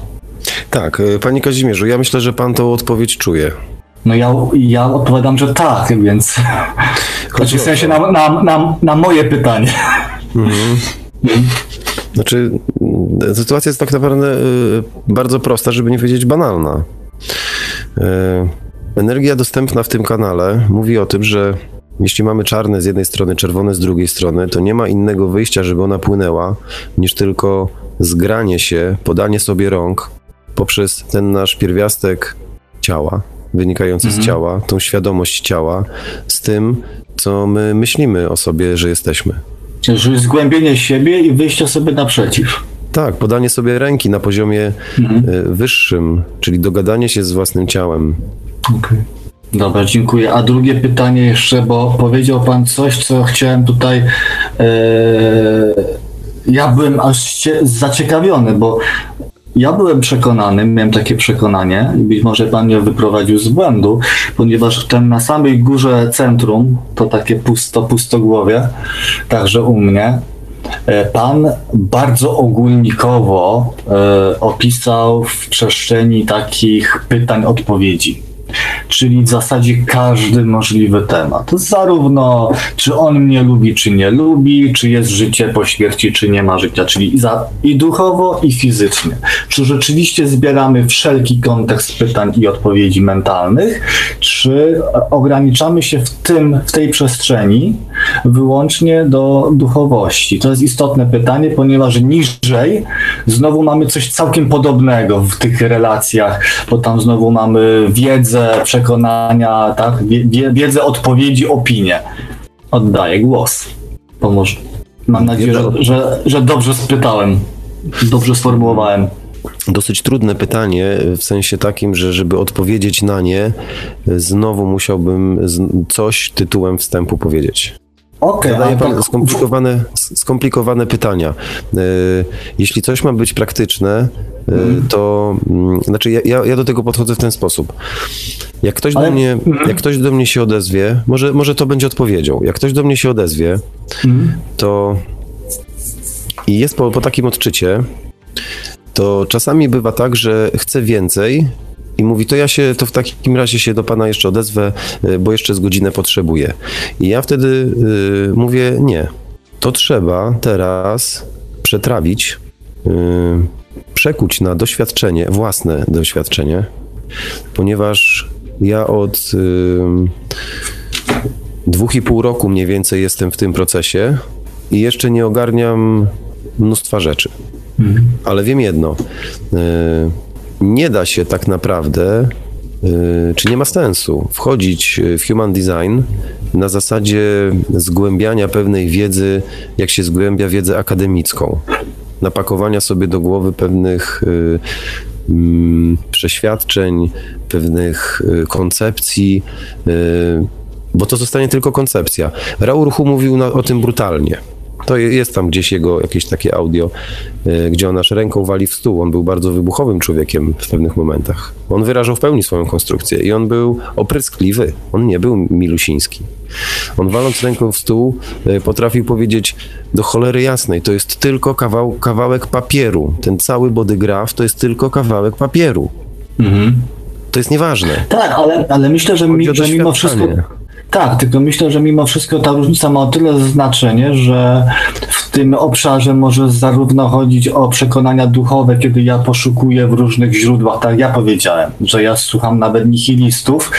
Tak, y, panie Kazimierzu, ja myślę, że pan tą odpowiedź czuje. No ja, ja odpowiadam, że tak, więc znaczy w sensie na, na, na, na moje pytanie. Mhm. Znaczy, sytuacja jest tak naprawdę y, bardzo prosta, żeby nie powiedzieć banalna. Energia dostępna w tym kanale mówi o tym, że jeśli mamy czarne z jednej strony, czerwone z drugiej strony, to nie ma innego wyjścia, żeby ona płynęła, niż tylko zgranie się, podanie sobie rąk poprzez ten nasz pierwiastek ciała, wynikający mhm. z ciała, tą świadomość ciała, z tym, co my myślimy o sobie, że jesteśmy. Czyli zgłębienie siebie i wyjście sobie naprzeciw. Tak, podanie sobie ręki na poziomie mhm. E, wyższym, czyli dogadanie się z własnym ciałem. Okej. Okay. Dobra, dziękuję. A drugie pytanie jeszcze, bo powiedział Pan coś, co chciałem tutaj. E, ja byłem aż zaciekawiony, bo ja byłem przekonany, miałem takie przekonanie, być może pan mnie wyprowadził z błędu, ponieważ ten na samej górze centrum, to takie pusto, pustogłowie, także u mnie, Pan bardzo ogólnikowo e, opisał w przestrzeni takich pytań, odpowiedzi czyli w zasadzie każdy możliwy temat. Zarówno czy on mnie lubi, czy nie lubi, czy jest życie po śmierci, czy nie ma życia, czyli za, i duchowo, i fizycznie. Czy rzeczywiście zbieramy wszelki kontekst pytań i odpowiedzi mentalnych, czy ograniczamy się w tym, w tej przestrzeni wyłącznie do duchowości? To jest istotne pytanie, ponieważ niżej znowu mamy coś całkiem podobnego w tych relacjach, bo tam znowu mamy wiedzę, przekonania, tak? wiedzę, odpowiedzi, opinie. oddaję głos. Pomoże. Mam nadzieję, że, że, że dobrze spytałem, dobrze sformułowałem. Dosyć trudne pytanie, w sensie takim, że żeby odpowiedzieć na nie, znowu musiałbym coś tytułem wstępu powiedzieć. Okay, Zadaje pan skomplikowane, skomplikowane pytania. E, jeśli coś ma być praktyczne, mm. to mm, znaczy ja, ja do tego podchodzę w ten sposób. Jak ktoś, Ale... do mnie, mm. jak ktoś do mnie się odezwie, może, może to będzie odpowiedzią. Jak ktoś do mnie się odezwie, mm. to i jest po, po takim odczycie, to czasami bywa tak, że chce więcej i mówi, to ja się, to w takim razie się do pana jeszcze odezwę, y, bo jeszcze z godzinę potrzebuję. I ja wtedy y, mówię, nie, to trzeba teraz przetrawić, y, przekuć na doświadczenie, własne doświadczenie, ponieważ ja od y, dwóch i pół roku mniej więcej jestem w tym procesie i jeszcze nie ogarniam mnóstwa rzeczy. Mhm. Ale wiem jedno. Y, nie da się tak naprawdę, y, czy nie ma sensu wchodzić w human design na zasadzie zgłębiania pewnej wiedzy, jak się zgłębia wiedzę akademicką. Napakowania sobie do głowy pewnych y, mm, przeświadczeń, pewnych koncepcji, bo to zostanie tylko koncepcja. Raurchu mówił na, o tym brutalnie. To jest tam gdzieś jego jakieś takie audio, e, gdzie on aż ręką wali w stół. On był bardzo wybuchowym człowiekiem w pewnych momentach. On wyrażał w pełni swoją konstrukcję i on był opryskliwy. On nie był milusiński. On waląc ręką w stół e, potrafił powiedzieć do cholery jasnej, to jest tylko kawał, kawałek papieru. Ten cały bodygraf to jest tylko kawałek papieru. Mhm. To jest nieważne. Tak, ale, ale myślę, że, mi, że mimo wszystko tak, tylko myślę, że mimo wszystko ta różnica ma o tyle znaczenie, że w tym obszarze może zarówno chodzić o przekonania duchowe, kiedy ja poszukuję w różnych źródłach, tak ja powiedziałem, że ja słucham nawet nihilistów,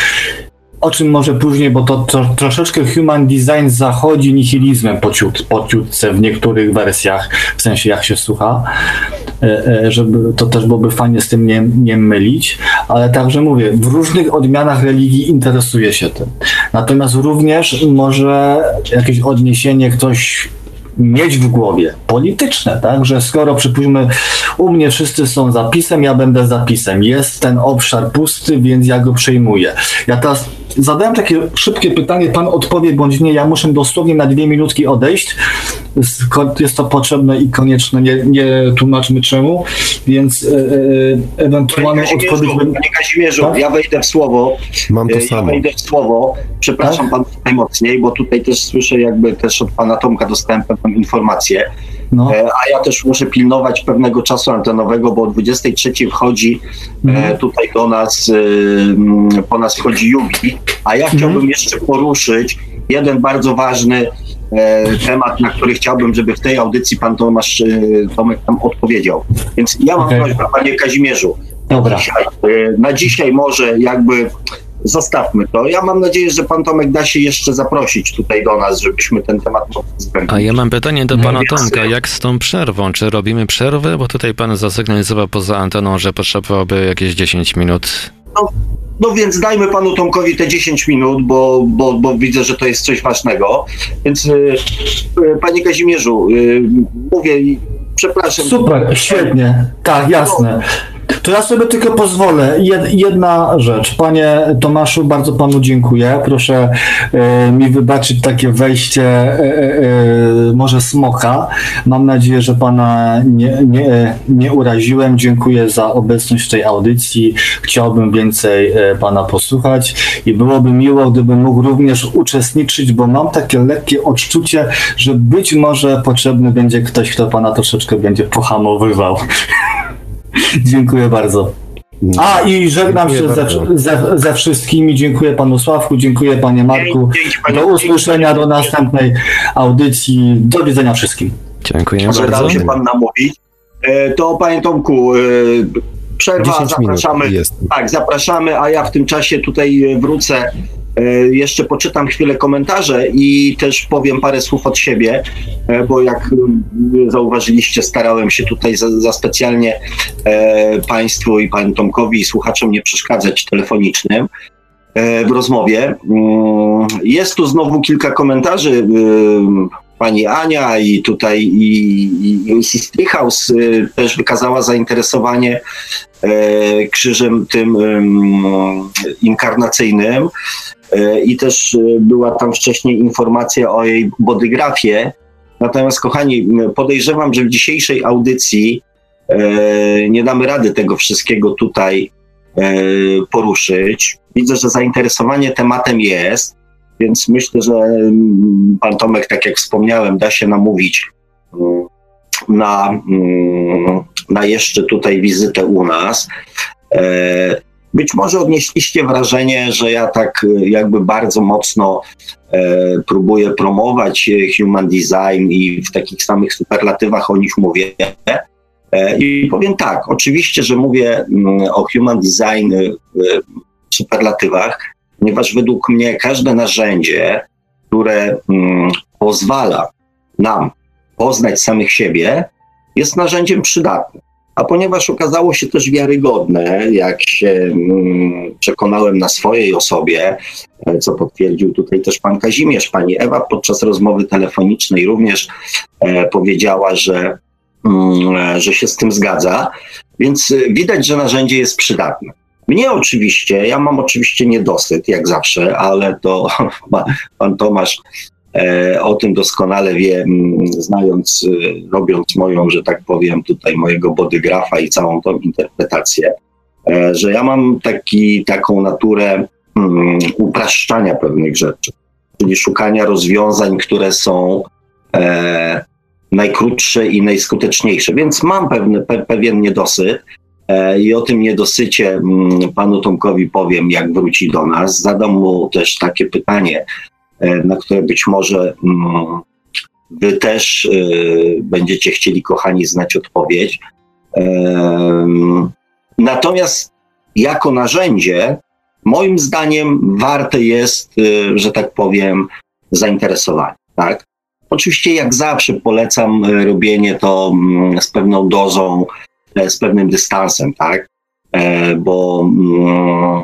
o czym może później, bo to, to troszeczkę human design zachodzi nihilizmem po, w niektórych wersjach, w sensie jak się słucha, e, e, żeby to też byłoby fajnie z tym nie, nie mylić, ale także mówię, w różnych odmianach religii interesuje się tym. Natomiast również może jakieś odniesienie ktoś mieć w głowie polityczne, tak, że skoro przypuśćmy u mnie wszyscy są zapisem, ja będę zapisem, jest ten obszar pusty, więc ja go przejmuję. Ja teraz zadałem takie szybkie pytanie, pan odpowie bądź nie, ja muszę dosłownie na dwie minutki odejść, jest to potrzebne i konieczne, nie, nie tłumaczmy czemu, więc e, e, ewentualnie odpowiedź... Panie Kazimierzu, tak? ja wejdę w słowo, Mam to e, ja samo. wejdę w słowo, przepraszam tak? pan najmocniej, bo tutaj też słyszę jakby też od pana Tomka dostałem pewną informację, no. E, a ja też muszę pilnować pewnego czasu antenowego, bo o 23 wchodzi mm. tutaj do nas, e, po nas wchodzi Jubi, a ja mhm. chciałbym mm. jeszcze poruszyć jeden bardzo ważny temat, na który chciałbym, żeby w tej audycji pan Tomasz Tomek tam odpowiedział. Więc ja mam okay. prośbę, panie Kazimierzu, Dobra. Na, dzisiaj, na dzisiaj może jakby zostawmy to. Ja mam nadzieję, że pan Tomek da się jeszcze zaprosić tutaj do nas, żebyśmy ten temat mogli. A ja mam pytanie do pana no, Tomka. Jak z tą przerwą? Czy robimy przerwę? Bo tutaj pan zasygnalizował poza anteną, że potrzebowałby jakieś 10 minut. No, no więc dajmy panu Tomkowi te 10 minut, bo, bo, bo widzę, że to jest coś ważnego. Więc yy, panie Kazimierzu, yy, mówię, przepraszam. Super, świetnie. Tak, jasne. To ja sobie tylko pozwolę. Jedna rzecz. Panie Tomaszu, bardzo panu dziękuję. Proszę e, mi wybaczyć takie wejście e, e, może smoka. Mam nadzieję, że pana nie, nie, nie uraziłem. Dziękuję za obecność w tej audycji. Chciałbym więcej pana posłuchać i byłoby miło, gdybym mógł również uczestniczyć, bo mam takie lekkie odczucie, że być może potrzebny będzie ktoś, kto pana troszeczkę będzie pohamowywał. Dziękuję bardzo. A i żegnam się ze, ze, ze, wszystkimi. Dziękuję panu Sławku, dziękuję panie Marku. Do usłyszenia, do następnej audycji. Do widzenia wszystkim. Dziękuję bardzo. Dał się pan namówić. E, to panie Tomku, e, przerwa, zapraszamy. Tak, zapraszamy, a ja w tym czasie tutaj wrócę jeszcze poczytam chwilę komentarze i też powiem parę słów od siebie, e, bo jak zauważyliście, starałem się tutaj za, za specjalnie e, Państwu i Panu Tomkowi i słuchaczom nie przeszkadzać telefonicznym. e, w rozmowie. Mm, jest tu znowu kilka komentarzy. Pani Ania i tutaj i, i, i też wykazała zainteresowanie e, krzyżem tym inkarnacyjnym. E, I też e, była tam wcześniej informacja o jej bodygrafie. Natomiast, kochani, podejrzewam, że w dzisiejszej audycji e, nie damy rady tego wszystkiego tutaj poruszyć. Widzę, że zainteresowanie tematem jest, więc myślę, że pan Tomek, tak jak wspomniałem, da się namówić na, na jeszcze tutaj wizytę u nas. Być może odnieśliście wrażenie, że ja tak e, jakby bardzo mocno e, próbuję promować e, human design i w takich samych superlatywach o nich mówię. E, I powiem tak, oczywiście, że mówię mm, o human design e, w superlatywach, ponieważ według mnie każde narzędzie, które mm, pozwala nam poznać samych siebie, jest narzędziem przydatnym. A ponieważ okazało się też wiarygodne, jak się mm, przekonałem na swojej osobie, e, co potwierdził tutaj też pan Kazimierz, pani Ewa podczas rozmowy telefonicznej również e, powiedziała, że, mm, e, że się z tym zgadza, więc widać, że narzędzie jest przydatne. Mnie oczywiście, ja mam oczywiście niedosyt, jak zawsze, ale to pa- pan Tomasz o tym doskonale wie, mm, znając, e, robiąc moją, że tak powiem, tutaj mojego bodygrafa i całą tą interpretację, e, że ja mam taki, taką naturę mm, upraszczania pewnych rzeczy, czyli szukania rozwiązań, które są e, najkrótsze i najskuteczniejsze. Więc mam pewny, pe, pewien niedosyt, E, I o tym niedosycie mm, panu Tomkowi powiem, jak wróci do nas. Zadam mu też takie pytanie, e, na które być może mm, wy też e, będziecie chcieli, kochani, znać odpowiedź. Em, Natomiast jako narzędzie, moim zdaniem, warte jest, e, że tak powiem, zainteresowanie. Tak? Oczywiście, jak zawsze, polecam e, robienie to mm, z pewną dozą e, z pewnym dystansem, tak? E, bo, mm,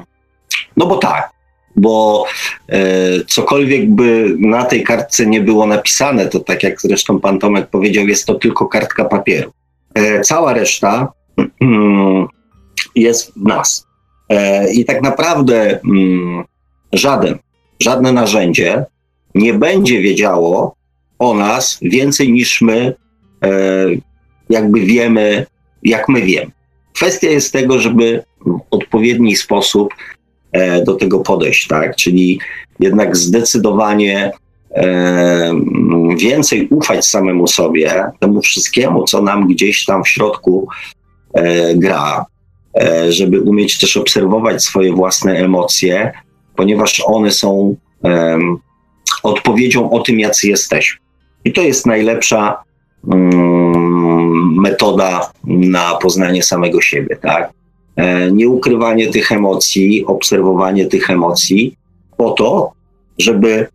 no bo tak, bo e, cokolwiek by na tej kartce nie było napisane, to tak jak zresztą pan Tomek powiedział, jest to tylko kartka papieru. E, cała reszta jest w nas. E, I tak naprawdę mm, żaden, żadne narzędzie nie będzie wiedziało o nas więcej niż my e, jakby wiemy jak my wiemy. Kwestia jest tego, żeby w odpowiedni sposób do tego podejść, tak? Czyli jednak zdecydowanie e, m, więcej ufać samemu sobie, temu wszystkiemu, co nam gdzieś tam w środku e, gra, e, żeby umieć też obserwować swoje własne emocje, ponieważ one są odpowiedzią o tym, jacy jesteśmy. I to jest najlepsza mm, metoda na poznanie samego siebie, tak? E, Nieukrywanie tych emocji, obserwowanie tych emocji po to, żeby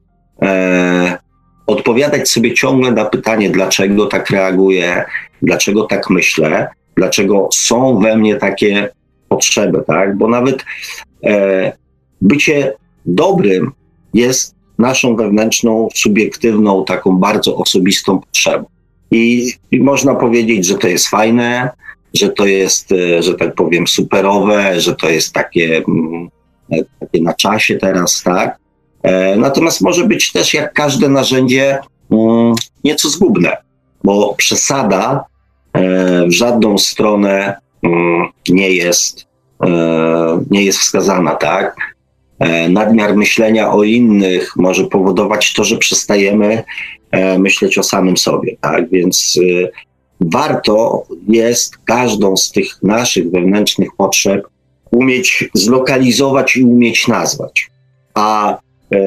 e, odpowiadać sobie ciągle na pytanie, dlaczego tak reaguję, dlaczego tak myślę, dlaczego są we mnie takie potrzeby, tak? Bo nawet e, bycie dobrym jest naszą wewnętrzną, subiektywną, taką bardzo osobistą potrzebą. I, I można powiedzieć, że to jest fajne, że to jest, e, że tak powiem, superowe, że to jest takie, mm, e, takie na czasie teraz, tak? E, Natomiast może być też, jak każde narzędzie, mm, nieco zgubne, bo przesada w żadną stronę mm, nie jest, nie jest wskazana, tak? Nadmiar myślenia o innych może powodować to, że przestajemy myśleć o samym sobie, tak? Więc warto jest każdą z tych naszych wewnętrznych potrzeb umieć zlokalizować i umieć nazwać. A e,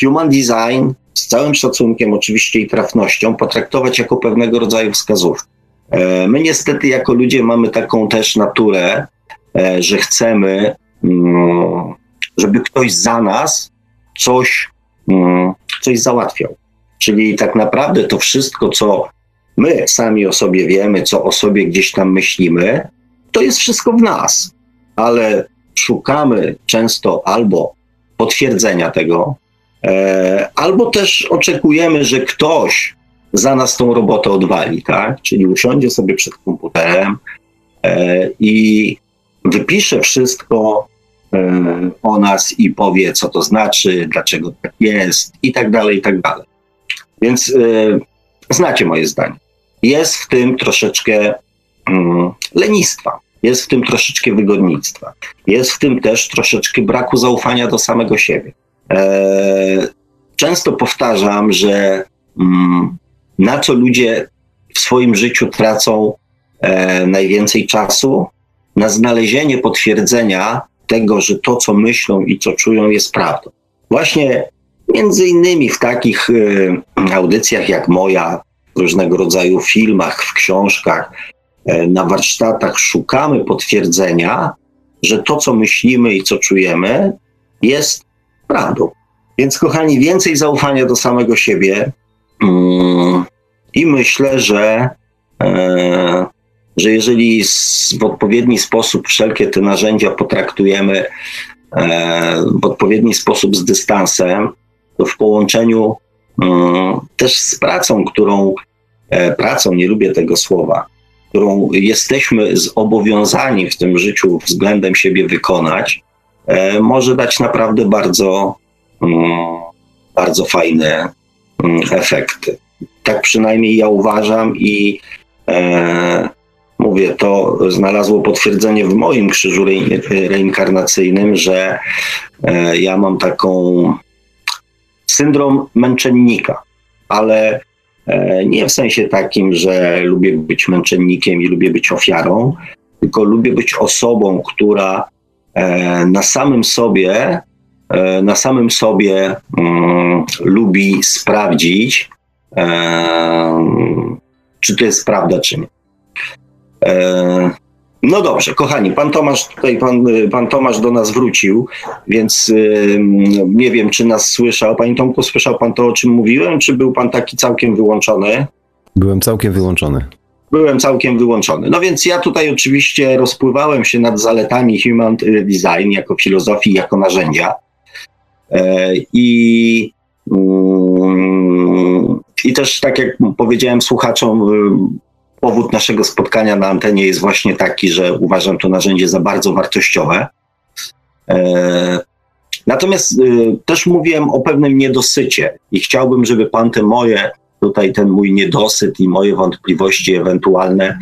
human design z całym szacunkiem oczywiście i trafnością potraktować jako pewnego rodzaju wskazówkę. E, my niestety jako ludzie mamy taką też naturę, e, że chcemy, mm, żeby ktoś za nas coś, mm, coś załatwiał. Czyli tak naprawdę to wszystko, co my sami o sobie wiemy, co o sobie gdzieś tam myślimy, to jest wszystko w nas. Ale szukamy często albo potwierdzenia tego, e, albo też oczekujemy, że ktoś za nas tą robotę odwali, tak? Czyli usiądzie sobie przed komputerem e, i wypisze wszystko e, o nas i powie, co to znaczy, dlaczego tak jest i tak dalej, i tak dalej. Więc e, znacie moje zdanie. Jest w tym troszeczkę mm, lenistwa, jest w tym troszeczkę wygodnictwa, jest w tym też troszeczkę braku zaufania do samego siebie. E, często powtarzam, że mm, na co ludzie w swoim życiu tracą e, najwięcej czasu? Na znalezienie potwierdzenia tego, że to, co myślą i co czują, jest prawdą. Właśnie między innymi w takich e, audycjach jak moja, różnego rodzaju filmach, w książkach, e, na warsztatach szukamy potwierdzenia, że to, co myślimy i co czujemy, jest prawdą. Więc, kochani, więcej zaufania do samego siebie, Mm, I myślę, że, e, że jeżeli w odpowiedni sposób wszelkie te narzędzia potraktujemy e, w odpowiedni sposób z dystansem, to w połączeniu mm, też z pracą, którą pracą, nie lubię tego słowa, którą jesteśmy zobowiązani w tym życiu względem siebie wykonać, może dać naprawdę bardzo, mm, bardzo fajne Mm, efekty. Tak przynajmniej ja uważam i e, mówię, to znalazło potwierdzenie w moim krzyżu re, reinkarnacyjnym, że e, ja mam taką syndrom męczennika, ale e, nie w sensie takim, że lubię być męczennikiem i lubię być ofiarą, tylko lubię być osobą, która e, na samym sobie E, na samym sobie um, lubi sprawdzić, czy to jest prawda, czy nie. No dobrze, kochani, pan Tomasz tutaj, pan, pan Tomasz do nas wrócił, więc nie wiem, czy nas słyszał. Panie Tomku, słyszał pan to, o czym mówiłem, czy był pan taki całkiem wyłączony? Byłem całkiem wyłączony. Byłem całkiem wyłączony. No więc ja tutaj oczywiście rozpływałem się nad zaletami human design jako filozofii, jako narzędzia. E, I, mm, I też, tak jak powiedziałem słuchaczom, y, powód naszego spotkania na antenie jest właśnie taki, że uważam to narzędzie za bardzo wartościowe. E, natomiast y, też mówiłem o pewnym niedosycie i chciałbym, żeby pan te moje, tutaj ten mój niedosyt i moje wątpliwości ewentualne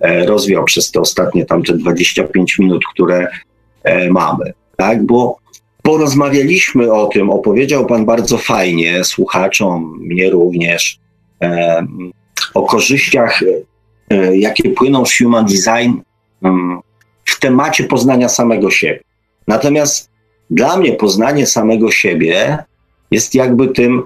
e, rozwiał przez te ostatnie tamte 25 minut, które mamy. Tak, bo porozmawialiśmy o tym, opowiedział Pan bardzo fajnie słuchaczom, mnie również, e, o korzyściach, e, jakie płyną z human design e, w temacie poznania samego siebie. Natomiast dla mnie poznanie samego siebie jest jakby tym,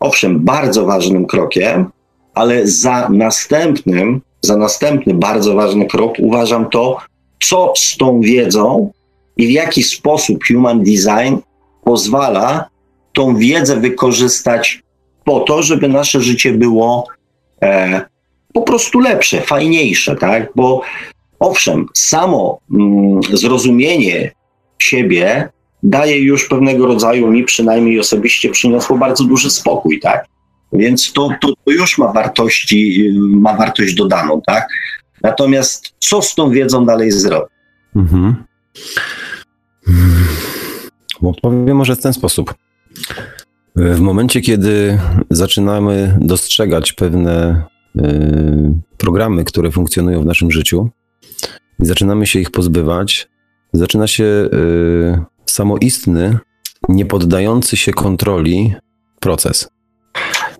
owszem, bardzo ważnym krokiem, ale za następnym, za następny bardzo ważny krok uważam to, co z tą wiedzą i w jaki sposób human design pozwala tą wiedzę wykorzystać po to, żeby nasze życie było e, po prostu lepsze, fajniejsze, tak? Bo owszem, samo mm, zrozumienie siebie daje już pewnego rodzaju, mi przynajmniej osobiście przyniosło bardzo duży spokój, tak? Więc to, to, to już ma wartości, ma wartość dodaną, tak? Natomiast co z tą wiedzą dalej zrobić? Mhm. Bo powiem może w ten sposób. W momencie, kiedy zaczynamy dostrzegać pewne y, programy, które funkcjonują w naszym życiu i zaczynamy się ich pozbywać, zaczyna się y, samoistny, niepoddający się kontroli proces.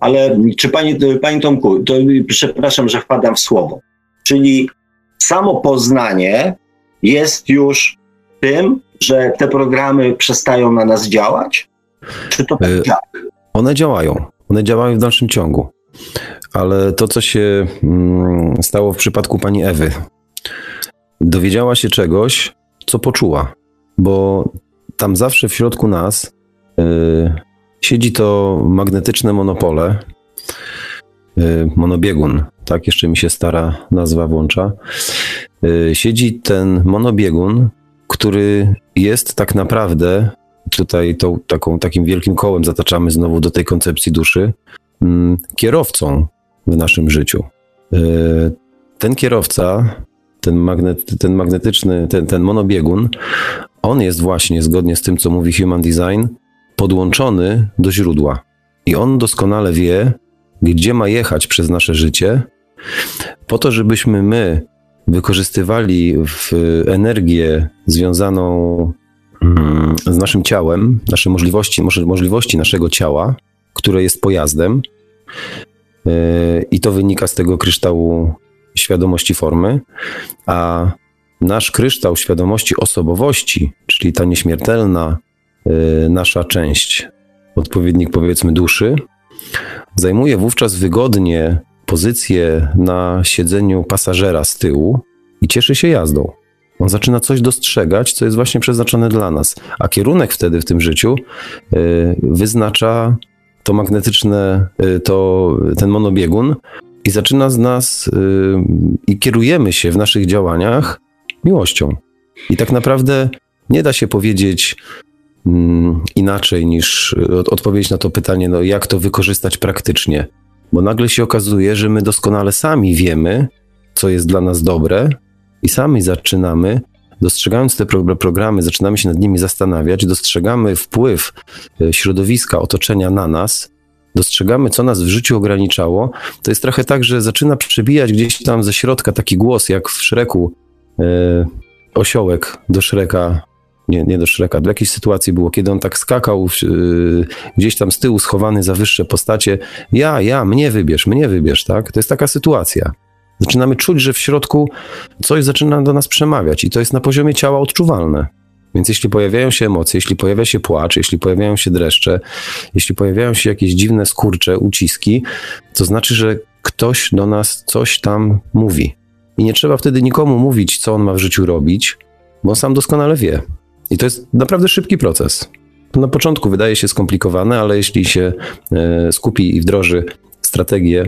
Ale czy pani, pani Tomku, to przepraszam, że wpadam w słowo. Czyli samo poznanie jest już tym, że te programy przestają na nas działać? Czy to tak działa? One działają. One działają w dalszym ciągu. Ale to, co się mm, stało w przypadku pani Ewy, dowiedziała się czegoś, co poczuła, bo tam zawsze w środku nas y, siedzi to magnetyczne monopole, y, monobiegun, tak jeszcze mi się stara nazwa włącza. Y, siedzi ten monobiegun, który jest tak naprawdę, tutaj tą, taką, takim wielkim kołem zataczamy znowu do tej koncepcji duszy, mm, kierowcą w naszym życiu. E, ten kierowca, ten, magnet, ten magnetyczny, ten, ten monobiegun, on jest właśnie, zgodnie z tym, co mówi Human Design, podłączony do źródła. I on doskonale wie, gdzie ma jechać przez nasze życie, po to, żebyśmy my wykorzystywali w energię związaną mm, z naszym ciałem, nasze możliwości, możliwości naszego ciała, które jest pojazdem. E, I to wynika z tego kryształu świadomości formy, a nasz kryształ świadomości osobowości, czyli ta nieśmiertelna e, nasza część, odpowiednik powiedzmy duszy, zajmuje wówczas wygodnie pozycję na siedzeniu pasażera z tyłu i cieszy się jazdą. On zaczyna coś dostrzegać, co jest właśnie przeznaczone dla nas, a kierunek wtedy w tym życiu y, wyznacza to magnetyczne, y, to, ten monobiegun i zaczyna z nas y, i kierujemy się w naszych działaniach miłością. I tak naprawdę nie da się powiedzieć mm, inaczej niż odpowiedzieć na to pytanie, no jak to wykorzystać praktycznie. Bo nagle się okazuje, że my doskonale sami wiemy, co jest dla nas dobre, i sami zaczynamy, dostrzegając te programy, zaczynamy się nad nimi zastanawiać, dostrzegamy wpływ e, środowiska, otoczenia na nas, dostrzegamy, co nas w życiu ograniczało. To jest trochę tak, że zaczyna przebijać gdzieś tam ze środka taki głos, jak w Szreku, e, osiołek do Szreka nie, nie do Szreka, do jakiejś sytuacji było, kiedy on tak skakał yy, gdzieś tam z tyłu schowany za wyższe postacie. Ja, ja, mnie wybierz, mnie wybierz, tak? To jest taka sytuacja. Zaczynamy czuć, że w środku coś zaczyna do nas przemawiać i to jest na poziomie ciała odczuwalne. Więc jeśli pojawiają się emocje, jeśli pojawia się płacz, jeśli pojawiają się dreszcze, jeśli pojawiają się jakieś dziwne skurcze, uciski, to znaczy, że ktoś do nas coś tam mówi. I nie trzeba wtedy nikomu mówić, co on ma w życiu robić, bo on sam doskonale wie. I to jest naprawdę szybki proces. Na początku wydaje się skomplikowane, ale jeśli się e, skupi i wdroży strategię,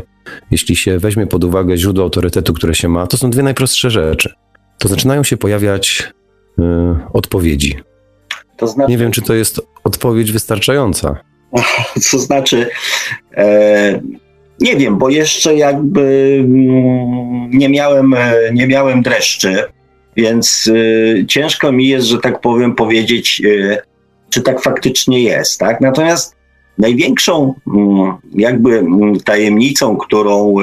jeśli się weźmie pod uwagę źródło autorytetu, które się ma, to są dwie najprostsze rzeczy. To zaczynają się pojawiać y, odpowiedzi. To znaczy... Nie wiem, czy to jest odpowiedź wystarczająca. To znaczy, e, nie wiem, bo jeszcze jakby mm, nie miałem, e, nie miałem dreszczy, więc y, ciężko mi jest, że tak powiem, powiedzieć, y, czy tak faktycznie jest. Tak? Natomiast Największą mm, jakby mm, tajemnicą, którą,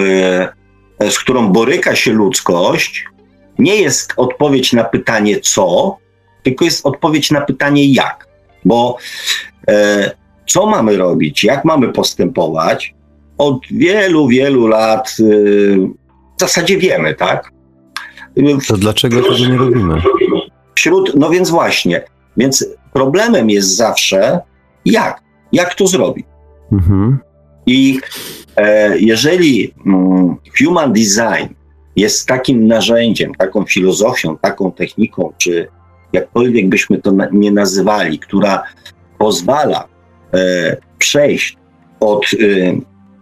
e, z którą boryka się ludzkość, nie jest odpowiedź na pytanie co, tylko jest odpowiedź na pytanie jak. Bo e, co mamy robić, jak mamy postępować, od wielu, wielu lat e, w zasadzie wiemy, tak? To dlaczego tego nie robimy? Wśród, no więc właśnie, więc problemem jest zawsze jak. Jak to zrobić? Mhm. I e, jeżeli mm, human design jest takim narzędziem, taką filozofią, taką techniką, czy jakkolwiek byśmy to na, nie nazywali, która pozwala e, przejść od e,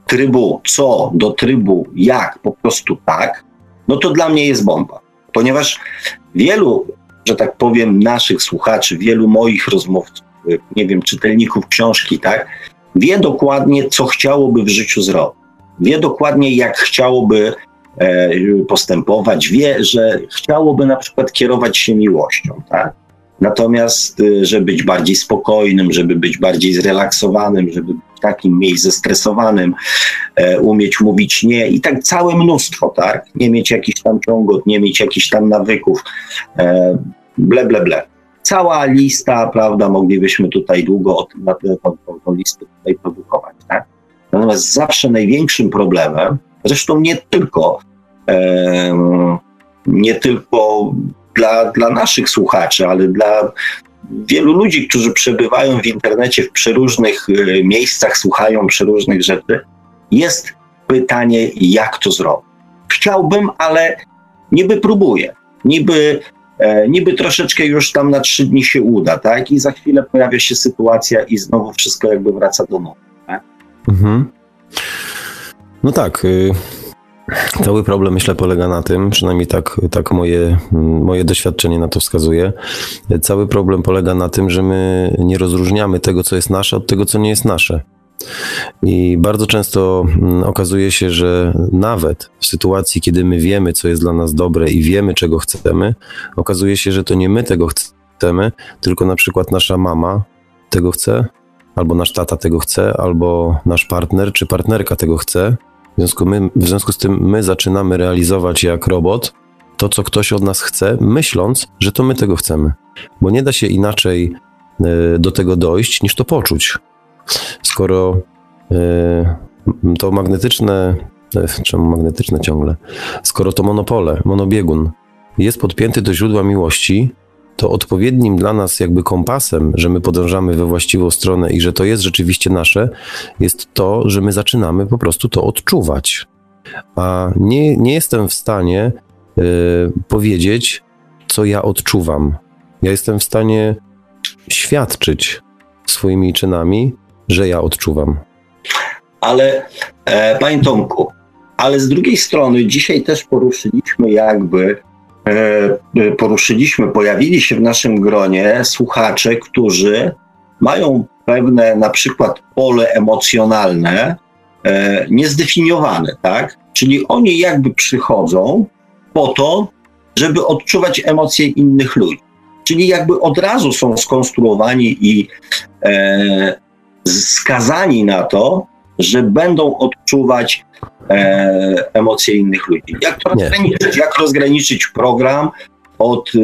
trybu co do trybu jak, po prostu tak, no to dla mnie jest bomba. Ponieważ wielu, że tak powiem, naszych słuchaczy, wielu moich rozmówców, nie wiem, czytelników książki, tak, wie dokładnie, co chciałoby w życiu zrobić. Wie dokładnie, jak chciałoby e, postępować, wie, że chciałoby na przykład kierować się miłością, tak? Natomiast, e, żeby być bardziej spokojnym, żeby być bardziej zrelaksowanym, żeby być takim mniej zestresowanym, e, umieć mówić nie i tak całe mnóstwo, tak? Nie mieć jakichś tam ciągot, nie mieć jakichś tam nawyków, e, ble, ble, ble cała lista, prawda, moglibyśmy tutaj długo na tę listę tutaj produkować, tak? Natomiast zawsze największym problemem, zresztą nie tylko, e, nie tylko dla, dla naszych słuchaczy, ale dla wielu ludzi, którzy przebywają w internecie w przeróżnych e, miejscach, słuchają przeróżnych rzeczy, jest pytanie, jak to zrobić. Chciałbym, ale niby próbuję. Niby niby troszeczkę już tam na trzy dni się uda, tak? I za chwilę pojawia się sytuacja i znowu wszystko jakby wraca do normy. Tak? Mhm. No tak. Y Cały problem, myślę, polega na tym, przynajmniej tak, tak moje, moje doświadczenie na to wskazuje. Cały problem polega na tym, że my nie rozróżniamy tego, co jest nasze, od tego, co nie jest nasze. I bardzo często mm, okazuje się, że nawet w sytuacji, kiedy my wiemy, co jest dla nas dobre i wiemy, czego chcemy, okazuje się, że to nie my tego chcemy, tylko na przykład nasza mama tego chce, albo nasz tata tego chce, albo nasz partner czy partnerka tego chce. W związku, my, w związku z tym my zaczynamy realizować jak robot to, co ktoś od nas chce, myśląc, że to my tego chcemy. Bo nie da się inaczej e, do tego dojść, niż to poczuć. Skoro e, to magnetyczne, e, czemu magnetyczne ciągle? Skoro to monopole, monobiegun jest podpięty do źródła miłości, to odpowiednim dla nas jakby kompasem, że my podążamy we właściwą stronę i że to jest rzeczywiście nasze, jest to, że my zaczynamy po prostu to odczuwać. A nie, nie jestem w stanie y, powiedzieć, co ja odczuwam. Ja jestem w stanie świadczyć swoimi czynami, że ja odczuwam. Ale, e, panie Tomku, ale z drugiej strony dzisiaj też poruszyliśmy jakby E, e, poruszyliśmy, pojawili się w naszym gronie słuchacze, którzy mają pewne na przykład pole emocjonalne e, niezdefiniowane, tak? Czyli oni jakby przychodzą po to, żeby odczuwać emocje innych ludzi. Czyli jakby od razu są skonstruowani i e, skazani na to, że będą odczuwać e, emocje innych ludzi. Jak to rozgraniczyć? Jak rozgraniczyć program od, e,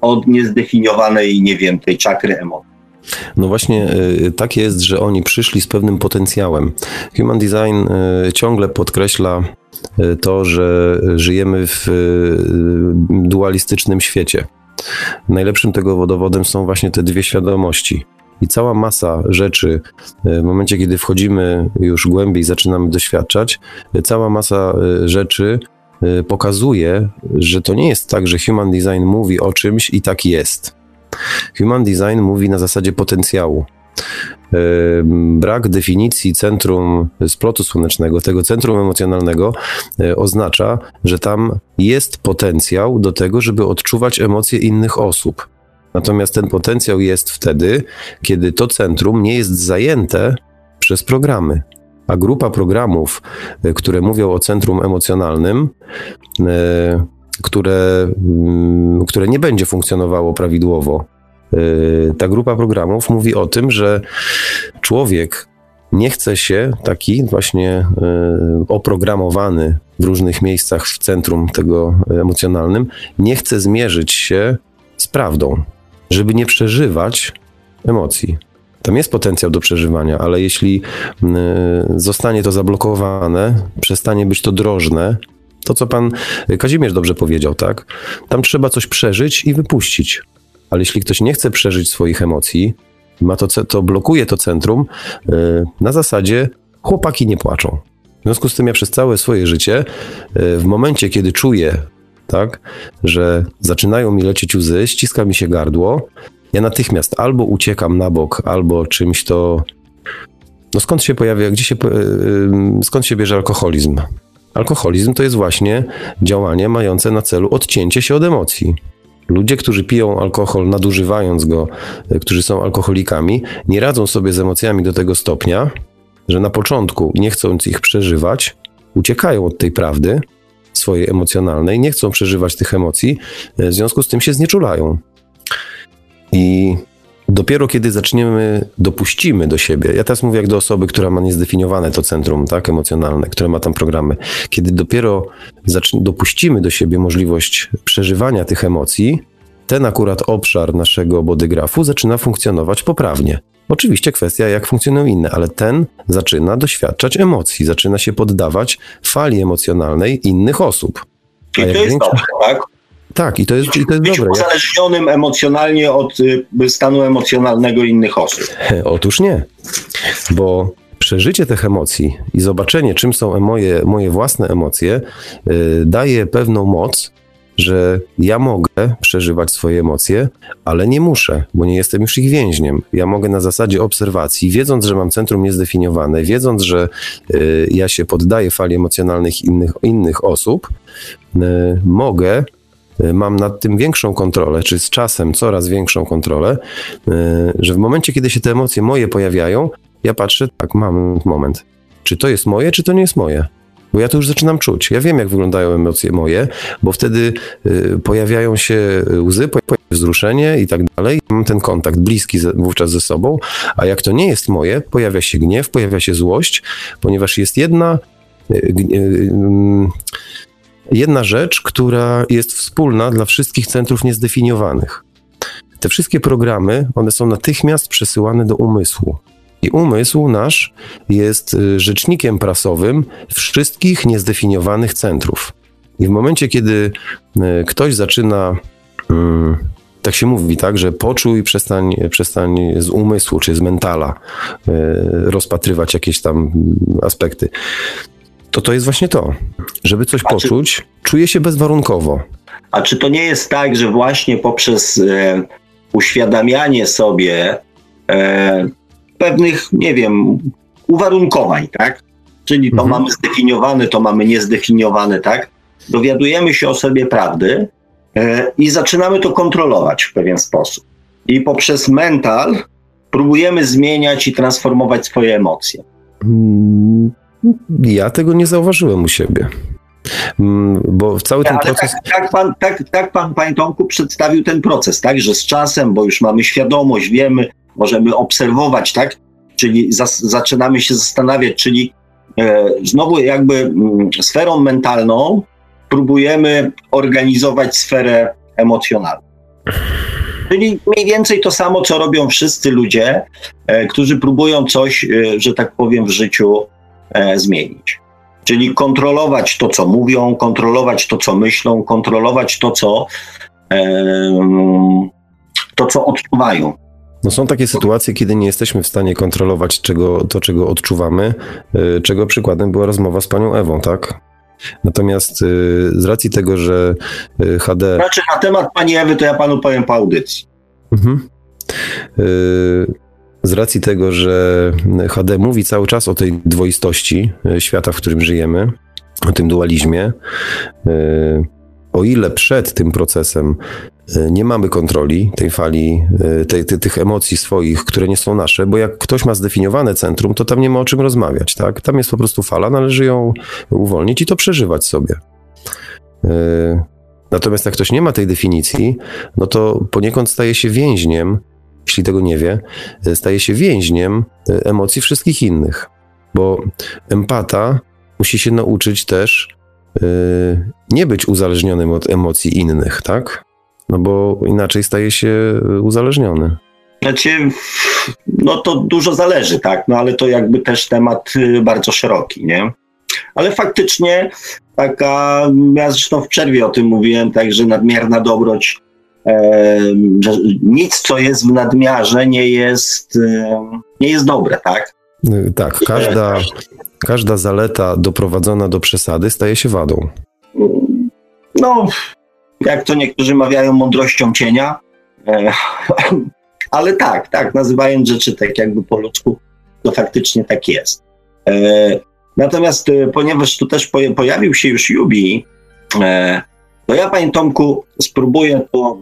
od niezdefiniowanej, nie wiem, tej czakry emocji? No właśnie e, tak jest, że oni przyszli z pewnym potencjałem. Human Design e, ciągle podkreśla to, że żyjemy w dualistycznym świecie. Najlepszym tego dowodem są właśnie te dwie świadomości i cała masa rzeczy, e, w momencie kiedy wchodzimy już głębiej, zaczynamy doświadczać, e, cała masa e, rzeczy pokazuje, że to nie jest tak, że human design mówi o czymś i tak jest. Human design mówi na zasadzie potencjału. Brak definicji centrum splotu słonecznego, tego centrum emocjonalnego, oznacza, że tam jest potencjał do tego, żeby odczuwać emocje innych osób. Natomiast ten potencjał jest wtedy, kiedy to centrum nie jest zajęte przez programy. A grupa programów, e, które mówią o centrum emocjonalnym, e, które, mm, które nie będzie funkcjonowało prawidłowo, e, ta grupa programów mówi o tym, że człowiek nie chce się taki właśnie oprogramowany w różnych miejscach w centrum tego emocjonalnym, nie chce zmierzyć się z prawdą żeby nie przeżywać emocji. Tam jest potencjał do przeżywania, ale jeśli y, zostanie to zablokowane, przestanie być to drożne, to co pan Kazimierz dobrze powiedział, tak? Tam trzeba coś przeżyć i wypuścić. Ale jeśli ktoś nie chce przeżyć swoich emocji, ma to, to blokuje to centrum y, na zasadzie chłopaki nie płaczą. W związku z tym ja przez całe swoje życie, y, w momencie kiedy czuję tak, że zaczynają mi lecieć łzy, ściska mi się gardło, ja natychmiast albo uciekam na bok, albo czymś to. No skąd się pojawia, gdzie się, skąd się bierze alkoholizm? Alkoholizm to jest właśnie działanie mające na celu odcięcie się od emocji. Ludzie, którzy piją alkohol, nadużywając go, e, którzy są alkoholikami, nie radzą sobie z emocjami do tego stopnia, że na początku, nie chcąc ich przeżywać, uciekają od tej prawdy, swojej emocjonalnej, nie chcą przeżywać tych emocji, e, w związku z tym się znieczulają. I dopiero kiedy zaczniemy, dopuścimy do siebie, ja teraz mówię jak do osoby, która ma niezdefiniowane to centrum tak, emocjonalne, które ma tam programy, kiedy dopiero dopuścimy do siebie możliwość przeżywania tych emocji, ten akurat obszar naszego bodygrafu zaczyna funkcjonować poprawnie. Oczywiście kwestia, jak funkcjonują inne, ale ten zaczyna doświadczać emocji, zaczyna się poddawać fali emocjonalnej innych osób. I to jest większa... dobrze, tak? Tak, i to jest, i to jest Być dobre. uzależnionym emocjonalnie od y, stanu emocjonalnego innych osób. Otóż nie, bo przeżycie tych emocji i zobaczenie, czym są moje, moje własne emocje, yy, daje pewną moc że ja mogę przeżywać swoje emocje, ale nie muszę, bo nie jestem już ich więźniem. Ja mogę na zasadzie obserwacji, wiedząc, że mam centrum niezdefiniowane, wiedząc, że y, ja się poddaję fali emocjonalnych innych, innych osób, y, mogę y, mam nad tym większą kontrolę, czy z czasem coraz większą kontrolę, y, że w momencie, kiedy się te emocje moje pojawiają, ja patrzę, tak, mam moment. Czy to jest moje, czy to nie jest moje? Bo ja to już zaczynam czuć. Ja wiem, jak wyglądają emocje moje, bo wtedy y, pojawiają się łzy, pojawia się wzruszenie i tak dalej. Mam ten kontakt bliski wówczas ze sobą, a jak to nie jest moje, pojawia się gniew, pojawia się złość, ponieważ jest jedna. Y, y, y, jedna rzecz, która jest wspólna dla wszystkich centrów niezdefiniowanych. Te wszystkie programy, one są natychmiast przesyłane do umysłu. I umysł nasz jest y, rzecznikiem prasowym wszystkich niezdefiniowanych centrów. I w momencie, kiedy y, ktoś zaczyna, mm, tak się mówi, tak, że poczuj, przestań, przestań z umysłu czy z mentala y, rozpatrywać jakieś tam aspekty, to to jest właśnie to. Żeby coś A czy- poczuć, czuję się bezwarunkowo. A czy to nie jest tak, że właśnie poprzez e, uświadamianie sobie e, pewnych, nie wiem, uwarunkowań, tak? Czyli to Mhm. mamy zdefiniowane, to mamy niezdefiniowane, tak? Dowiadujemy się o sobie prawdy e, i zaczynamy to kontrolować w pewien sposób. I poprzez mental próbujemy zmieniać i transformować swoje emocje. Mm, Ja tego nie zauważyłem u siebie. Mm, Bo cały ten Ale proces. tak, tak, pan, tak, tak pan, panie Tomku, przedstawił ten proces, tak? Że z czasem, bo już mamy świadomość, wiemy, możemy obserwować, tak? Czyli zas, zaczynamy się zastanawiać, czyli e, znowu jakby mm, sferą mentalną próbujemy organizować sferę emocjonalną. Czyli mniej więcej to samo, co robią wszyscy ludzie, e, którzy próbują coś, e, że tak powiem, w życiu e, zmienić. Czyli kontrolować to, co mówią, kontrolować to, co myślą, kontrolować to, co, to, co odczuwają. No są takie sytuacje, kiedy nie jesteśmy w stanie kontrolować czego, to, czego odczuwamy, y, czego przykładem była rozmowa z panią Ewą, tak? Natomiast y, z racji tego, że y, HD. Znaczy, na temat pani Ewy, to ja panu powiem po audycji. Mhm. Z racji tego, że HD mówi cały czas o tej dwoistości świata, w którym żyjemy, o tym dualizmie, o ile przed tym procesem nie mamy kontroli tej fali, y, tej, tych emocji swoich, które nie są nasze, bo jak ktoś ma zdefiniowane centrum, to tam nie ma o czym rozmawiać, tak? Tam jest po prostu fala, należy ją uwolnić i to przeżywać sobie. Y, Natomiast jak ktoś nie ma tej definicji, no to poniekąd staje się więźniem, jeśli tego nie wie, staje się więźniem emocji wszystkich innych. Bo empata musi się nauczyć też nie być uzależnionym od emocji innych, tak? No bo inaczej staje się y, uzależniony. Znaczy, no to dużo zależy, tak, no ale to jakby też temat y, bardzo szeroki, nie? Ale faktycznie taka, ja zresztą w przerwie o tym mówiłem, tak, że nadmierna dobroć, e, że nic co jest w nadmiarze nie jest, e, nie jest dobre, tak? Y, Tak, każda, każda zaleta doprowadzona do przesady staje się wadą. no, jak to niektórzy mawiają, mądrością cienia. E, ale tak, tak, nazywając rzeczy tak jakby po ludzku, to faktycznie tak jest. E, natomiast e, ponieważ tu też poja- pojawił się już Jubi, to ja, panie Tomku, spróbuję to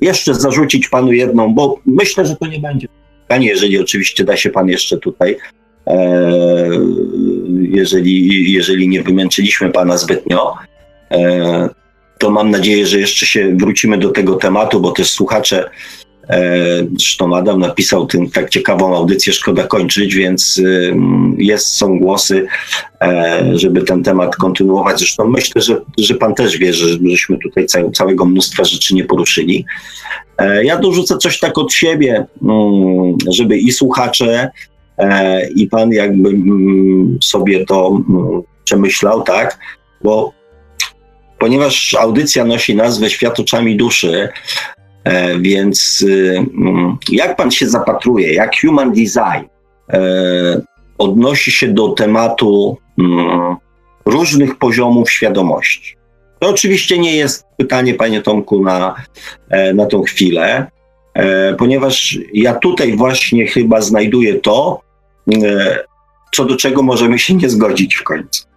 jeszcze zarzucić panu jedną, bo myślę, że to nie będzie pytanie, jeżeli oczywiście da się pan jeszcze tutaj, jeżeli, jeżeli nie wymęczyliśmy pana zbytnio. To mam nadzieję, że jeszcze się wrócimy do tego tematu, bo też słuchacze, e, zresztą Adam napisał tym tak ciekawą audycję, szkoda kończyć, więc y, jest, są głosy, e, żeby ten temat kontynuować. Zresztą myślę, że, że pan też wie, że żeśmy tutaj ca- całego mnóstwa rzeczy nie poruszyli. E, ja dorzucę coś tak od siebie, mm, żeby i słuchacze, e, i pan jakby mm, sobie to mm, przemyślał, tak? Bo ponieważ audycja nosi nazwę Świat oczami duszy, e, więc y, mm, jak pan się zapatruje, jak human design e, odnosi się do tematu mm, różnych poziomów świadomości? To oczywiście nie jest pytanie, panie Tomku, na, e, na tą chwilę, ponieważ ja tutaj właśnie chyba znajduję to, co do czego możemy się nie zgodzić w końcu.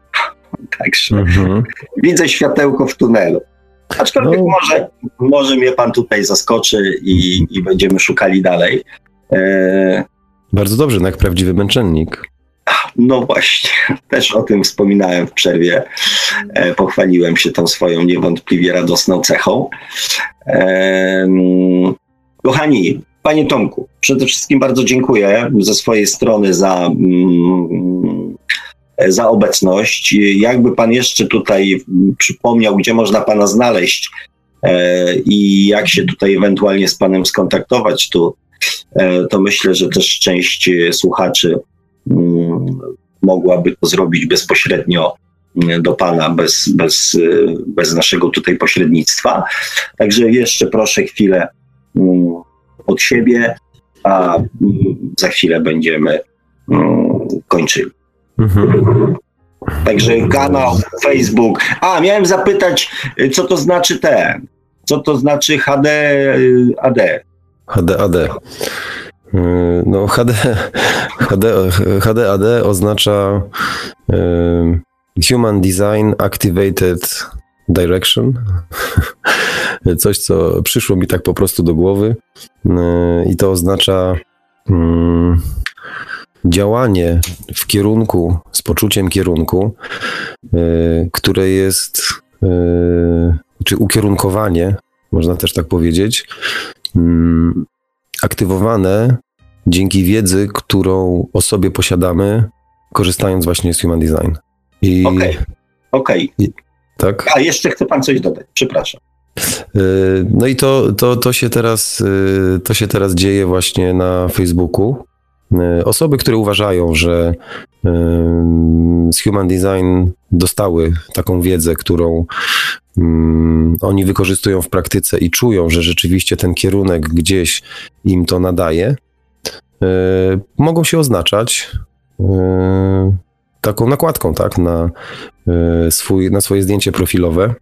Także Mhm. widzę światełko w tunelu. Aczkolwiek No. może, może mnie pan tutaj zaskoczy i, i będziemy szukali dalej. E, Bardzo dobrze, no jak prawdziwy męczennik. no właśnie, też o tym wspominałem w przerwie. E, pochwaliłem się tą swoją niewątpliwie radosną cechą. E, kochani, panie Tomku, przede wszystkim bardzo dziękuję ze swojej strony za, mm, za obecność. Jakby pan jeszcze tutaj przypomniał, gdzie można pana znaleźć e, i jak się tutaj ewentualnie z panem skontaktować, tu, e, to myślę, że też część e, słuchaczy mogłaby to zrobić bezpośrednio do Pana, bez, bez, bez naszego tutaj pośrednictwa. Także jeszcze proszę chwilę od siebie, a za chwilę będziemy kończyli. Mhm. Także kanał, Facebook. A, miałem zapytać, y, co to znaczy te, co to znaczy HD, y, AD. HDAD. Yy, No, HD, HD, HDAD oznacza Human Design Activated Direction. Coś, co przyszło mi tak po prostu do głowy. I to oznacza mm, działanie w kierunku, z poczuciem kierunku, yy, które jest, yy, czy ukierunkowanie, można też tak powiedzieć, mm, aktywowane dzięki wiedzy, którą o sobie posiadamy, korzystając właśnie z Human Design. I Okej, okej. tak. A jeszcze chce Pan coś dodać, przepraszam. Y, No i to, to, to, się teraz, y, to się teraz dzieje właśnie na Facebooku. Y, Osoby, które uważają, że z Human Design dostały taką wiedzę, którą mm, oni wykorzystują w praktyce i czują, że rzeczywiście ten kierunek gdzieś im to nadaje, y, mogą się oznaczać y, taką nakładką, tak, na, swój, na swoje zdjęcie profilowe.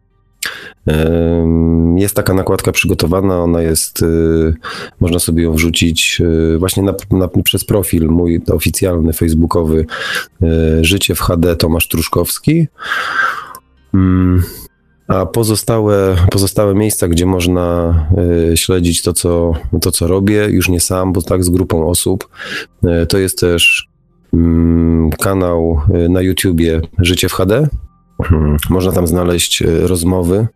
Jest taka nakładka przygotowana, ona jest, y, można sobie ją wrzucić y, właśnie na, na, przez profil mój oficjalny, facebookowy y, Życie w HD Tomasz Truszkowski. Ym, A pozostałe, pozostałe miejsca, gdzie można śledzić to co, to, co robię, już nie sam, bo tak z grupą osób, to jest też ym, kanał na YouTubie Życie w HD. Hmm, Można tam znaleźć y, rozmowy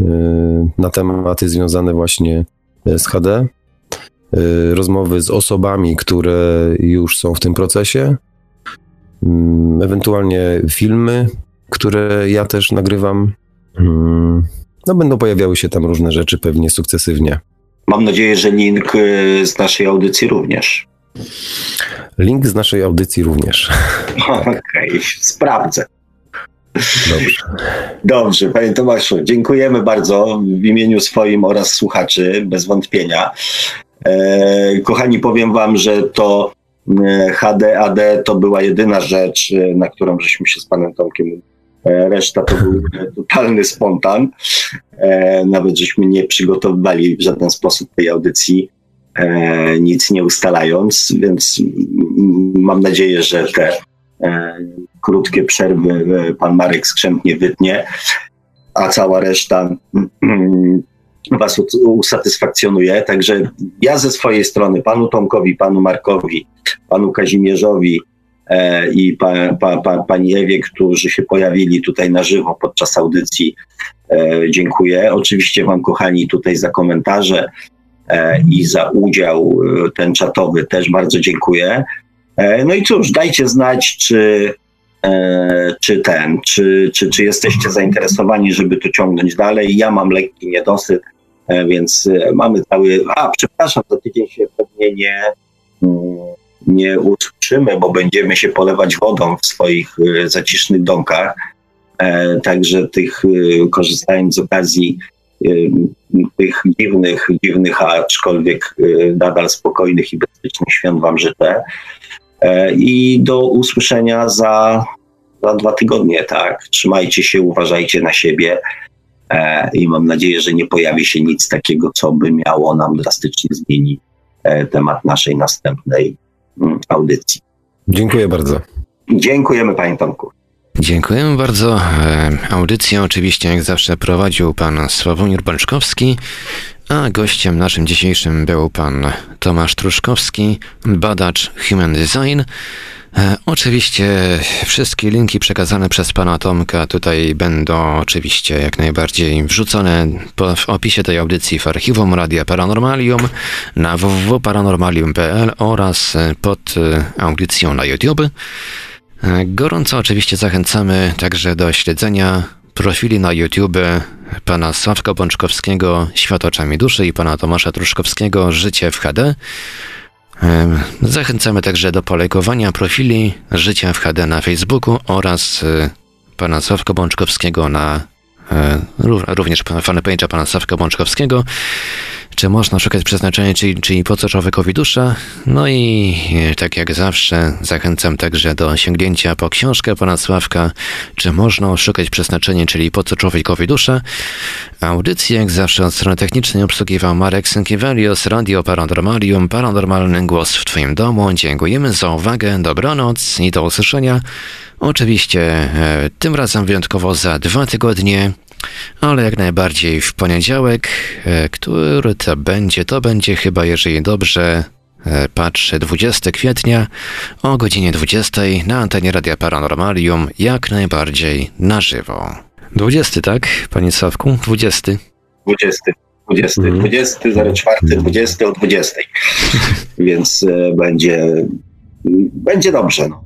y, na tematy związane właśnie y, z HD. Rozmowy z osobami, które już są w tym procesie. Mm, Ewentualnie filmy, które ja też nagrywam. Mm, No, będą pojawiały się tam różne rzeczy pewnie sukcesywnie. Mam nadzieję, że link z naszej audycji również. Link z naszej audycji również. Okej, sprawdzę. Dobrze. Dobrze, panie Tomaszu, dziękujemy bardzo w imieniu swoim oraz słuchaczy, bez wątpienia. E, kochani, powiem wam, że to e, HDAD to była jedyna rzecz, e, na którą żeśmy się z panem Tomkiem Reszta to był totalny spontan. Nawet żeśmy nie przygotowywali w żaden sposób tej audycji, nic nie ustalając, więc mam nadzieję, że te krótkie przerwy e, pan Marek skrzętnie wytnie, a cała reszta mm, was u- usatysfakcjonuje. Także ja ze swojej strony panu Tomkowi, panu Markowi, panu Kazimierzowi e, i pa, pa, pa, pani Ewie, którzy się pojawili tutaj na żywo podczas audycji, e, dziękuję. Oczywiście wam kochani tutaj za komentarze i za udział ten czatowy też bardzo dziękuję. No i cóż, dajcie znać, czy, czy ten, czy, czy, czy jesteście zainteresowani, żeby to ciągnąć dalej. Ja mam lekki niedosyt, e, więc e, mamy cały. A, przepraszam, za tydzień się pewnie nie, mm, nie usłyszymy, bo będziemy się polewać wodą w swoich e, zacisznych domkach. E, Także tych, e, korzystając z okazji e, tych dziwnych, dziwnych, aczkolwiek e, nadal spokojnych i bezpiecznych świąt Wam życzę. E, I do usłyszenia za za dwa tygodnie, tak. Trzymajcie się, uważajcie na siebie e, i mam nadzieję, że nie pojawi się nic takiego, co by miało nam drastycznie zmienić e, temat naszej następnej mm, audycji. Dziękuję bardzo. Dziękujemy Panie Tomku. Dziękujemy bardzo. Audycję oczywiście jak zawsze prowadził pan Sławomir Bączkowski, a gościem naszym dzisiejszym był pan Tomasz Truszkowski, badacz Human Design. E, Oczywiście wszystkie linki przekazane przez pana Tomka tutaj będą oczywiście jak najbardziej wrzucone po, w opisie tej audycji w archiwum Radia Paranormalium na www.paranormalium.pl oraz e, pod e, audycją na YouTube. Gorąco oczywiście zachęcamy także do śledzenia profili na YouTube pana Sławka Bączkowskiego Świat oczami duszy i pana Tomasza Truszkowskiego Życie w HD. Zachęcamy także do polajkowania profili Życia w HD na Facebooku oraz y, pana Sławka Bączkowskiego na również pana- fanpage'a pana Sławka Bączkowskiego. Czy można szukać przeznaczenia, czyli, czyli po co człowiekowi dusza? No i e, tak jak zawsze zachęcam także do sięgnięcia po książkę pana Sławka, czy można szukać przeznaczenia, czyli po co człowiekowi dusza? Audycję jak zawsze od strony technicznej obsługiwał Marek Sękiewelios, Radio Paranormalium, Paranormalny Głos w Twoim domu. Dziękujemy za uwagę, dobranoc i do usłyszenia. Oczywiście e, tym razem wyjątkowo za dwa tygodnie, ale jak najbardziej w poniedziałek, e, który to będzie, to będzie chyba, jeżeli dobrze e, patrzę, 20 kwietnia o godzinie 20 na antenie Radia Paranormalium, jak najbardziej na żywo. 20, tak, panie Sławku? 20. 20, 20, Mhm. 20, 04, 20 o 20. Więc będzie, będzie dobrze. No.